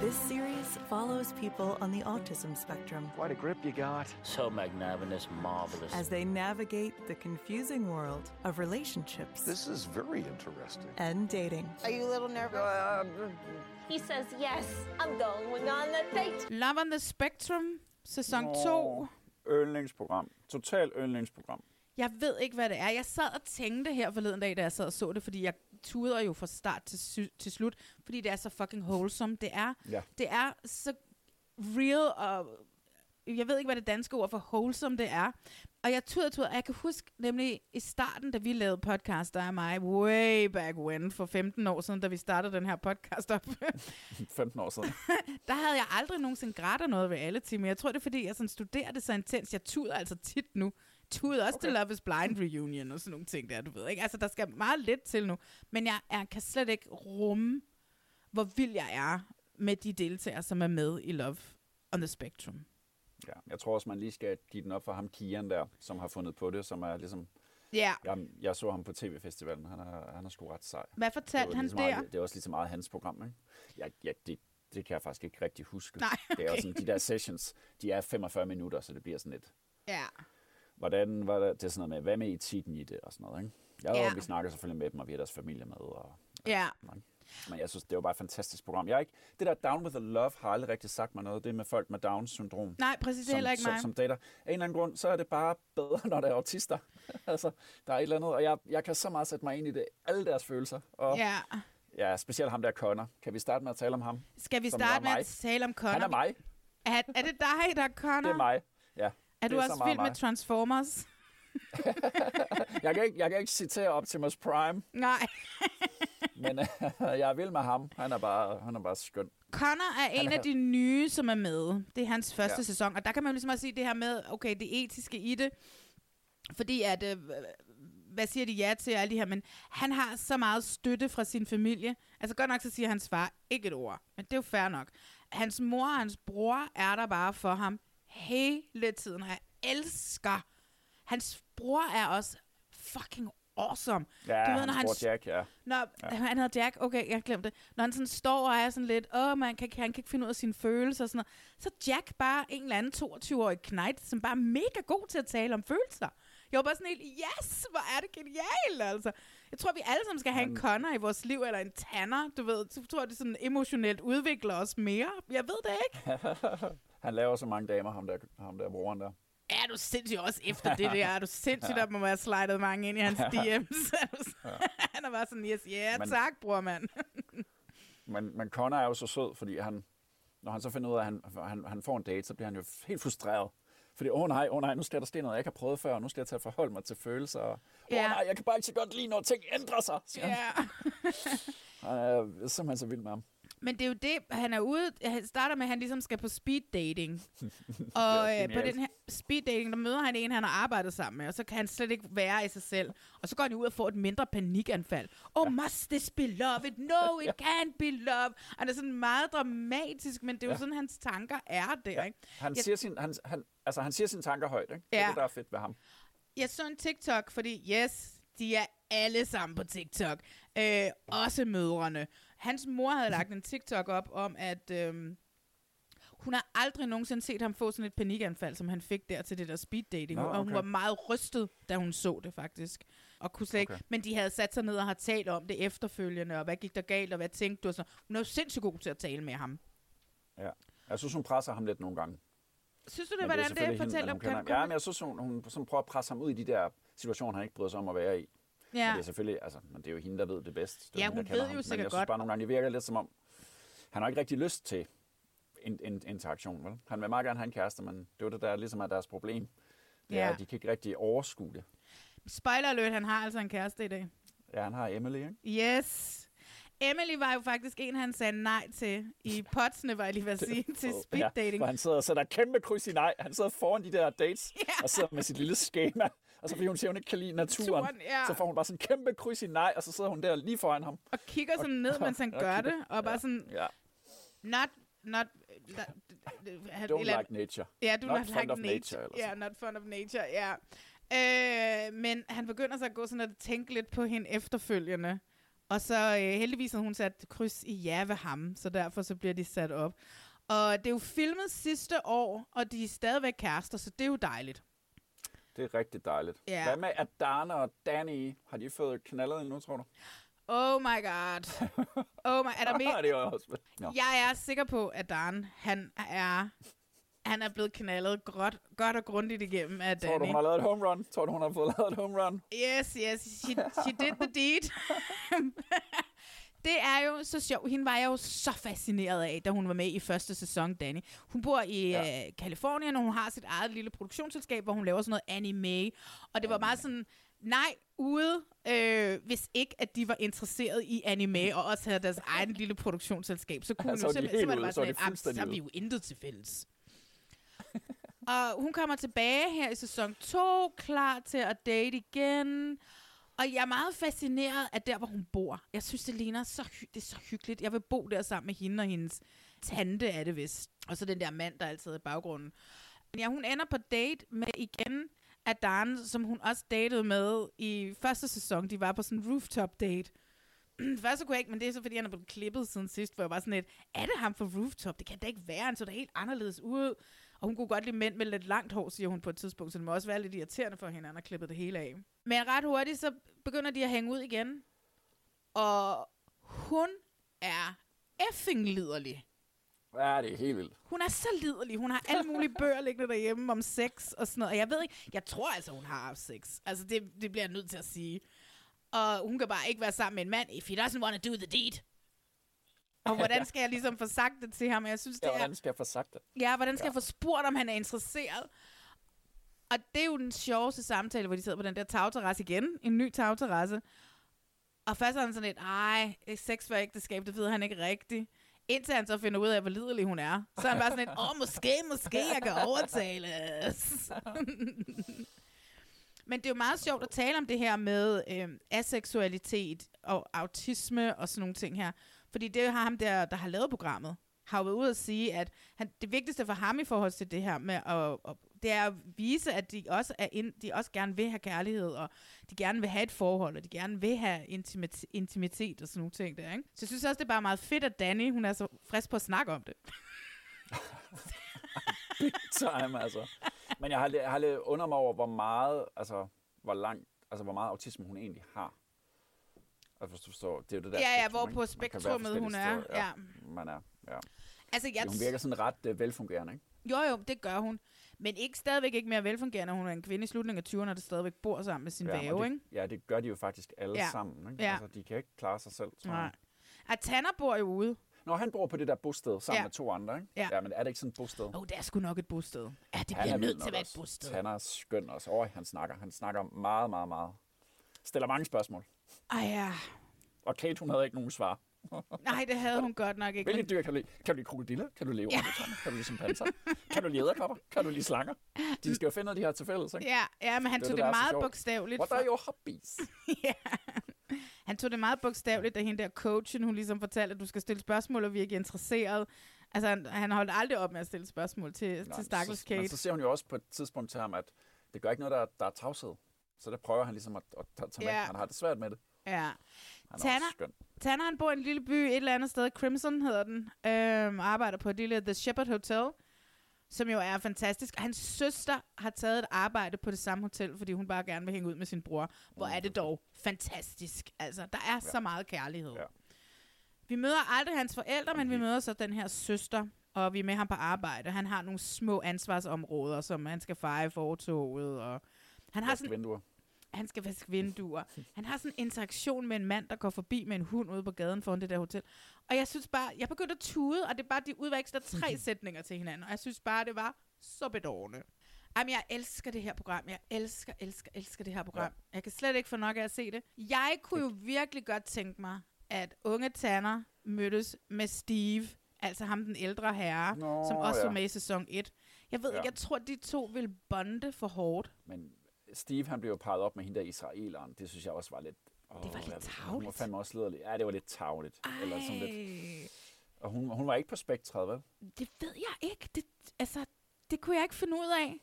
This series follows people on the autism spectrum Quite a grip you got. So magnanimous, marvelous. as they navigate the confusing world of relationships This is very interesting. and dating. Are you a little nervous? Uh, he says yes. I'm going on a date. Love on the Spectrum, sæson 2. Yndlingsprogram. Total yndlingsprogram. Jeg ved ikke, hvad det er. Jeg sad og tænkte her forleden dag, da jeg sad og så det, fordi jeg tuder jo fra start til, sy- til slut, fordi det er så fucking wholesome. Det er, Ja. det er så real, og jeg ved ikke, hvad det danske ord for wholesome det er. Og jeg tuder, tuder, og jeg kan huske nemlig i starten, da vi lavede podcast, der er mig way back when, for 15 år siden, da vi startede den her podcast op. 15 år siden. der havde jeg aldrig nogensinde grædt noget ved alle timer. Jeg tror, det er, fordi jeg sådan studerer det så intens. Jeg tuder altså tit nu. Tuder også okay. til Love is Blind reunion og sådan nogle ting der, du ved ikke. Altså, der skal meget lidt til nu. Men jeg er, kan slet ikke rumme, hvor vild jeg er med de deltagere, som er med i Love on the Spectrum. Ja, jeg tror også, man lige skal give den op for ham, Kian der, som har fundet på det, som er ligesom... Ja. Jeg, jeg så ham på tv-festivalen, han er, han er sgu ret sej. Hvad fortalte Det han lige så der? meget, det er også lige så meget hans program, ikke? Ja, ja det, det kan jeg faktisk ikke rigtig huske. Nej, Det er også okay. sådan, de der sessions, de er 45 minutter, så det bliver sådan lidt... Ja. Hvordan var det, det er sådan noget med, hvad med etikken i det og sådan noget, ikke? Jeg, Ja. Vi snakker selvfølgelig med dem, og vi har deres familie med, og Ja. men jeg synes, det var bare et fantastisk program. Jeg er ikke, det der Down with the Love har aldrig rigtig sagt mig noget. Det med folk med Down-syndrom. Nej, præcis, som, heller ikke som, mig. Som dater. Af en eller anden grund, så er det bare bedre, når der er autister. altså, der er et eller andet, og jeg, jeg kan så meget sætte mig ind i det. Alle deres følelser. Og, Ja. ja, specielt ham der Connor. Kan vi starte med at tale om ham? Skal vi Som starte med mig? at tale om Connor? Han er mig. Er, er det dig, der er Connor? Det er mig. Er du også vild med. Transformers? jeg, kan ikke, jeg kan ikke citere Optimus Prime, Nej. men øh, jeg er vild med ham. Han er bare, han er bare skøn. Connor er en Han af er- de nye, som er med. Det er hans første. Ja. sæson, og der kan man jo ligesom også sige det her med, okay, det etiske i det, fordi at, øh, hvad siger de ja til og alle de her, men han har så meget støtte fra sin familie. Altså godt nok så siger hans far ikke et ord, men det er jo fair nok. Hans mor og hans bror er der bare for ham hele tiden, og jeg elsker. Hans bror er også fucking awesome. Ja, du han når han spurgte Jack, ja. Nå, ja. han hedder Jack. Okay, jeg glemte det. Når han sådan står og er sådan lidt, åh, man kan, han kan ikke finde ud af sine følelser og sådan noget. Så Jack bare en eller anden 22-årig knight, som bare er mega god til at tale om følelser. Jeg var bare sådan helt, yes, hvor er det genialt, altså. Jeg tror, vi alle sammen skal have en Connor i vores liv, eller en Tanner, du ved. Så tror jeg, det sådan emotionelt udvikler os mere. Jeg ved det ikke. han laver så mange damer, ham der, ham der broren der. Er du sindssygt også efter det der? Er du sindssygt, at man må have slidet mange ind i hans DM's? S- han er bare sådan, yes, ja, yeah, Men- tak, bror, mand. Men, men Connor er jo så sød, fordi han, når han så finder ud af, at han, han, han får en date, så bliver han jo helt frustreret. Fordi, åh oh, nej, åh oh, nej, nu skal der ske noget, jeg ikke har prøvet før, og nu skal jeg til at forholde mig til følelser. Åh Ja. oh, nej, jeg kan bare ikke så godt lide, når ting ændrer sig. Ja. Han er simpelthen så vild med ham. Men det er jo det, han er ude, han starter med, at han ligesom skal på speed dating. Det og øh, på den her speed dating, der møder han en, han har arbejdet sammen med, og så kan han slet ikke være i sig selv. Og så går han ud og får et mindre panikanfald. Oh, must this be love? No, it can't be love. Og det er sådan meget dramatisk, men det er jo Ja. sådan, hans tanker er der, ikke? Han, Jeg- siger sin, han, han, altså, han siger sine tanker højt, ikke? Det Ja. er det, der er fedt ved ham. Jeg så en TikTok, fordi yes, de er alle sammen på TikTok. Øh, også mødrene. Hans mor havde lagt en TikTok op om, at øhm, hun har aldrig nogensinde set ham få sådan et panikanfald, som han fik der til det der speed dating. Nå, Og hun okay. var meget rystet, da hun så det faktisk. Og kunne slet ikke. Okay. Men de havde sat sig ned og har talt om det efterfølgende, og hvad gik der galt, og hvad tænkte du? Og så. Hun er jo sindssygt god til at tale med ham. Ja. Jeg synes, hun presser ham lidt nogle gange. Synes du det, Men hvordan det, hende, fortæller hun kender ham. Ja, men jeg synes, hun, hun sådan prøver at presse ham ud i de der situationer, han ikke bryder sig om at være i. Ja. Men det er selvfølgelig, altså, men det er jo hende, der ved det bedst. Det er Ja, der hun kender ved ham. jo Men sikkert jeg synes godt. bare nogle gange, det virker lidt som om, han har ikke rigtig lyst til en, en interaktion, vel? Han vil meget gerne have en kæreste, men det er det, der ligesom er deres problem. Det er, Ja. at de kan ikke rigtig overskue det. Spoiler alert, han har altså en kæreste i dag. Ja, han har Emily, ikke? Yes. Emily var jo faktisk en, han sagde nej til i potsene, var jeg lige ved at sige, til speed dating. Ja, han sidder og sætter kæmpe kryds i nej. Han sidder foran de der dates, Ja. og sidder med sit lille schema. Og så fordi hun siger, hun ikke kan lide naturen, Naturen, ja. så får hun bare sådan en kæmpe kryds i nej, og så sidder hun der lige foran ham. Og kigger sådan ned, mens han og gør kigger- det, og bare sådan, Ja. not, not, not Don't like nature. Ja, do Not not, like nature. nature, eller Ja, sådan. not fond of nature, ja. Øh, men han begynder så at gå sådan at tænke lidt på hende efterfølgende. Og så øh, heldigvis har hun sat kryds i ja ved ham, så derfor så bliver de sat op. Og det er jo filmet sidste år, og de er stadigvæk kærester, så det er jo dejligt. Det er rigtig dejligt. Ja. Hvad med Adana og Danny? Har de fået knaldet endnu, tror du? Oh my god. Oh my, er der mere? det var også... Nå. Jeg er sikker på, at Dan, han er, han er blevet knaldet godt, godt og grundigt igennem af Tror du, Danny. hun har lavet et home run? Tror du, hun har fået lavet et home run? Yes, yes, she, she did the deed. det er jo så sjovt. Hende var jeg jo så fascineret af, da hun var med i første sæson, Danny. Hun bor i ja. øh, Kalifornien, og hun har sit eget lille produktionsselskab, hvor hun laver sådan noget anime. Og det var meget sådan, nej, ude, øh, hvis ikke, at de var interesseret i anime, og også havde deres egen lille produktionsselskab, så kunne Ja, hun så jo er de simpelthen, så ude, bare så sådan, de lidt, "Ah, fuldstændig så er vi ude." jo intet til fælles. og hun kommer tilbage her i sæson 2, klar til at date igen. Og jeg er meget fascineret af der, hvor hun bor. Jeg synes, det ligner så, hy- det er så hyggeligt. Jeg vil bo der sammen med hende og hendes tante er det vist. Og så den der mand, der altid er i baggrunden. Men ja, hun ender på date med igen Adan, som hun også datede med i første sæson. De var på sådan en rooftop date. Først så kunne jeg ikke, men det er så fordi, han er blevet klippet siden sidst, hvor jeg var sådan lidt, er det ham for Rooftop? Det kan da ikke være, han så da helt anderledes ud. Og hun kunne godt lide mænd med lidt langt hår, siger hun på et tidspunkt, så det må også være lidt irriterende for hende, at han har klippet det hele af. Men ret hurtigt, så begynder de at hænge ud igen. Og hun er effing liderlig. Ja, det er helt vildt. Hun er så liderlig. Hun har alle mulige bøger liggende derhjemme om sex og sådan noget. Og jeg ved ikke, jeg tror altså, hun har haft sex. Altså, det, det bliver jeg nødt til at sige. Og hun kan bare ikke være sammen med en mand, if he doesn't want to do the deed. Og hvordan skal jeg ligesom få sagt det til ham? Jeg synes, det Ja, er... hvordan skal jeg få sagt det? Ja, hvordan skal ja. jeg få spurgt, om han er interesseret? Og det er jo den sjoveste samtale, hvor de sidder på den der tagterrasse igen. En ny tagterrasse. Og først er han sådan lidt, ej, sex for ægteskab, det ved han ikke rigtigt. Indtil han så finder ud af, hvor lidelig hun er. Så er han bare sådan lidt, åh, måske, måske, jeg kan overtales. Men det er jo meget sjovt at tale om det her med øh, aseksualitet og autisme og sådan nogle ting her. Fordi det har ham der, der har lavet programmet, har jo været ude at sige, at han, det vigtigste for ham i forhold til det her med at, at det er at vise, at de også, er ind, de også gerne vil have kærlighed, og de gerne vil have et forhold, og de gerne vil have intimat, intimitet og sådan nogle ting der, ikke? Så jeg synes også, det er bare meget fedt, at Danny, hun er så frisk på at snakke om det. Big time, altså. Men jeg har, jeg har lidt under mig over, hvor meget, altså, hvor langt, altså, hvor meget autisme hun egentlig har. Altså, hvis du forstår, det er jo det der Ja, ja, spektrum, hvor på spektrummet hun er, steder, ja. Man er, ja. Altså, jeg hun virker sådan ret uh, velfungerende, ikke? Jo, jo, det gør hun. Men ikke stadigvæk ikke mere velfungerende. Hun er en kvinde i slutningen af 20'erne, der stadigvæk bor sammen med sin ja, og væve, ikke? Ja, det gør de jo faktisk alle Ja. sammen, ikke? Ja. Altså, de kan ikke klare sig selv, tror Nej. jeg. At Tanner bor jo ude. Nå, han bor på det der bosted sammen Ja. med to andre, ikke? Ja. ja men er det ikke sådan et bosted? Åh, oh, det er sgu nok et bosted. Ja, det Han bliver er nødt til at være et bosted. Han er skøn også. Øj, han snakker. Han snakker meget, meget, meget. Stiller mange spørgsmål. Ej ja. Og Kate, hun havde ikke nogen svar. Nej, det havde hun godt nok ikke. Hvilke dyr kan du lide? Kan du lide krokodiller? Kan du lide orangutanger? Kan du lide chimpanser? Kan du lide æderkopper? Kan du lide slanger? De skal jo finde noget, de har til fælles, ikke? Ja, ja, men han Det tog det, det, meget bogstaveligt. What are your hobbies? ja. Han tog det meget bogstaveligt, da hende der coachen, hun ligesom fortalte, at du skal stille spørgsmål og virke interesseret. Altså, han, han holdt aldrig op med at stille spørgsmål til, Nå, til Stakkels så, Men Kate. så siger hun jo også på et tidspunkt til ham, at det gør ikke noget, der, der er tavshed. Så der prøver han ligesom at, at tage med. Ja. Han har det svært med det. Ja. Han er Tanner, skøn. Tanner, han bor i en lille by et eller andet sted. Crimson hedder den. Øhm, arbejder på et lille The Shepherd Hotel, som jo er fantastisk. Hans søster har taget et arbejde på det samme hotel, fordi hun bare gerne vil hænge ud med sin bror. Hvor er det dog fantastisk. Altså, der er ja. så meget kærlighed. Ja. Vi møder aldrig hans forældre, men vi møder så den her søster, og vi er med ham på arbejde. Han har nogle små ansvarsområder, som han skal feje fortoget, og han har sådan vinduer. Han skal vaske vinduer. Han har sådan en interaktion med en mand, der går forbi med en hund ude på gaden foran det der hotel. Og jeg synes bare, jeg begyndte at tude, og det er bare, de udveksler tre sætninger til hinanden. Og jeg synes bare, det var så bedårende. Jamen, jeg elsker det her program. Jeg elsker, elsker, elsker det her program. Ja. Jeg kan slet ikke få nok af at se det. Jeg kunne jo virkelig godt tænke mig, at unge Tanner mødtes med Steve, altså ham den ældre herre, Nå, som også ja. var med i sæson 1. Jeg ved Ja. ikke, jeg tror, de to vil bonde for hårdt. Men Steve, han blev jo parret op med hende der israeleren. Det synes jeg også var lidt... Åh, Det var lidt hvad- Hun var fandme også liderlig. Ja, det var lidt tavligt. Eller sådan lidt. Og hun, hun var ikke på spektret, vel? Det ved jeg ikke. Det, altså, det kunne jeg ikke finde ud af.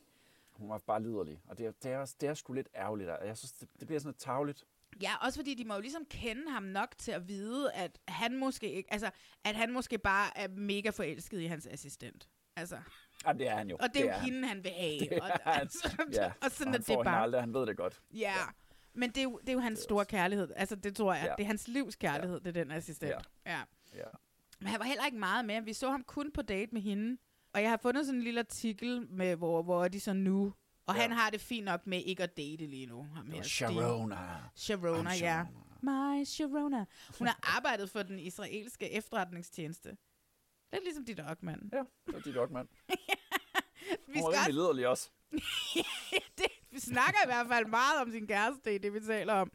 Hun var bare liderlig. Og det, er- det, er, også- det er sgu lidt ærgerligt. Jeg synes, det, det bliver sådan lidt tavligt. Ja, også fordi de må jo ligesom kende ham nok til at vide, at han måske ikke, altså, at han måske bare er mega forelsket i hans assistent. Altså, Jamen, det er han jo. og det er jo han. hende, han vil have. Det og, han. altså, ja. og sådan og han det får bare. aldrig, han ved det godt. Ja, men det er jo, det er jo hans store kærlighed. Altså, det tror jeg, Ja. det er hans livs kærlighed, det er den assistent. Ja. Ja. Men han var heller ikke meget med. Vi så ham kun på date med hende. Og jeg har fundet sådan en lille artikel, med, hvor, hvor er de så nu. Og Ja. han har det fint nok med ikke at date lige nu. Ham her, Steve. Sharona. Sharona, I'm ja. My Sharona. Hun har arbejdet for den israelske efterretningstjeneste. Lidt ligesom dit Ockman. Ja, det er dit Ockman. Vi Hun var skal liderlig også. det, vi snakker i hvert fald meget om sin kæreste, det det, vi taler om.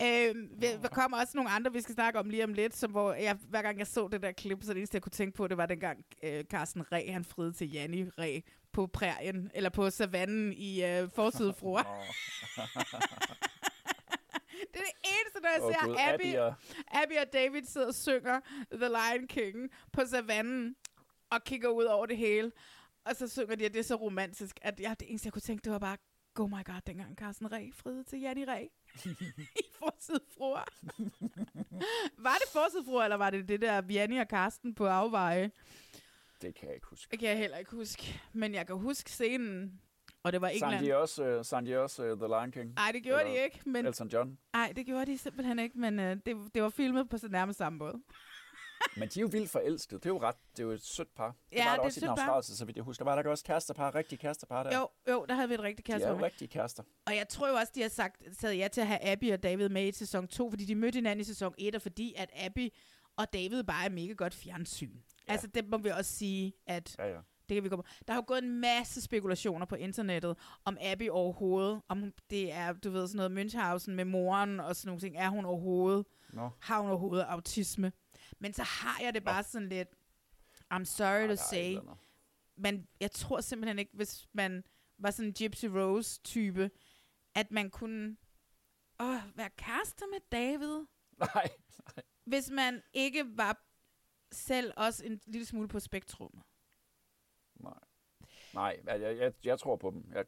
Vi- der kommer også nogle andre, vi skal snakke om lige om lidt, som hvor jeg, hver gang jeg så det der klip, så det eneste, jeg kunne tænke på, det var dengang øh, Carsten Ræ, han friede til Janni Ræ på prærien, eller på savannen i øh, Forsidefruer. det er det eneste, når jeg Åh, ser Gud, Abby, Abby og- Abby og David sidder og synger The Lion King på savannen, og kigger ud over det hele. Og så synger de, at det er så romantisk, at jeg, det eneste, jeg kunne tænke, det var bare, oh my god, dengang Carsten Ræ friede til Janni Ræ. I forsidefruer. var det forsidefruer, eller var det det der Janni og Carsten på afveje? Det kan jeg ikke huske. Det kan jeg heller ikke huske. Men jeg kan huske scenen, og det var Sang England. de også, uh, sang de også uh, The Lion King? Ej, det gjorde de Eller ikke, men- Elton John. Nej, det gjorde de simpelthen ikke, men øh, det, det var filmet på så nærmest samme måde. Men de er jo vildt forelskede. Det er jo ret. Det er jo et sødt par. Det Ja, var det der er også i den australske, så vidt jeg husker. Var der ikke også kærestepar, rigtige kærestepar der? Jo, jo, der havde vi et rigtigt de kæreste. er jo rigtige kærester. Og jeg tror jo også, de har sagt, taget ja til at have Abby og David med i sæson 2, fordi de mødte hinanden i sæson 1, og fordi at Abby og David bare er mega godt fjernsyn. Ja. Altså, det må vi også sige, at Ja, ja. Det kan vi komme. Der har jo gået en masse spekulationer på internettet om Abby overhovedet, om det er, du ved, sådan noget Münchhausen med moren og sådan nogle ting. Er hun overhovedet? Nå. Har hun overhovedet autisme? Men så har jeg det bare sådan lidt, I'm sorry to say, men jeg tror simpelthen ikke, hvis man var sådan en Gypsy Rose-type, at man kunne åh, være kærester med David. Nej. Hvis man ikke var selv også en lille smule på spektrum. Nej. Nej, jeg, jeg, jeg, tror på dem. Jeg,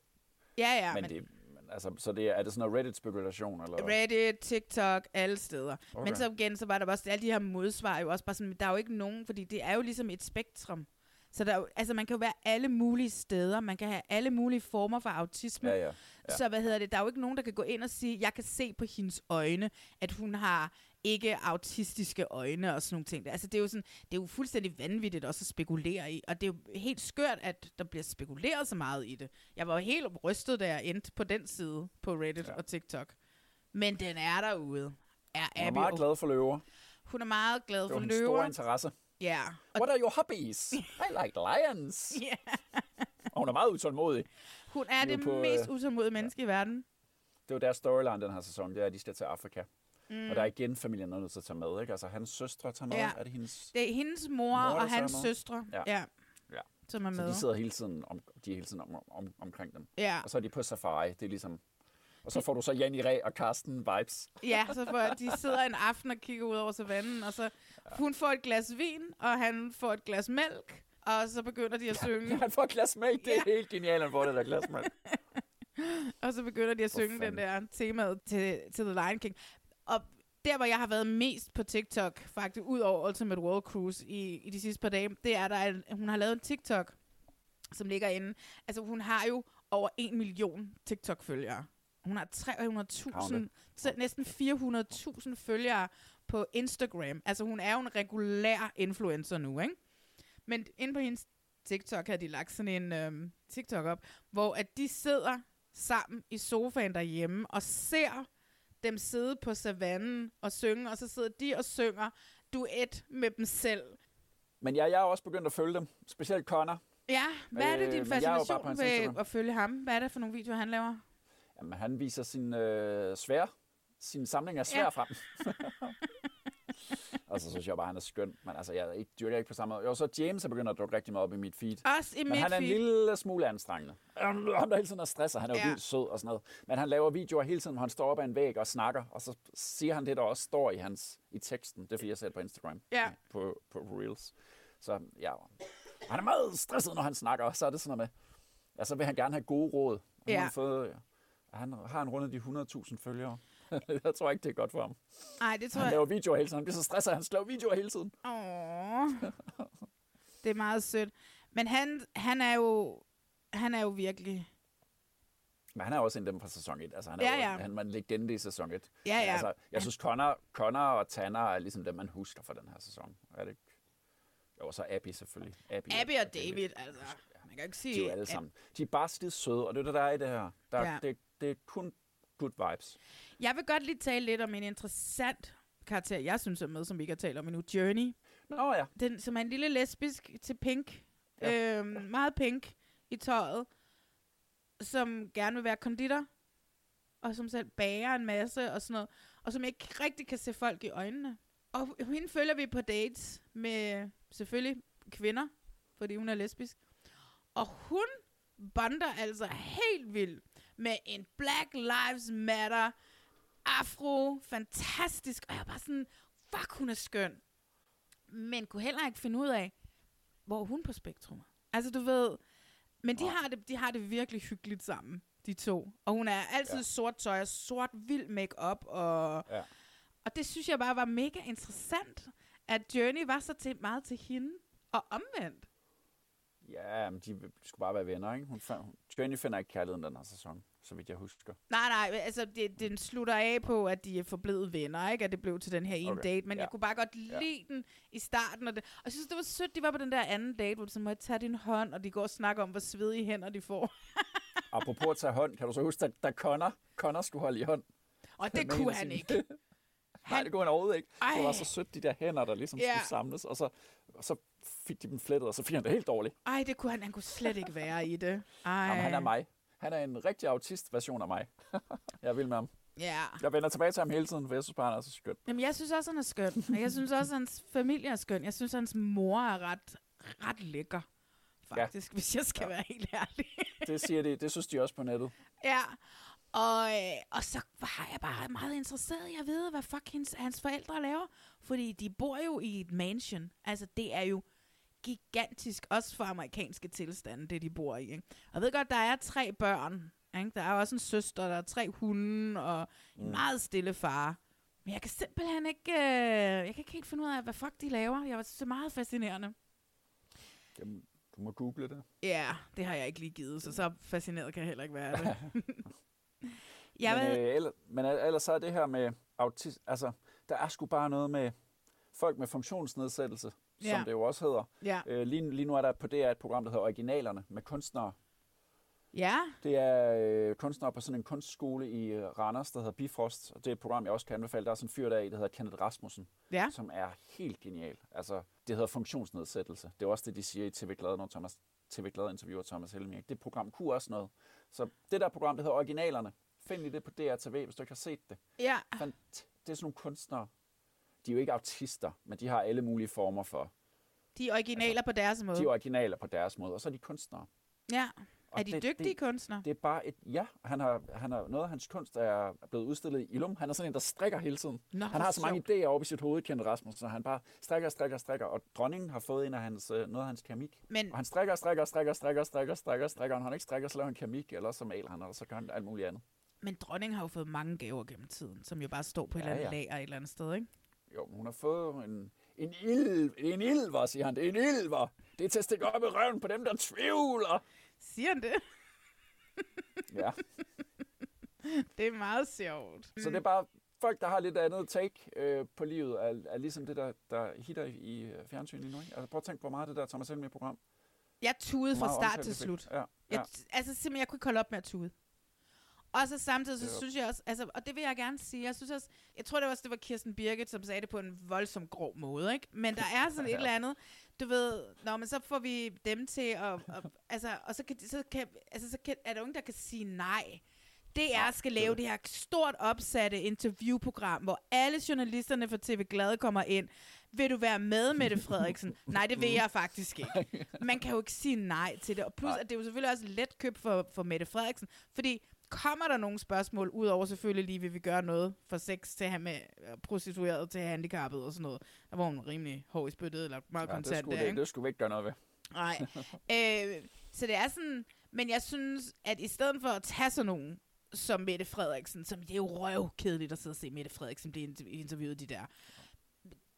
Ja, ja, men, men- det, men altså, så det er, er det sådan noget Reddit-spekulation? Eller? Reddit, TikTok, alle steder. Okay. Men så igen, så var der også alle de her modsvar jo også bare sådan, der er jo ikke nogen, fordi det er jo ligesom et spektrum. Så der er altså man kan jo være alle mulige steder, man kan have alle mulige former for autisme. Ja, ja. Ja. Så hvad hedder det, der er jo ikke nogen, der kan gå ind og sige, jeg kan se på hendes øjne, at hun har ikke autistiske øjne og sådan nogle ting. Altså det er jo sådan, det er jo fuldstændig vanvittigt også at spekulere i, og det er jo helt skørt, at der bliver spekuleret så meget i det. Jeg var jo helt rystet, da jeg endte på den side på Reddit ja. og TikTok. Men den er derude. Er Jeg er Abby meget glad for løver. hun er meget glad Det for var hendes løver. store interesse. Ja. What are your hobbies? I like lions. Yeah. Og hun er meget utålmodig. Hun er er det på, mest øh, utålmodige menneske i verden. Det er jo deres storyline den her sæson, det er, at de skal til Afrika. Mm. Og der er igen familien er nødt til at tage med, ikke? Altså hans søstre tager med. Ja. Er det hendes? Det er hendes mor, Mor, og hans søstre, Ja. ja, ja. som er Så med. de sidder hele tiden, om, de er hele tiden om, om, omkring dem. Ja. Og så er de på safari. Det er ligesom... Og så får du så Janni Ræ og Karsten vibes. Ja, så for, de sidder en aften og kigger ud over savannen, og så hun får et glas vin, og han får et glas mælk, og så begynder de at synge. Han får et glas mælk. Det er helt genialt, han får det der glas mælk. og så begynder de at synge den der temaet til, til The Lion King. Og der, hvor jeg har været mest på TikTok, faktisk ud over Ultimate World Cruise i, i de sidste par dage, det er, der en- hun har lavet en TikTok, som ligger inde. Altså, hun har jo over en million TikTok-følgere. Hun har 300.000, Havne. så næsten 400.000 følgere på Instagram. Altså, hun er jo en regulær influencer nu, ikke? Men inde på hendes TikTok har de lagt sådan en øhm, TikTok op, hvor at de sidder sammen i sofaen derhjemme og ser dem sidde på savannen og synge, og så sidder de og synger duet med dem selv. Men jeg, jeg er også begyndt at følge dem. Specielt Connor. Ja, hvad er det Øh, din fascination hans ved at følge ham? Hvad er det for nogle videoer, han laver? Jamen, han viser sin øh, svær, sin samling af svær ja. frem. og så synes jeg bare, han er skøn. Men altså, jeg er ikke, dyrker ikke på samme måde. Jo, så James er begyndt at dukke rigtig meget op i mit feed. Også i Men mit han er en feed. lille smule anstrengende. Ham der hele tiden er stresset. Han er jo Ja. vildt sød og sådan noget. Men han laver videoer hele tiden, hvor han står op ad en væg og snakker. Og så siger han det, der også står i, hans, i teksten. Det er fordi, jeg ser det på Instagram. Ja. På, på Reels. Så ja, han er meget stresset, når han snakker. Og så er det sådan noget med, ja, så vil han gerne have gode råd. Og nu Ja. har Han, fået, han har han rundet de 100.000 følgere. jeg tror ikke, det er godt for ham. Nej, det tror Han jeg... laver videoer hele tiden. Han bliver så stresset, han slår videoer hele tiden. Åh, det er meget sødt. Men han, han er jo... Han er jo virkelig... Men han er også en af dem fra sæson 1. Altså, han er, Ja, jo, ja. Han var en legende i sæson 1. Ja, ja. Altså, jeg synes, Connor, Connor og Tanner er ligesom dem, man husker fra den her sæson. Er det ikke? Jo, og så Abby selvfølgelig. Abby, Abby og David, altså... Man kan jo ikke sige... De er jo alle sammen. De er bare skide søde, og det er det, der er i det her. Der, ja. det, det er kun good vibes. Jeg vil godt lige tale lidt om en interessant karakter, jeg synes er med, som vi ikke har talt om endnu. Journey. Nå ja. Den, som er en lille lesbisk til pink. Ja. Øhm, meget pink i tøjet. Som gerne vil være konditor. Og som selv bager en masse og sådan noget. Og som ikke rigtig kan se folk i øjnene. Og hende følger vi på dates med selvfølgelig kvinder. Fordi hun er lesbisk. Og hun bonder altså helt vildt med en Black Lives Matter afro, fantastisk, og jeg er bare sådan, fuck, hun er skøn. Men kunne heller ikke finde ud af, hvor hun på spektrum. Altså, du ved, men de har, det, de har det virkelig hyggeligt sammen, de to. Og hun er altid. Ja. sort tøj og sort vild makeup og, Ja. og det synes jeg bare var mega interessant, at Journey var så til, meget til hende, og omvendt. Ja, men de, skulle bare være venner, ikke? Hun hun, Journey finder ikke kærligheden den her sæson, så vidt jeg husker. Nej, nej, altså det, den slutter af på, at de er forblevet venner, ikke? At det blev til den her ene Okay, date, men ja. ja. jeg kunne bare godt lide den i starten. Og, det, og jeg synes, det var sødt, de var på den der anden date, hvor de så må jeg tage din hånd, og de går og snakker om, hvor svedige hænder de får. Apropos at tage hånd, kan du så huske, da, Connor, Connor skulle holde i hånd? Og det kunne han sin- ikke. Nej, det kunne han overhovedet ikke. Ej. Det var så sødt, de der hænder, der ligesom Ja. skulle samles, og så, og så fik de dem flettet, og så fik han det helt dårligt. Ej, det kunne han, han kunne slet ikke være i det. Ej. Jamen, han er mig. Han er en rigtig autist-version af mig. jeg vil med ham. Ja. Jeg vender tilbage til ham hele tiden, for jeg synes bare, han er så skøn. Jamen, jeg synes også, han er skøn. Og jeg synes også, hans familie er skøn. Jeg synes, hans mor er ret, ret lækker. Faktisk, ja. hvis jeg skal ja. være helt ærlig. Det siger de, det synes de også på nettet. Ja, og, øh, og så var jeg bare meget interesseret i at vide, hvad fuck hans, hans forældre laver. Fordi de bor jo i et mansion. Altså, det er jo gigantisk, også for amerikanske tilstande, det de bor i. Ikke? Og jeg ved godt, der er tre børn. Ikke? Der er også en søster, der er tre hunde, og en Mm. meget stille far. Men jeg kan simpelthen ikke, øh, jeg kan ikke helt finde ud af, hvad fuck de laver. Jeg det er meget fascinerende. Jamen, du må google det. Ja, det har jeg ikke lige givet, så så fascineret kan jeg heller ikke være det. jeg men, vil, øh, ellers, men ellers så er det her med autism, altså, der er sgu bare noget med folk med funktionsnedsættelse, Ja. som det jo også hedder. Ja. Øh, lige, lige nu er der på DR et program, der hedder Originalerne, med kunstnere. ja, Det er øh, kunstnere på sådan en kunstskole i øh, Randers, der hedder Bifrost, og det er et program, jeg også kan anbefale. Der er sådan en fyr der i, der hedder Kenneth Rasmussen, Ja. som er helt genial. Altså, det hedder funktionsnedsættelse. Det er også det, de siger i TV Glade, når Thomas, TV Glade interviewer Thomas Helming. Det program kunne også noget. Så det der program, det hedder Originalerne. Find lige det på DRTV, hvis du ikke har set det. ja. Fant- det er sådan nogle kunstnere. De er jo ikke autister, men de har alle mulige former for... De er originaler på deres måde. De er originaler på deres måde, og så er de kunstnere. Ja. Og Er de det- dygtige det- kunstnere? Det er bare et... Ja, han har, han har, noget af hans kunst er blevet udstillet i Ilum. Han er sådan en, der strikker hele tiden. Nå, han har så mange sjovt. idéer oppe i sit hoved, Kent Rasmussen, så han bare strikker, strikker, strikker. Og dronningen har fået en af hans, øh, noget af hans keramik. Men- Og han strikker, strikker, strikker, strikker, strikker, strikker, strikker. Og når han ikke strikker, så laver han keramik, eller så maler han, eller så gør han alt muligt andet. Men dronningen har jo fået mange gaver gennem tiden, som jo bare står på et Ja, eller andet ja. lager et eller andet sted, ikke? Jo, hun har fået en, en ild, en ilver, siger han. Det er en ilver. Det er til at stikke op i røven på dem, der tvivler. Siger han det? Ja. det er meget sjovt. Så det er bare folk, der har lidt andet take øh, på livet, er, er ligesom det, der, der hitter i øh, fjernsyn lige nu. Ikke? Altså prøv at tænke på hvor meget det der Thomas Helmig program. Jeg tudede fra start til slut. Ja, ja. Jeg, altså simpelthen, jeg kunne ikke holde op med at tude. Og så samtidig, så Det var- synes jeg også, altså, og det vil jeg gerne sige, jeg synes også, jeg tror det var, det var Kirsten Birgit, som sagde det på en voldsom grov måde, ikke? Men der er sådan et Ja. eller andet, du ved, når men så får vi dem til at, at altså, og så kan, så kan, altså, så kan, er der ingen, der kan sige nej. DR skal lave det her stort opsatte interviewprogram, hvor alle journalisterne fra TV Glade kommer ind. Vil du være med, Mette Frederiksen? nej, det vil jeg faktisk ikke. Man kan jo ikke sige nej til det. Og plus, at det er jo selvfølgelig også let købt for, for Mette Frederiksen. Fordi kommer der nogle spørgsmål, udover selvfølgelig lige, vil vi gøre noget for sex til ham med øh, prostitueret til handicappet og sådan noget. Der var hun rimelig hård i spyttet, eller meget Ja, det, kontant skulle, der, det, ikke? det skulle vi ikke gøre noget ved. Nej. øh, så det er sådan, men jeg synes, at i stedet for at tage sådan nogen, som Mette Frederiksen, som det er jo røvkedeligt at sidde og se Mette Frederiksen blive interv- interviewet de der.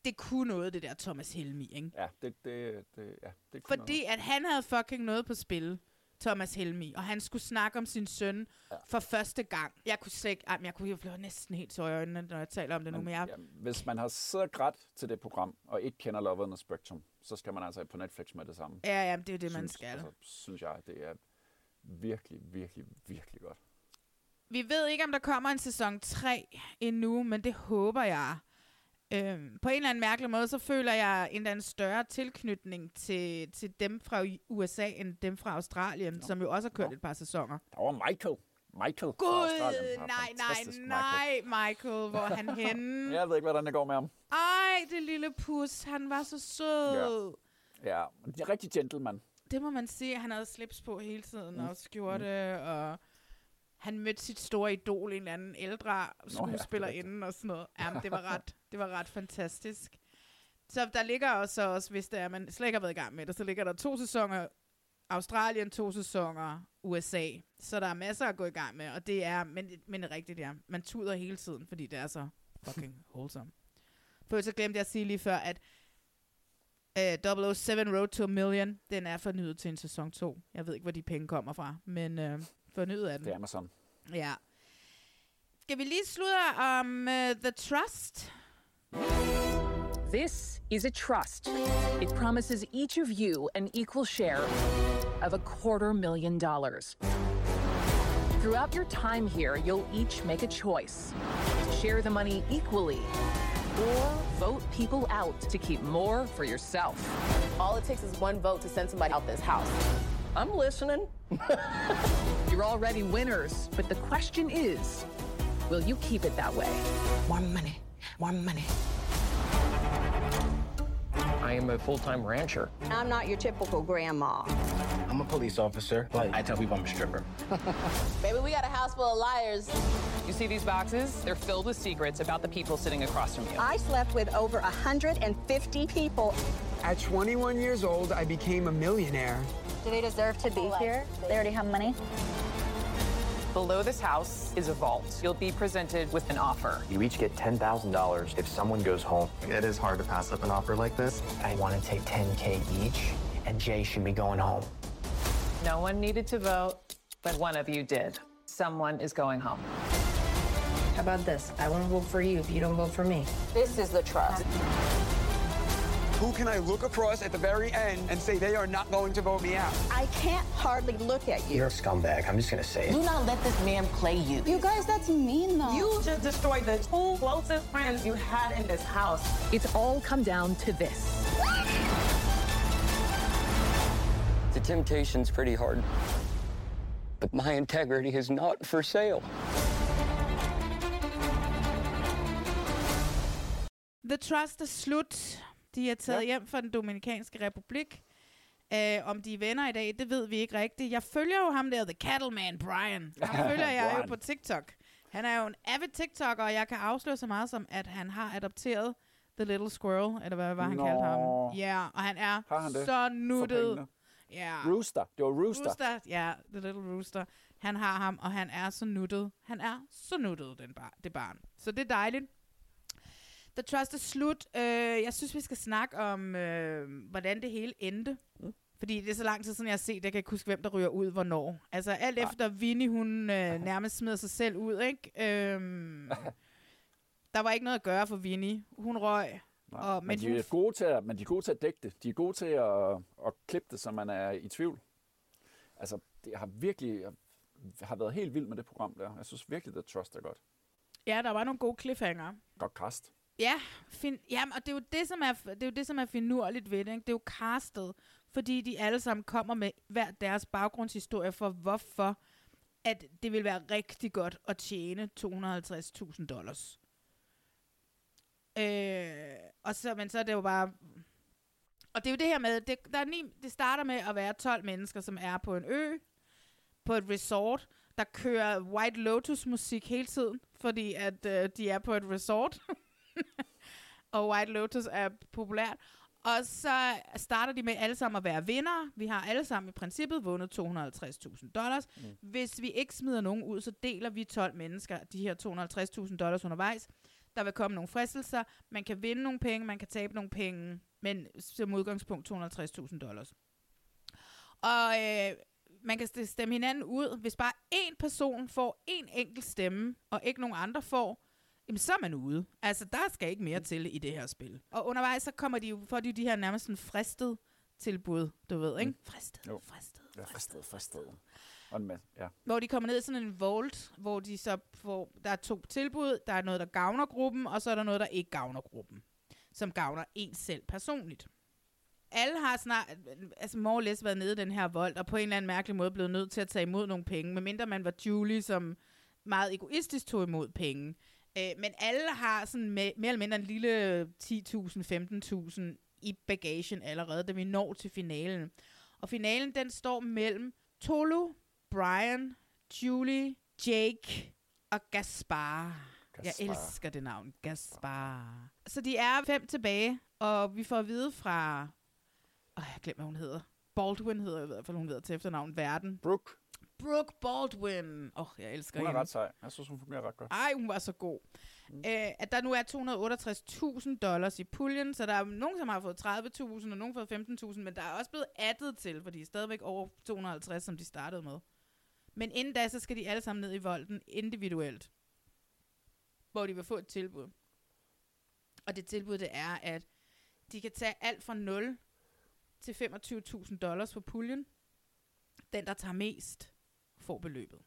Det kunne noget, det der Thomas Helmi, ikke? Ja, det, det, det, ja, det kunne Fordi at han havde fucking noget på spil, Thomas Helmi, og han skulle snakke om sin søn ja. for første gang. Jeg kunne slet ikke, ej, men jeg kunne jo næsten helt så i øjnene, når jeg taler om det nu, men jeg, Ja, hvis man har siddet grædt til det program, og ikke kender Love on the Spectrum, så skal man altså på Netflix med det samme. Ja, ja, det er jo det, man synes, skal. Altså, synes jeg, det er virkelig, virkelig, virkelig godt. Vi ved ikke, om der kommer en sæson 3 endnu, men det håber jeg. Øhm, på en eller anden mærkelig måde, så føler jeg en eller anden større tilknytning til, til dem fra USA, end dem fra Australien, no. som jo også har kørt no. et par sæsoner. Der var Michael. Michael Gud, nej, nej, nej, Michael, hvor er han henne? Jeg ved ikke, hvordan det går med ham. Ej, det lille pus, han var så sød. Ja, det er rigtig gentleman. Det må man sige, han havde slips på hele tiden, mm. og skjorte, mm. og han mødte sit store idol, en eller anden ældre ja, skuespillerinde og sådan noget. Jamen, det var ret, det var ret fantastisk. Så der ligger også, også, hvis det er, man slet ikke har været i gang med det, så ligger der to sæsoner Australien, to sæsoner USA. Så der er masser at gå i gang med, og det er, men, men det er rigtigt, ja. Man tuder hele tiden, fordi det er så fucking wholesome. For så glemte jeg at sige lige før, at uh, 007 Road to a Million, den er fornyet til en sæson 2. Jeg ved ikke, hvor de penge kommer fra, men fornyet af den. Det er Amazon. Ja. Skal vi lige sludre om uh, The Trust? This is a trust. It promises each of you an equal share of a quarter million dollars. Throughout your time here, you'll each make a choice to share the money equally or vote people out to keep more for yourself. All it takes is one vote to send somebody out this house. I'm listening. You're already winners, but the question is will you keep it that way? More money, more money. I am a full-time rancher. I'm not your typical grandma. I'm a police officer, but I tell people I'm a stripper. Baby, we got a house full of liars. You see these boxes? They're filled with secrets about the people sitting across from you. I slept with over 150 people. At 21 years old, I became a millionaire. Do they deserve to be here? They already have money. Below this house is a vault. You'll be presented with an offer. You each get $10,000 if someone goes home. It is hard to pass up an offer like this. I want to take 10K each, and Jay should be going home. No one needed to vote, but one of you did. Someone is going home. How about this? I won't vote for you if you don't vote for me. This is the trust. Who can I look across at the very end and say they are not going to vote me out? I can't hardly look at you. You're a scumbag. I'm just going to say it. Do not let this man play you. You guys, that's mean though. You just destroyed the two closest friends you had in this house. It's all come down to this. The temptation's pretty hard. But my integrity is not for sale. The Trust er slut. De er taget ja. hjem fra den Dominikanske Republik. Uh, om de er venner i dag, det ved vi ikke rigtigt. Jeg følger jo ham der, The Cattleman Brian. Ham følger jeg jo på TikTok. Han er jo en avid TikToker, og jeg kan afsløre så meget som, at han har adopteret The Little Squirrel, eller hvad var han Nå. kaldte ham? Ja, og han er Har han det? så nuttet. Ja. Rooster. Det var Rooster. Rooster, ja, The Little Rooster. Han har ham, og han er så nuttet. Han er så nuttet, den bar, det barn. Så det er dejligt. The Trust er slut. Uh, jeg synes, vi skal snakke om, uh, hvordan det hele endte. Mm. Fordi det er så lang tid siden, jeg har set. Jeg kan ikke huske, hvem der ryger ud, hvornår. Altså alt efter Vinnie, hun uh, nærmest smider sig selv ud, ikke? Um, der var ikke noget at gøre for Vinnie. Hun røg. Nej, Og, men, men de hun er gode til at, men de er gode til at dække det. De er gode til at, at klippe det, så man er i tvivl. Altså, det har virkelig har været helt vild med det program der. Jeg synes virkelig, at Trust er godt. Ja, der var nogle gode cliffhanger. Godt cast. Ja, fin- jamen, og det er jo det, som er, det er, jo det, som er finurligt ved det. Ikke? Det er jo castet, fordi de alle sammen kommer med hver deres baggrundshistorie for, hvorfor at det vil være rigtig godt at tjene 250.000 dollars. Øh, og så, men så er det jo bare... Og det er jo det her med, det, der er ni, det starter med at være 12 mennesker, som er på en ø, på et resort, der kører White Lotus musik hele tiden, fordi at øh, de er på et resort. og White Lotus er populært. Og så starter de med alle sammen at være vinder. Vi har alle sammen i princippet vundet 250.000 dollars. Mm. Hvis vi ikke smider nogen ud, så deler vi 12 mennesker de her 250.000 dollars undervejs. Der vil komme nogle fristelser. Man kan vinde nogle penge, man kan tabe nogle penge, men som udgangspunkt 250.000 dollars. Og øh, man kan st- stemme hinanden ud. Hvis bare én person får én enkelt stemme, og ikke nogen andre får, jamen så er man ude. Altså, der skal ikke mere til i det her spil. Og undervejs, så kommer de får de de her nærmest sådan fristet tilbud, du ved, ikke? Fristet, Jo. fristet. Ja, fristet, fristet. Og en masse, ja. Hvor de kommer ned i sådan en vault, hvor de så får, der er to tilbud, der er noget, der gavner gruppen, og så er der noget, der ikke gavner gruppen, som gavner en selv personligt. Alle har snart, altså more or less været nede i den her vold, og på en eller anden mærkelig måde blevet nødt til at tage imod nogle penge, medmindre man var Julie, som meget egoistisk tog imod penge. Øh, men alle har sådan med, mere eller mindre en lille 10.000, 15.000 i bagagen allerede, da vi når til finalen. Og finalen, den står mellem Tolu, Brian, Julie, Jake og Gaspar. Jeg Gaspar. elsker det navn, Gaspar. Så de er fem tilbage, og vi får at vide fra... Åh, jeg glemmer, hvad hun hedder. Baldwin hedder i hvert fald, hun hedder til efternavn Verden. Brooke. Brooke Baldwin. Åh, oh, jeg elsker Hun er hende. ret sej. Jeg synes, hun fungerer ret godt. Ej, hun var så god. Mm. Øh, at der nu er 268.000 dollars i puljen, så der er nogen, som har fået 30.000, og nogen har fået 15.000, men der er også blevet addet til, for de er stadigvæk over 250, som de startede med. Men inden da, så skal de alle sammen ned i volden individuelt, hvor de vil få et tilbud. Og det tilbud, det er, at de kan tage alt fra 0 til 25.000 dollars på puljen. Den, der tager mest, får beløbet.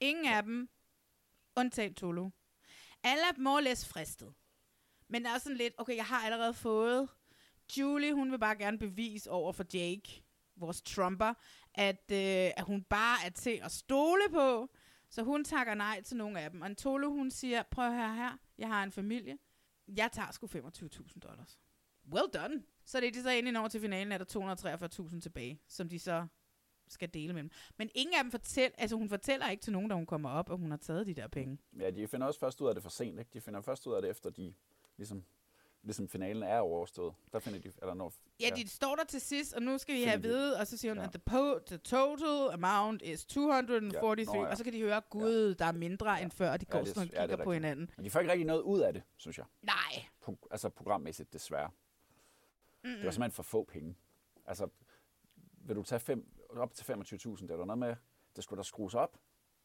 Ingen af dem, undtagen Tolo. Alle er more less fristet. Men der er sådan lidt, okay, jeg har allerede fået. Julie, hun vil bare gerne bevise over for Jake, vores trumper, at, øh, at hun bare er til at stole på. Så hun takker nej til nogle af dem. Og Tolo, hun siger, prøv at høre her, jeg har en familie. Jeg tager sgu 25.000 dollars. Well done. Så det er de så endelig når til finalen, er der 243.000 tilbage, som de så skal dele med dem. Men ingen af dem fortæller, altså hun fortæller ikke til nogen, da hun kommer op, at hun har taget de der penge. Ja, de finder også først ud af det for sent, ikke? De finder først ud af det, efter de, ligesom, ligesom finalen er overstået. Der finder de, eller når... Ja, de står der til sidst, og nu skal vi have vide, og så siger hun, Ja. at the, po- the total amount is 243, Ja, nå ja. og så kan de høre, gud, der er mindre end før, og de går Ja, det sådan og ja, er kigger på hinanden. Men de får ikke rigtig noget ud af det, synes jeg. Nej. Pro- altså programmæssigt, desværre. Mm-mm. Det var simpelthen for få penge. Altså, vil du tage fem, op til 25.000, det er der noget med, det skulle der skrues op.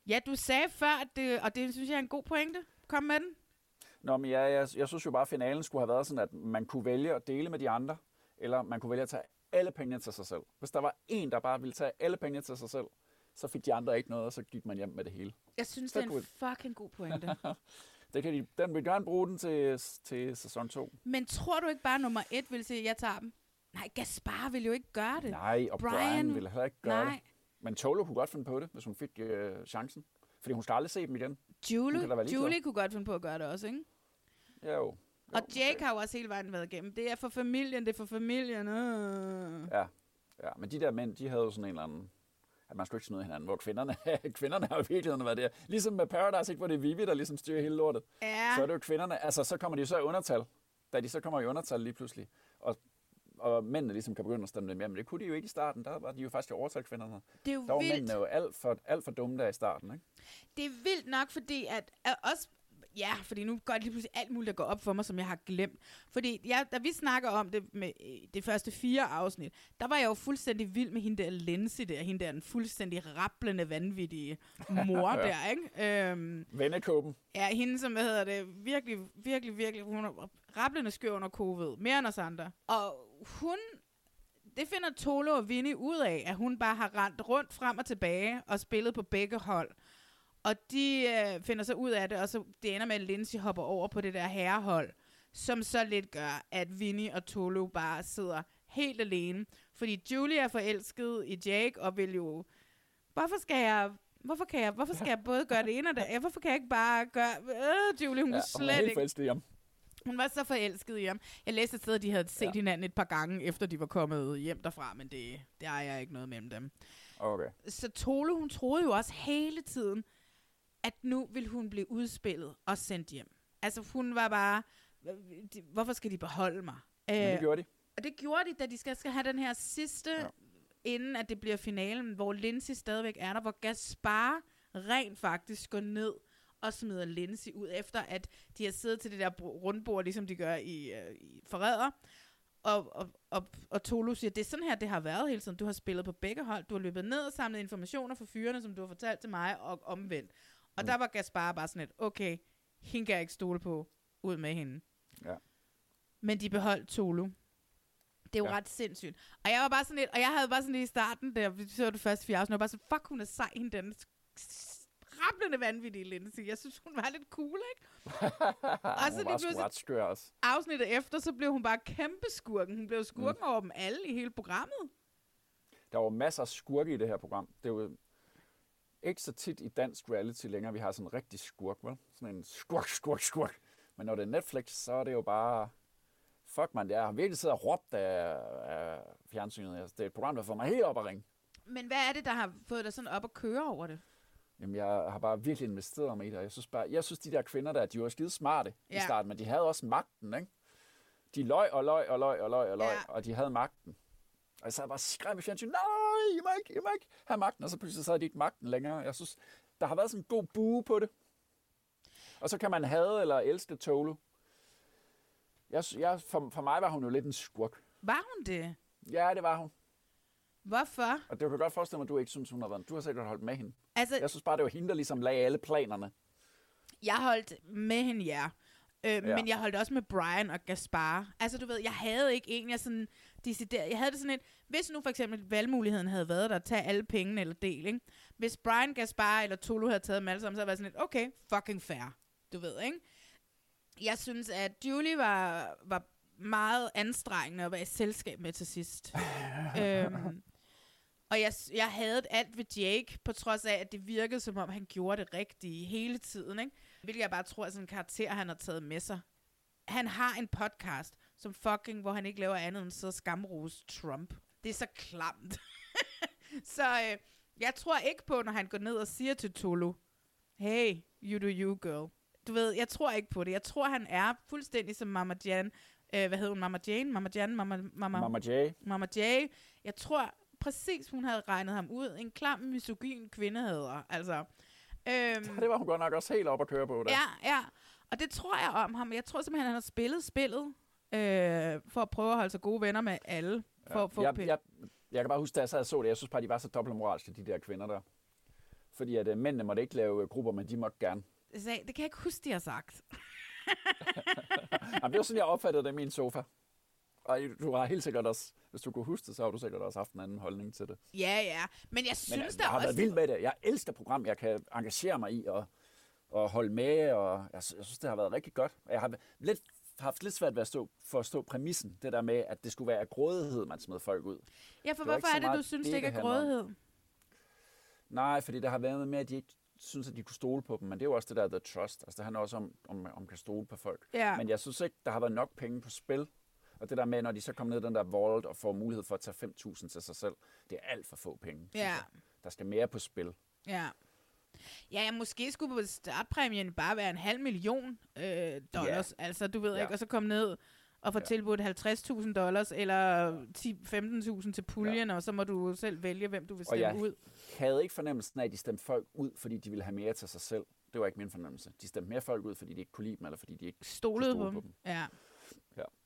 Ja, du sagde før, at det, og det synes jeg er en god pointe. Kom med den. Nå, men jeg, jeg, jeg synes jo bare, at finalen skulle have været sådan, at man kunne vælge at dele med de andre, eller man kunne vælge at tage alle pengene til sig selv. Hvis der var en, der bare ville tage alle pengene til sig selv, så fik de andre ikke noget, og så gik man hjem med det hele. Jeg synes, Så det er en kunne- fucking god pointe. Det kan de, den vil gerne bruge den til, til sæson 2. Men tror du ikke bare, at nummer et vil sige, at jeg tager dem? Nej, Gaspar vil jo ikke gøre det. Nej, og Brian, Brian ville heller ikke gøre nej. det. Men Tolo kunne godt finde på det, hvis hun fik øh, chancen. Fordi hun skal aldrig se dem igen. Julie. Julie kunne godt finde på at gøre det også, ikke? Ja, jo. Og Jake har jo også hele vejen været igennem. Det er for familien, det er for familien. Øh. Ja. ja, men de der mænd, de havde jo sådan en eller anden at man skulle ikke snyde hinanden, hvor kvinderne, kvinderne har jo i virkeligheden været der. Ligesom med Paradise, ikke, hvor det er Vivi, der ligesom styrer hele lortet. Ja. Så er det jo kvinderne, altså så kommer de jo så i undertal, da de så kommer i undertal lige pludselig. Og, og mændene ligesom kan begynde at stemme dem hjem. Men det kunne de jo ikke i starten, der var de jo faktisk i overtal kvinderne. Det er jo der var vildt. mændene jo alt for, alt for dumme der i starten, ikke? Det er vildt nok, fordi at, at også... Ja, fordi nu går det lige pludselig alt muligt, der går op for mig, som jeg har glemt. Fordi ja, da vi snakker om det med øh, det første fire afsnit, der var jeg jo fuldstændig vild med hende der Lindsay der, hende der den fuldstændig rapplende, vanvittige mor Ja. der, ikke? Øhm, Vennekåben. Ja, hende, som, hvad hedder det, virkelig, virkelig, virkelig, hun er rapplende skør under covid, mere end os andre. Og hun, det finder Tolo og Vinnie ud af, at hun bare har rendt rundt frem og tilbage og spillet på begge hold. Og de øh, finder så ud af det, og så det ender med, at Lindsay hopper over på det der herrehold, som så lidt gør, at Vinnie og Tolo bare sidder helt alene. Fordi Julie er forelsket i Jake, og vil jo... Hvorfor skal jeg... Hvorfor kan jeg, hvorfor skal jeg både gøre det ene og det andet? Hvorfor kan jeg ikke bare gøre... Øh, Julie, hun Ja, og hun er slet helt ikke... Hun var så forelsket i ham. Jeg læste et sted, at de havde set ja. hinanden et par gange, efter de var kommet hjem derfra, men det, det er jeg ikke noget mellem dem. Okay. Så Tole, hun troede jo også hele tiden, at nu ville hun blive udspillet og sendt hjem. Altså hun var bare hvorfor skal de beholde mig? Men det Øh, gjorde de. Og det gjorde de, da de skal, skal have den her sidste, ja. inden at det bliver finalen, hvor Lindsay stadigvæk er der, hvor Gaspar rent faktisk går ned og smider Lindsay ud, efter at de har siddet til det der rundbord, ligesom de gør i, øh, i Forræder. Og, og, og, og Tolu siger, det er sådan her, det har været hele tiden. Du har spillet på begge hold. Du har løbet ned og samlet informationer fra fyrene, som du har fortalt til mig, og omvendt. Og mm. der var Gaspar bare sådan lidt, okay, hende kan jeg ikke stole på, ud med hende. Ja. Men de beholdt Tolu. Det er jo. Ja. ret sindssygt. Og jeg var bare sådan lidt, og jeg havde bare sådan lidt i starten, der vi så det første fire afsnit, og jeg var bare sådan, fuck, hun er sej, hende den rablende vanvittige Lindsay. Jeg synes, hun var lidt cool, ikke? og så Hun var sgu ret skør også. afsnittet efter, så blev hun bare kæmpe skurken. Hun blev skurken mm. over dem alle i hele programmet. Der var masser af skurke i det her program. Det er jo ikke så tit i dansk reality længere, vi har sådan en rigtig skurk, vel? Sådan en skurk, skurk, skurk. Men når det er Netflix, så er det jo bare... Fuck man, det er virkelig siddet og råbt af, af fjernsynet. Altså, det er et program, der får mig helt op at ringe. Men hvad er det, der har fået dig sådan op at køre over det? Jamen, jeg har bare virkelig investeret mig i det. og Jeg synes, bare, jeg synes de der kvinder der, de var skide smarte ja. i starten, men de havde også magten, ikke? De løg og løg og løg og løg og løg, Ja. og de havde magten. Og jeg sad bare og i fjernsyn, nej, I må ikke, I må ikke have magten. Og så pludselig så havde de ikke magten længere. Jeg synes, der har været sådan en god bue på det. Og så kan man have eller elske Tolu. Jeg, jeg, for, for mig var hun jo lidt en skurk. Var hun det? Ja, det var hun. Hvorfor? Og det kan jeg godt forestille mig, at du ikke synes, hun har været. Du har sikkert holdt med hende. Altså, Jeg synes bare, det var hende, der ligesom lagde alle planerne. Jeg holdt med hende, ja. Øh, ja. Men jeg holdt også med Brian og Gaspar. Altså, du ved, jeg havde ikke en, jeg sådan decideret... Jeg havde det sådan et... Hvis nu for eksempel valgmuligheden havde været der, at tage alle pengene eller del, ikke? Hvis Brian, Gaspar eller Tolu havde taget dem alle sammen, så havde jeg været sådan lidt, okay, fucking fair. Du ved, ikke? Jeg synes, at Julie var, var meget anstrengende at være i selskab med til sidst. øhm, og jeg, jeg havde alt ved Jake, på trods af, at det virkede, som om han gjorde det rigtige hele tiden. Ikke? Hvilket jeg bare tror er sådan en karakter, han har taget med sig. Han har en podcast, som fucking, hvor han ikke laver andet end og skamrose Trump. Det er så klamt. så øh, jeg tror ikke på, når han går ned og siger til Tolu, hey, you do you, girl. Du ved, jeg tror ikke på det. Jeg tror, han er fuldstændig som Mama Jan. Øh, hvad hedder hun? Mama Jane? Mama Jan? Mama, Mama, Mama J. Mama J. Jeg tror præcis, hun havde regnet ham ud. En klam, misogyn kvindehader. Altså, øhm, Det var hun godt nok også helt op at køre på. Der. ja, ja. Og det tror jeg om ham. Jeg tror simpelthen, han har spillet spillet øh, for at prøve at holde sig gode venner med alle. For få jeg, jeg, jeg kan bare huske, da jeg sad og så det, jeg synes bare, de var så dobbeltmoralske, de der kvinder der. Fordi at uh, mændene måtte ikke lave uh, grupper, men de måtte gerne. Det kan jeg ikke huske, de har sagt. Jamen, det var sådan, jeg opfattede det i min sofa. Og du har helt sikkert også, hvis du kunne huske det, så har du sikkert også haft en anden holdning til det. Ja, ja. Men jeg synes, Men der jeg har også... været vild med det. Jeg elsker program, jeg kan engagere mig i og, og holde med, og jeg, jeg synes, det har været rigtig godt. Jeg har lidt, haft lidt svært ved at stå, forstå præmissen, det der med, at det skulle være af grådighed, man smed folk ud. Ja, for Det hvorfor er det, du synes, det, det ikke det er grådighed? Nej, fordi der har været med, at de ikke synes, at de kunne stole på dem, men det er jo også det der the trust. Altså, det handler også om, om, om kan stole på folk. Ja. Men jeg synes ikke, der har været nok penge på spil. Og det der med, når de så kommer ned den der vault og får mulighed for at tage 5.000 til sig selv, det er alt for få penge. Ja. Der skal mere på spil. Ja. Ja, ja, måske skulle startpræmien bare være en halv million øh, dollars. Ja. Altså, du ved Ja. ikke, og så komme ned og få Ja. tilbudt 50.000 dollars, eller 10-15.000 til puljen, og så må du selv vælge, hvem du vil Og stemme jeg ud. havde ikke fornemmelsen af, at de stemte folk ud, fordi de ville have mere til sig selv. Det var ikke min fornemmelse. De stemte mere folk ud, fordi de ikke kunne lide dem, eller fordi de ikke Stolede kunne på stole dem. Ja.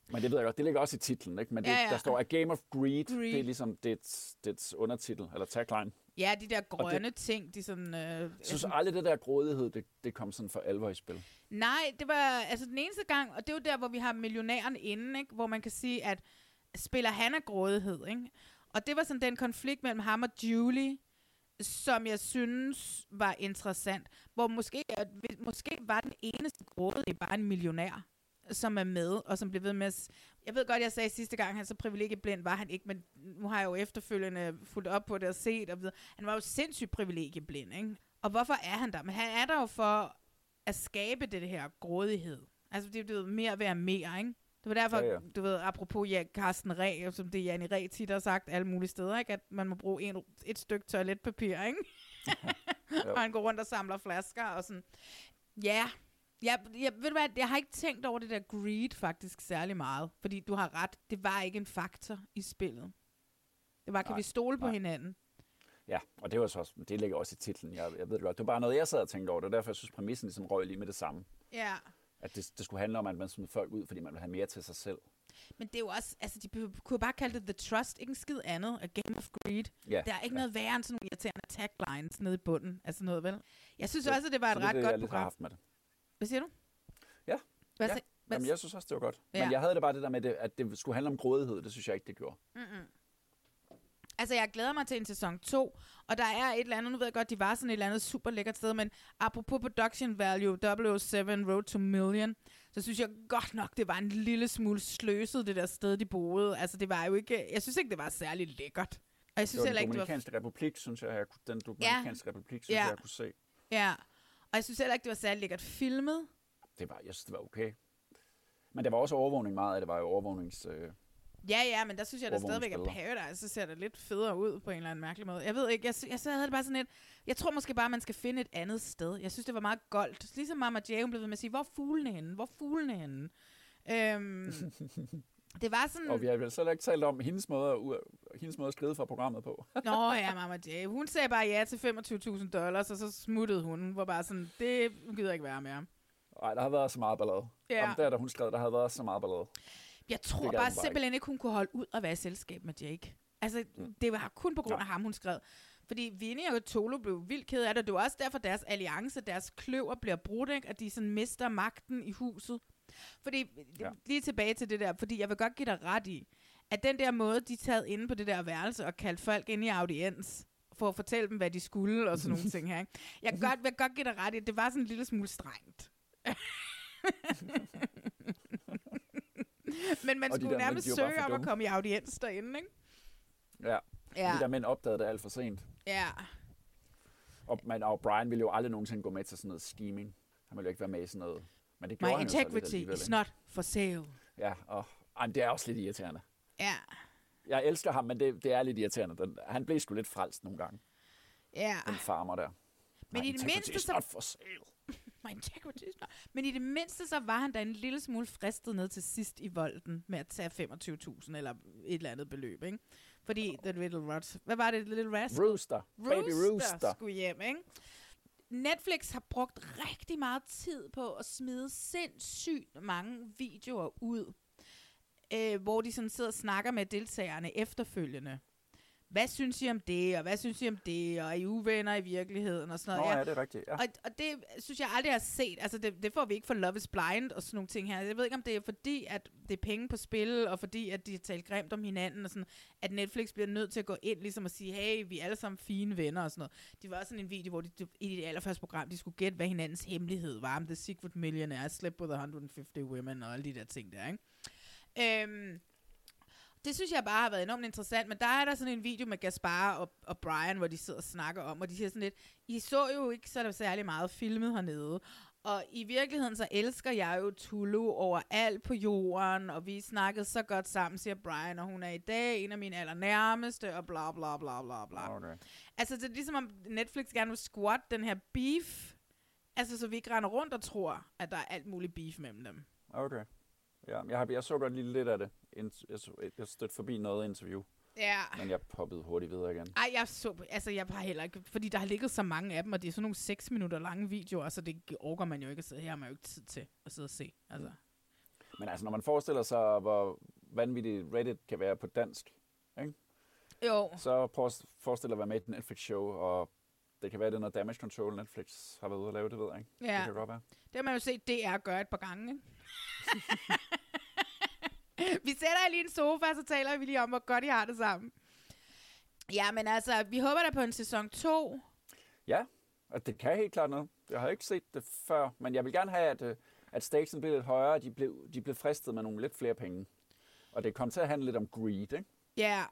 Men det ved jeg godt, det ligger også i titlen, ikke? Men det, Ja, ja. der står, at Game of Greed, Greed. det er ligesom dets, dets undertitel, eller tagline. Ja, de der Og det- grønne ting, de sådan... Øh, Jeg synes aldrig, det der grådighed, det, det kom sådan for alvor i spil. Nej, det var altså den eneste gang, og det er jo der, hvor vi har millionæren inde, ikke? hvor man kan sige, at spiller han af grådighed, ikke? Og det var sådan den konflikt mellem ham og Julie, som jeg synes var interessant. Hvor måske, måske var den eneste grådige bare en millionær, som er med, og som blev ved med at... Jeg ved godt, jeg sagde sidste gang, han så privilegieblind var han ikke, men nu har jeg jo efterfølgende fulgt op på det og set, og ved, han var jo sindssygt privilegieblind, ikke? Og hvorfor er han der? Men han er der jo for at skabe det her grådighed. Altså, det er jo mere at være mere, ikke? Det var derfor, ja. ja. du ved, apropos ja, Carsten Ræ, som det Janne Ræ tit har sagt alle mulige steder, ikke? at man må bruge en, et stykke toiletpapir, ikke? og han går rundt og samler flasker og sådan. Ja, Jeg, jeg, ved du hvad, jeg har ikke tænkt over det der greed faktisk særlig meget, fordi du har ret, det var ikke en faktor i spillet. Det var, kan Nej, vi stole på nej. hinanden? Ja, og det var så også, det ligger også i titlen. Jeg, jeg ved det godt. Det var bare noget, jeg sad og tænkte over. Det var derfor, jeg synes, præmissen ligesom røg lige med det samme. Ja. At det, det skulle handle om, at man smed folk ud, fordi man vil have mere til sig selv. Men det er jo også, altså de kunne bare kalde det The Trust, ikke en skid andet, A Game of Greed. Ja, Der er ikke ja. noget værre end sådan nogle irriterende taglines nede i bunden, altså noget vel? Jeg synes Så- også, at det var et det ret det, godt jeg har program. haft med det. Hvad siger du? Ja. Hvad ja. hvad Jamen, jeg synes også, det var godt. Ja. Men jeg havde det bare det der med, det, at det skulle handle om grådighed. Det synes jeg ikke, det gjorde. Mm-mm. Altså, jeg glæder mig til en sæson 2, og der er et eller andet, nu ved jeg godt, de var sådan et eller andet super lækkert sted, men apropos production value, 007 Road to Million, så synes jeg godt nok, det var en lille smule sløset, det der sted, de boede. Altså, det var jo ikke, jeg synes ikke, det var særlig lækkert. Og jeg synes det var heller ikke, det var Dominikanske Republik, synes jeg, jeg kunne, den Dominikanske Republik, synes Ja. jeg, jeg kunne se. Ja, og jeg synes heller ikke, det var særlig lækkert filmet. Det var, jeg synes, det var okay. Men der var også overvågning meget af det, var jo overvågnings... Øh, Ja, ja, men der synes jeg da stadigvæk, Overvågningsbilleder. Paradise så ser det lidt federe ud på en eller anden mærkelig måde. Jeg ved ikke, jeg, jeg, så havde det bare sådan et, jeg tror måske bare, man skal finde et andet sted. Jeg synes, det var meget goldt. Ligesom Mama J, hun blev ved med at sige, hvor er fuglene henne? Hvor er fuglene henne? Øhm, det var sådan... og vi har vel selv ikke talt om hendes måde, hendes måde at skride fra programmet på. Nå ja, Mama J. Hun sagde bare ja til 25.000 dollars, og så smuttede hun. Hun var bare sådan, det gider ikke være mere. Nej, der har været så meget ballade. Ja. Om der, da hun skrev, der havde været så meget ballade. Jeg tror bare bare simpelthen ikke, hun kunne holde ud at være i selskab med Jake. Altså, mm. det var kun på grund af ham, hun skrev. Fordi Vinnie og Tolo blev vildt ked af det. Det var også derfor, deres alliance, deres kløver bliver brudt, ikke? at de sådan mister magten i huset. Fordi, ja. lige tilbage til det der, fordi jeg vil godt give dig ret i, at den der måde, de taget inde på det der værelse og kaldte folk ind i audiens, for at fortælle dem, hvad de skulle og sådan nogle ting her. Ikke? Jeg kan godt, vil godt give dig ret i, at det var sådan en lille smule strengt. Men man de skulle der nærmest de søge om at komme i audiens derinde, ikke? Ja. Ja. De der mænd opdagede det alt for sent. Ja. Og, man, og Brian ville jo aldrig nogensinde gå med til sådan noget scheming. Han ville jo ikke være med i sådan noget. Men det My gjorde jo integrity alligevel, is not for sale. Ja, og ej, det er også lidt irriterende. Ja. Jeg elsker ham, men det, det er lidt irriterende. Den, han blev sgu lidt frelst nogle gange, Ja. den farmer der. Men My i det mindste så- for sale. My integrity is not. Men i det mindste, så var han da en lille smule fristet ned til sidst i volden med at tage 25.000 eller et eller andet beløb, ikke? Fordi The Little Rats... Hvad var det? Little Rascal? Rooster. Baby Rooster. skulle hjem, ikke? Netflix har brugt rigtig meget tid på at smide sindssygt mange videoer ud, øh, hvor de sådan sidder og snakker med deltagerne efterfølgende. Hvad synes I om det, og hvad synes I om det, og er I uvenner i virkeligheden, og sådan Nå noget. ja, det er rigtigt. Ja. Og, og det synes jeg aldrig har set. Altså, det, det får vi ikke for Love is Blind og sådan nogle ting her. Jeg ved ikke, om det er fordi, at det er penge på spil, og fordi, at de har talt grimt om hinanden, og sådan, at Netflix bliver nødt til at gå ind ligesom og sige, hey, vi er alle sammen fine venner og sådan noget. Det var også sådan en video, hvor de, i det allerførste program, de skulle gætte, hvad hinandens hemmelighed var. Om The Secret Millionaire, Slept with 150 Women og alle de der ting der, ikke? Øhm, det synes jeg bare har været enormt interessant, men der er der sådan en video med Gaspar og, og Brian, hvor de sidder og snakker om, og de siger sådan lidt, I så jo ikke så særlig meget filmet hernede, og i virkeligheden så elsker jeg jo Tulu overalt på jorden, og vi snakkede så godt sammen, siger Brian, og hun er i dag en af mine allernærmeste, og bla bla bla bla bla. Okay. Altså det er ligesom om Netflix gerne vil squat den her beef, altså så vi ikke render rundt og tror, at der er alt muligt beef mellem dem. Okay. Ja, jeg, har, jeg så godt lige lidt af det. Jeg, så, jeg stødte forbi noget interview, Ja. men jeg poppede hurtigt videre igen. Ej, jeg så, altså jeg har heller ikke, fordi der har ligget så mange af dem, og det er sådan nogle 6 minutter lange videoer, så det orker man jo ikke at sidde her, har man jo ikke tid til at sidde og se. Altså. Men altså, når man forestiller sig, hvor vanvittigt Reddit kan være på dansk, ikke? Jo. så forestille dig at være med i et Netflix-show, og det kan være, det er noget damage control, Netflix har været ude at lave, det ved jeg ikke. Ja. Det kan godt være. Det har man jo set DR gøre et par gange, ikke? vi sætter jer lige i en sofa, så taler vi lige om, hvor godt I har det sammen. Ja, men altså, vi håber da på en sæson 2. Ja, og det kan helt klart noget. Jeg har ikke set det før, men jeg vil gerne have, at, øh, at stakesen blev lidt højere, de blev, de blev fristet med nogle lidt flere penge. Og det kom til at handle lidt om greed, ikke? Ja,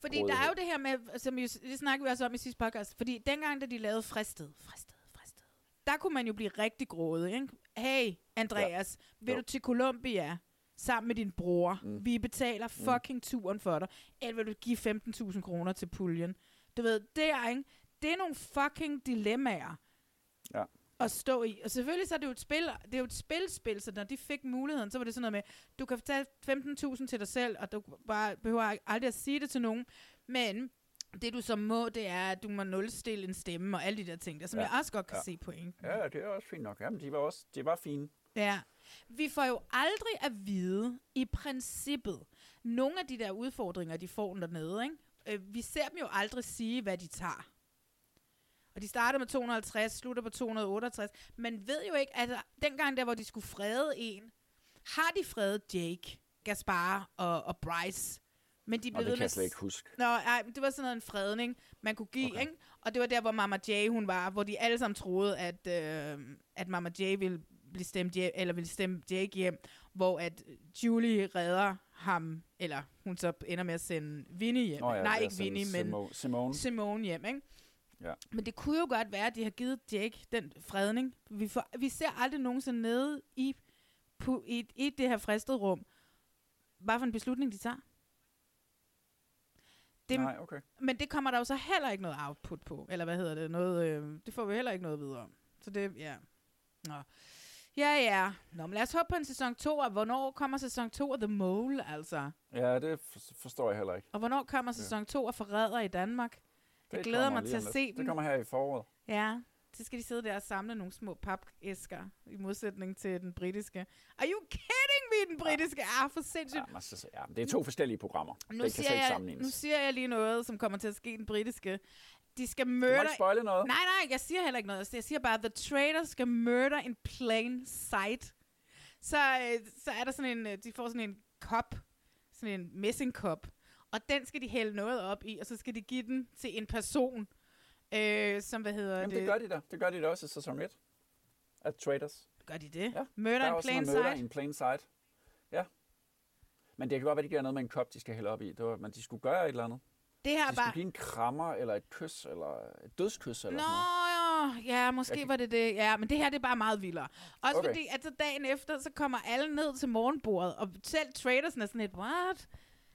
fordi der er jo det her med, som vi, det snakker vi også om i sidste podcast, fordi dengang, da de lavede Fristet, Fristet, Fristet, der kunne man jo blive rigtig grådig, ikke? Hey, Andreas, ja. vil Jo. du til Colombia sammen med din bror? Mm. Vi betaler fucking turen for dig. Eller vil du give 15.000 kroner til puljen? Du ved, det er, ikke? Det er nogle fucking dilemmaer. Ja. at stå i. Og selvfølgelig så er det jo et spil, det er jo et spilspil, så når de fik muligheden, så var det sådan noget med, du kan tage 15.000 til dig selv, og du bare behøver aldrig at sige det til nogen, men det du så må, det er, at du må nulstille en stemme og alle de der ting der, som ja. jeg også godt kan Ja. se pointen. Ja, det er også fint nok. Jamen, de var også de var fine. Ja. Vi får jo aldrig at vide, i princippet, nogle af de der udfordringer, de får dernede, ikke? Øh, vi ser dem jo aldrig sige, hvad de tager. Og de starter med 250, slutter på 268. Man ved jo ikke, at dengang der, hvor de skulle frede en, har de fredet Jake, Gaspar og, og Bryce. Men de blev det ved kan med jeg slet ikke huske. Nå, ej, men det var sådan noget en fredning, man kunne give, okay. ikke? Og det var der, hvor Mama J, hun var, hvor de alle sammen troede, at, øh, at Mama J ville blive stemt hjem, eller ville stemme Jake hjem, hvor at Julie redder ham, eller hun så ender med at sende Vinnie hjem. Nå ja, Nej, ikke Vinnie, men Simo- Simone. Simone hjem, ikke? Ja. Men det kunne jo godt være, at de har givet Jake den fredning. Vi, får, vi ser aldrig nogensinde nede i, på, i, i det her fristede rum, hvad for en beslutning de tager. Det, Nej, okay. Men det kommer der jo så heller ikke noget output på. Eller hvad hedder det? Noget, øh, det får vi heller ikke noget videre om. Så det, ja. Nå. Ja, ja. Nå, men lad os håbe på en sæson 2, og hvornår kommer sæson 2 af The Mole, altså? Ja, det for- forstår jeg heller ikke. Og hvornår kommer sæson 2 af Forræder i Danmark? Jeg Det glæder kommer mig til at se Det den. kommer her i foråret. Ja, så skal de sidde der og samle nogle små papæsker, i modsætning til den britiske. Are you kidding me, den britiske? Ah, for sindssygt. Ja, se- ja, det er to forskellige programmer. Nu det kan siger, ikke jeg, sammenlignes. nu siger jeg lige noget, som kommer til at ske den britiske. De skal Du må ikke spoile noget. Nej, nej, jeg siger heller ikke noget. Jeg siger bare, the traitor skal murder in plain sight. Så, øh, så er der sådan en... øh, De får sådan en kop. Sådan en messingkop. Og den skal de hælde noget op i, og så skal de give den til en person, øh, som, hvad hedder Jamen, det gør de da. Det gør de da også i sæson 1. At Traders. Gør de det? Ja. Murder der er in plain noget murder sight? in plain sight. Ja. Men det kan godt være, de gør noget med en kop, de skal hælde op i. Det var, men de skulle gøre et eller andet. Det her de skulle bare... give en krammer, eller et kys, eller et dødskys, eller Nå, sådan noget. ja, måske kan- var det det. Ja, men det her det er bare meget vildere. Også Okay. fordi, at så dagen efter, så kommer alle ned til morgenbordet, og selv tradersen er sådan lidt, what?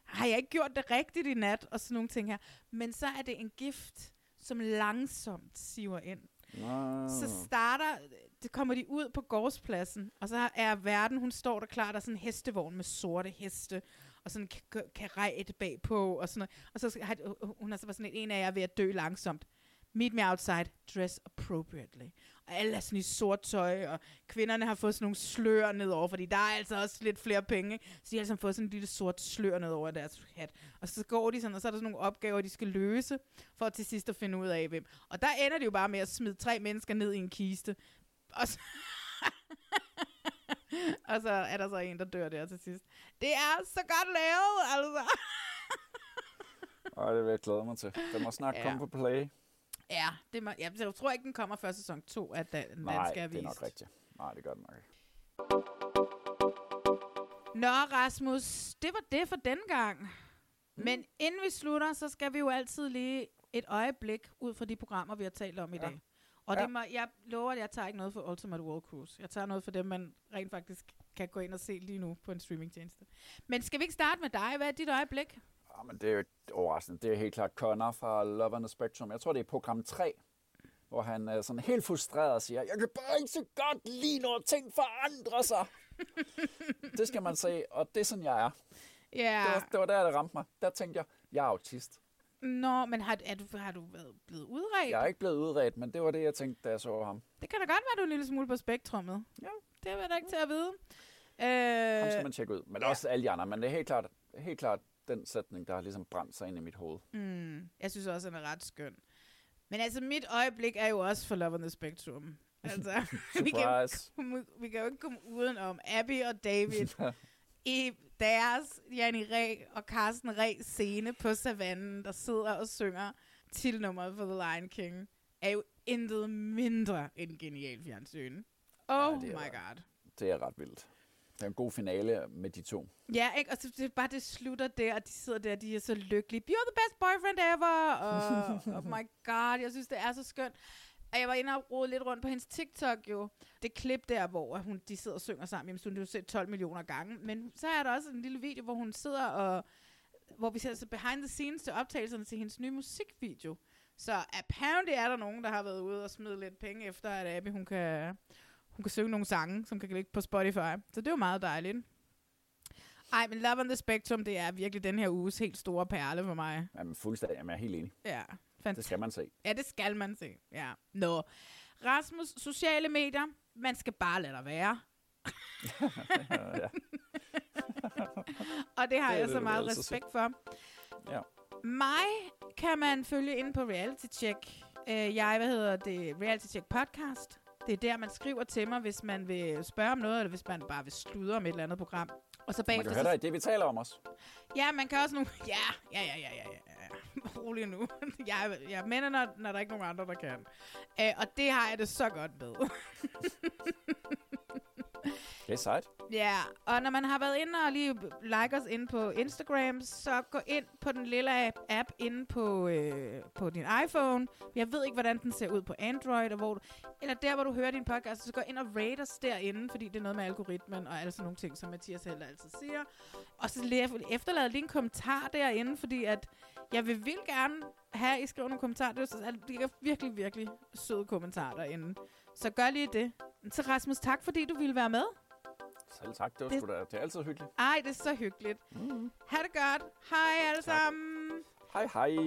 Har jeg ikke gjort det rigtigt i nat? Og sådan nogle ting her. Men så er det en gift, som langsomt siver ind. Nå. Så starter, det kommer de ud på gårdspladsen, og så er verden, hun står der klar, der er sådan en hestevogn med sorte heste, og sådan en ka- karet bagpå, og sådan noget. Og så har hun har så sådan en, en af jer er ved at dø langsomt. Meet me outside, dress appropriately. Og alle er sådan i sort tøj, og kvinderne har fået sådan nogle slør nedover, fordi der er altså også lidt flere penge, ikke? så de har altså fået sådan en lille sort slør nedover deres hat. Og så går de sådan, og så er der sådan nogle opgaver, de skal løse, for til sidst at finde ud af, hvem. Og der ender det jo bare med at smide tre mennesker ned i en kiste. Og så, og så er der så en, der dør der til sidst. Det er så godt lavet, altså. Ej, det vil jeg glæde mig til. Den må snart Ja. komme på play. Ja, det må, jeg, jeg tror ikke, den kommer før sæson 2 af Dan, Nej, Dansk det er nok rigtigt. Nej, det gør den nok ikke. Nå, Rasmus, det var det for den gang. Mm. Men inden vi slutter, så skal vi jo altid lige et øjeblik ud fra de programmer, vi har talt om i dag. Og Ja. det må, jeg lover, at jeg tager ikke noget for Ultimate World Cruise. Jeg tager noget for dem, man rent faktisk kan gå ind og se lige nu på en streamingtjeneste. Men skal vi ikke starte med dig? Hvad er dit øjeblik? Ja, men det er jo ikke overraskende. Det er helt klart Connor fra Love on the Spectrum. Jeg tror, det er program 3, hvor han er sådan helt frustreret og siger, jeg kan bare ikke så godt lide, når ting forandrer sig. det skal man se, og det er sådan, jeg er. Ja. Det, var, det var der, det ramte mig. Der tænkte jeg, jeg er autist. Nå, men har, er du, har du været blevet udredt? Jeg er ikke blevet udredt, men det var det, jeg tænkte, da jeg så ham. Det kan da godt være, du er en lille smule på spektrummet. Ja. Det er da ikke til at vide. Ham skal Øh, man tjekke ud. Men også alle de andre. Men det er helt klart, helt klart den sætning, der har ligesom brændt sig ind i mit hoved. mm, jeg synes også, han er ret skøn. Men altså, mit øjeblik er jo også for Love on the Spectrum. Altså, vi, kan, vi kan jo ikke komme uden om Abby og David i deres Janni Ræ og Carsten Ræ scene på savannen, der sidder og synger titelnummeret for The Lion King, er jo intet mindre end genial fjernsyn. Oh er my god. Det er ret vildt. Det er en god finale med de to. Ja, ikke? Og så det bare, det slutter der, og de sidder der, de er så lykkelige. You're the best boyfriend ever! Og, oh my god, jeg synes, det er så skønt. Og jeg var inde og rode lidt rundt på hendes TikTok jo. Det klip der, hvor hun, de sidder og synger sammen. Jamen, så har du set 12 millioner gange. Men så er der også en lille video, hvor hun sidder og... Hvor vi ser så behind the scenes til optagelserne til hendes nye musikvideo. Så apparently er der nogen, der har været ude og smide lidt penge efter, at Abby, hun kan, hun kan synge nogle sange, som kan ligge på Spotify. Så det er jo meget dejligt. Ej, men Love on the Spectrum, det er virkelig den her uges helt store perle for mig. Jamen, fuldstændig. Jamen, jeg er helt enig. Ja, Det skal man se. Ja, det skal man se. Ja. Nå. Rasmus, sociale medier, man skal bare lade dig være. ja. Og det har Det jeg det, så du meget altid respekt for. Ja. Mig kan man følge ind på Reality Check. Øh, jeg, hvad hedder det, Reality Check podcast. Det er der, man skriver til mig, hvis man vil spørge om noget, eller hvis man bare vil sludre om et eller andet program. Og så Man bagefter... kan høre dig det, vi taler om os. Ja, man kan også nogle... Ja, ja, ja, ja, ja, ja. ja. Rolig nu. jeg, jeg mener, når, når der er ikke nogen andre, der kan. Øh, og det har jeg det så godt med. Det er sejt. Ja, og når man har været inde og lige like os inde på Instagram, så gå ind på den lille app inde på, øh, på din iPhone. Jeg ved ikke, hvordan den ser ud på Android, og hvor du, eller der, hvor du hører din podcast, så gå ind og rate os derinde, fordi det er noget med algoritmen og alle sådan nogle ting, som Mathias heller altid siger. Og så efterlad lige en kommentar derinde, fordi at jeg vil vildt gerne have, at I skriver nogle kommentarer. Det er, så, altså, det er virkelig, virkelig søde kommentarer derinde. Så gør lige det. Så Rasmus, tak fordi du ville være med. Selv tak. Det, var Det- sgu da, det er altid hyggeligt. Ej, det er så hyggeligt. Mm. Ha' det godt. Hej alle sammen. Hej hej.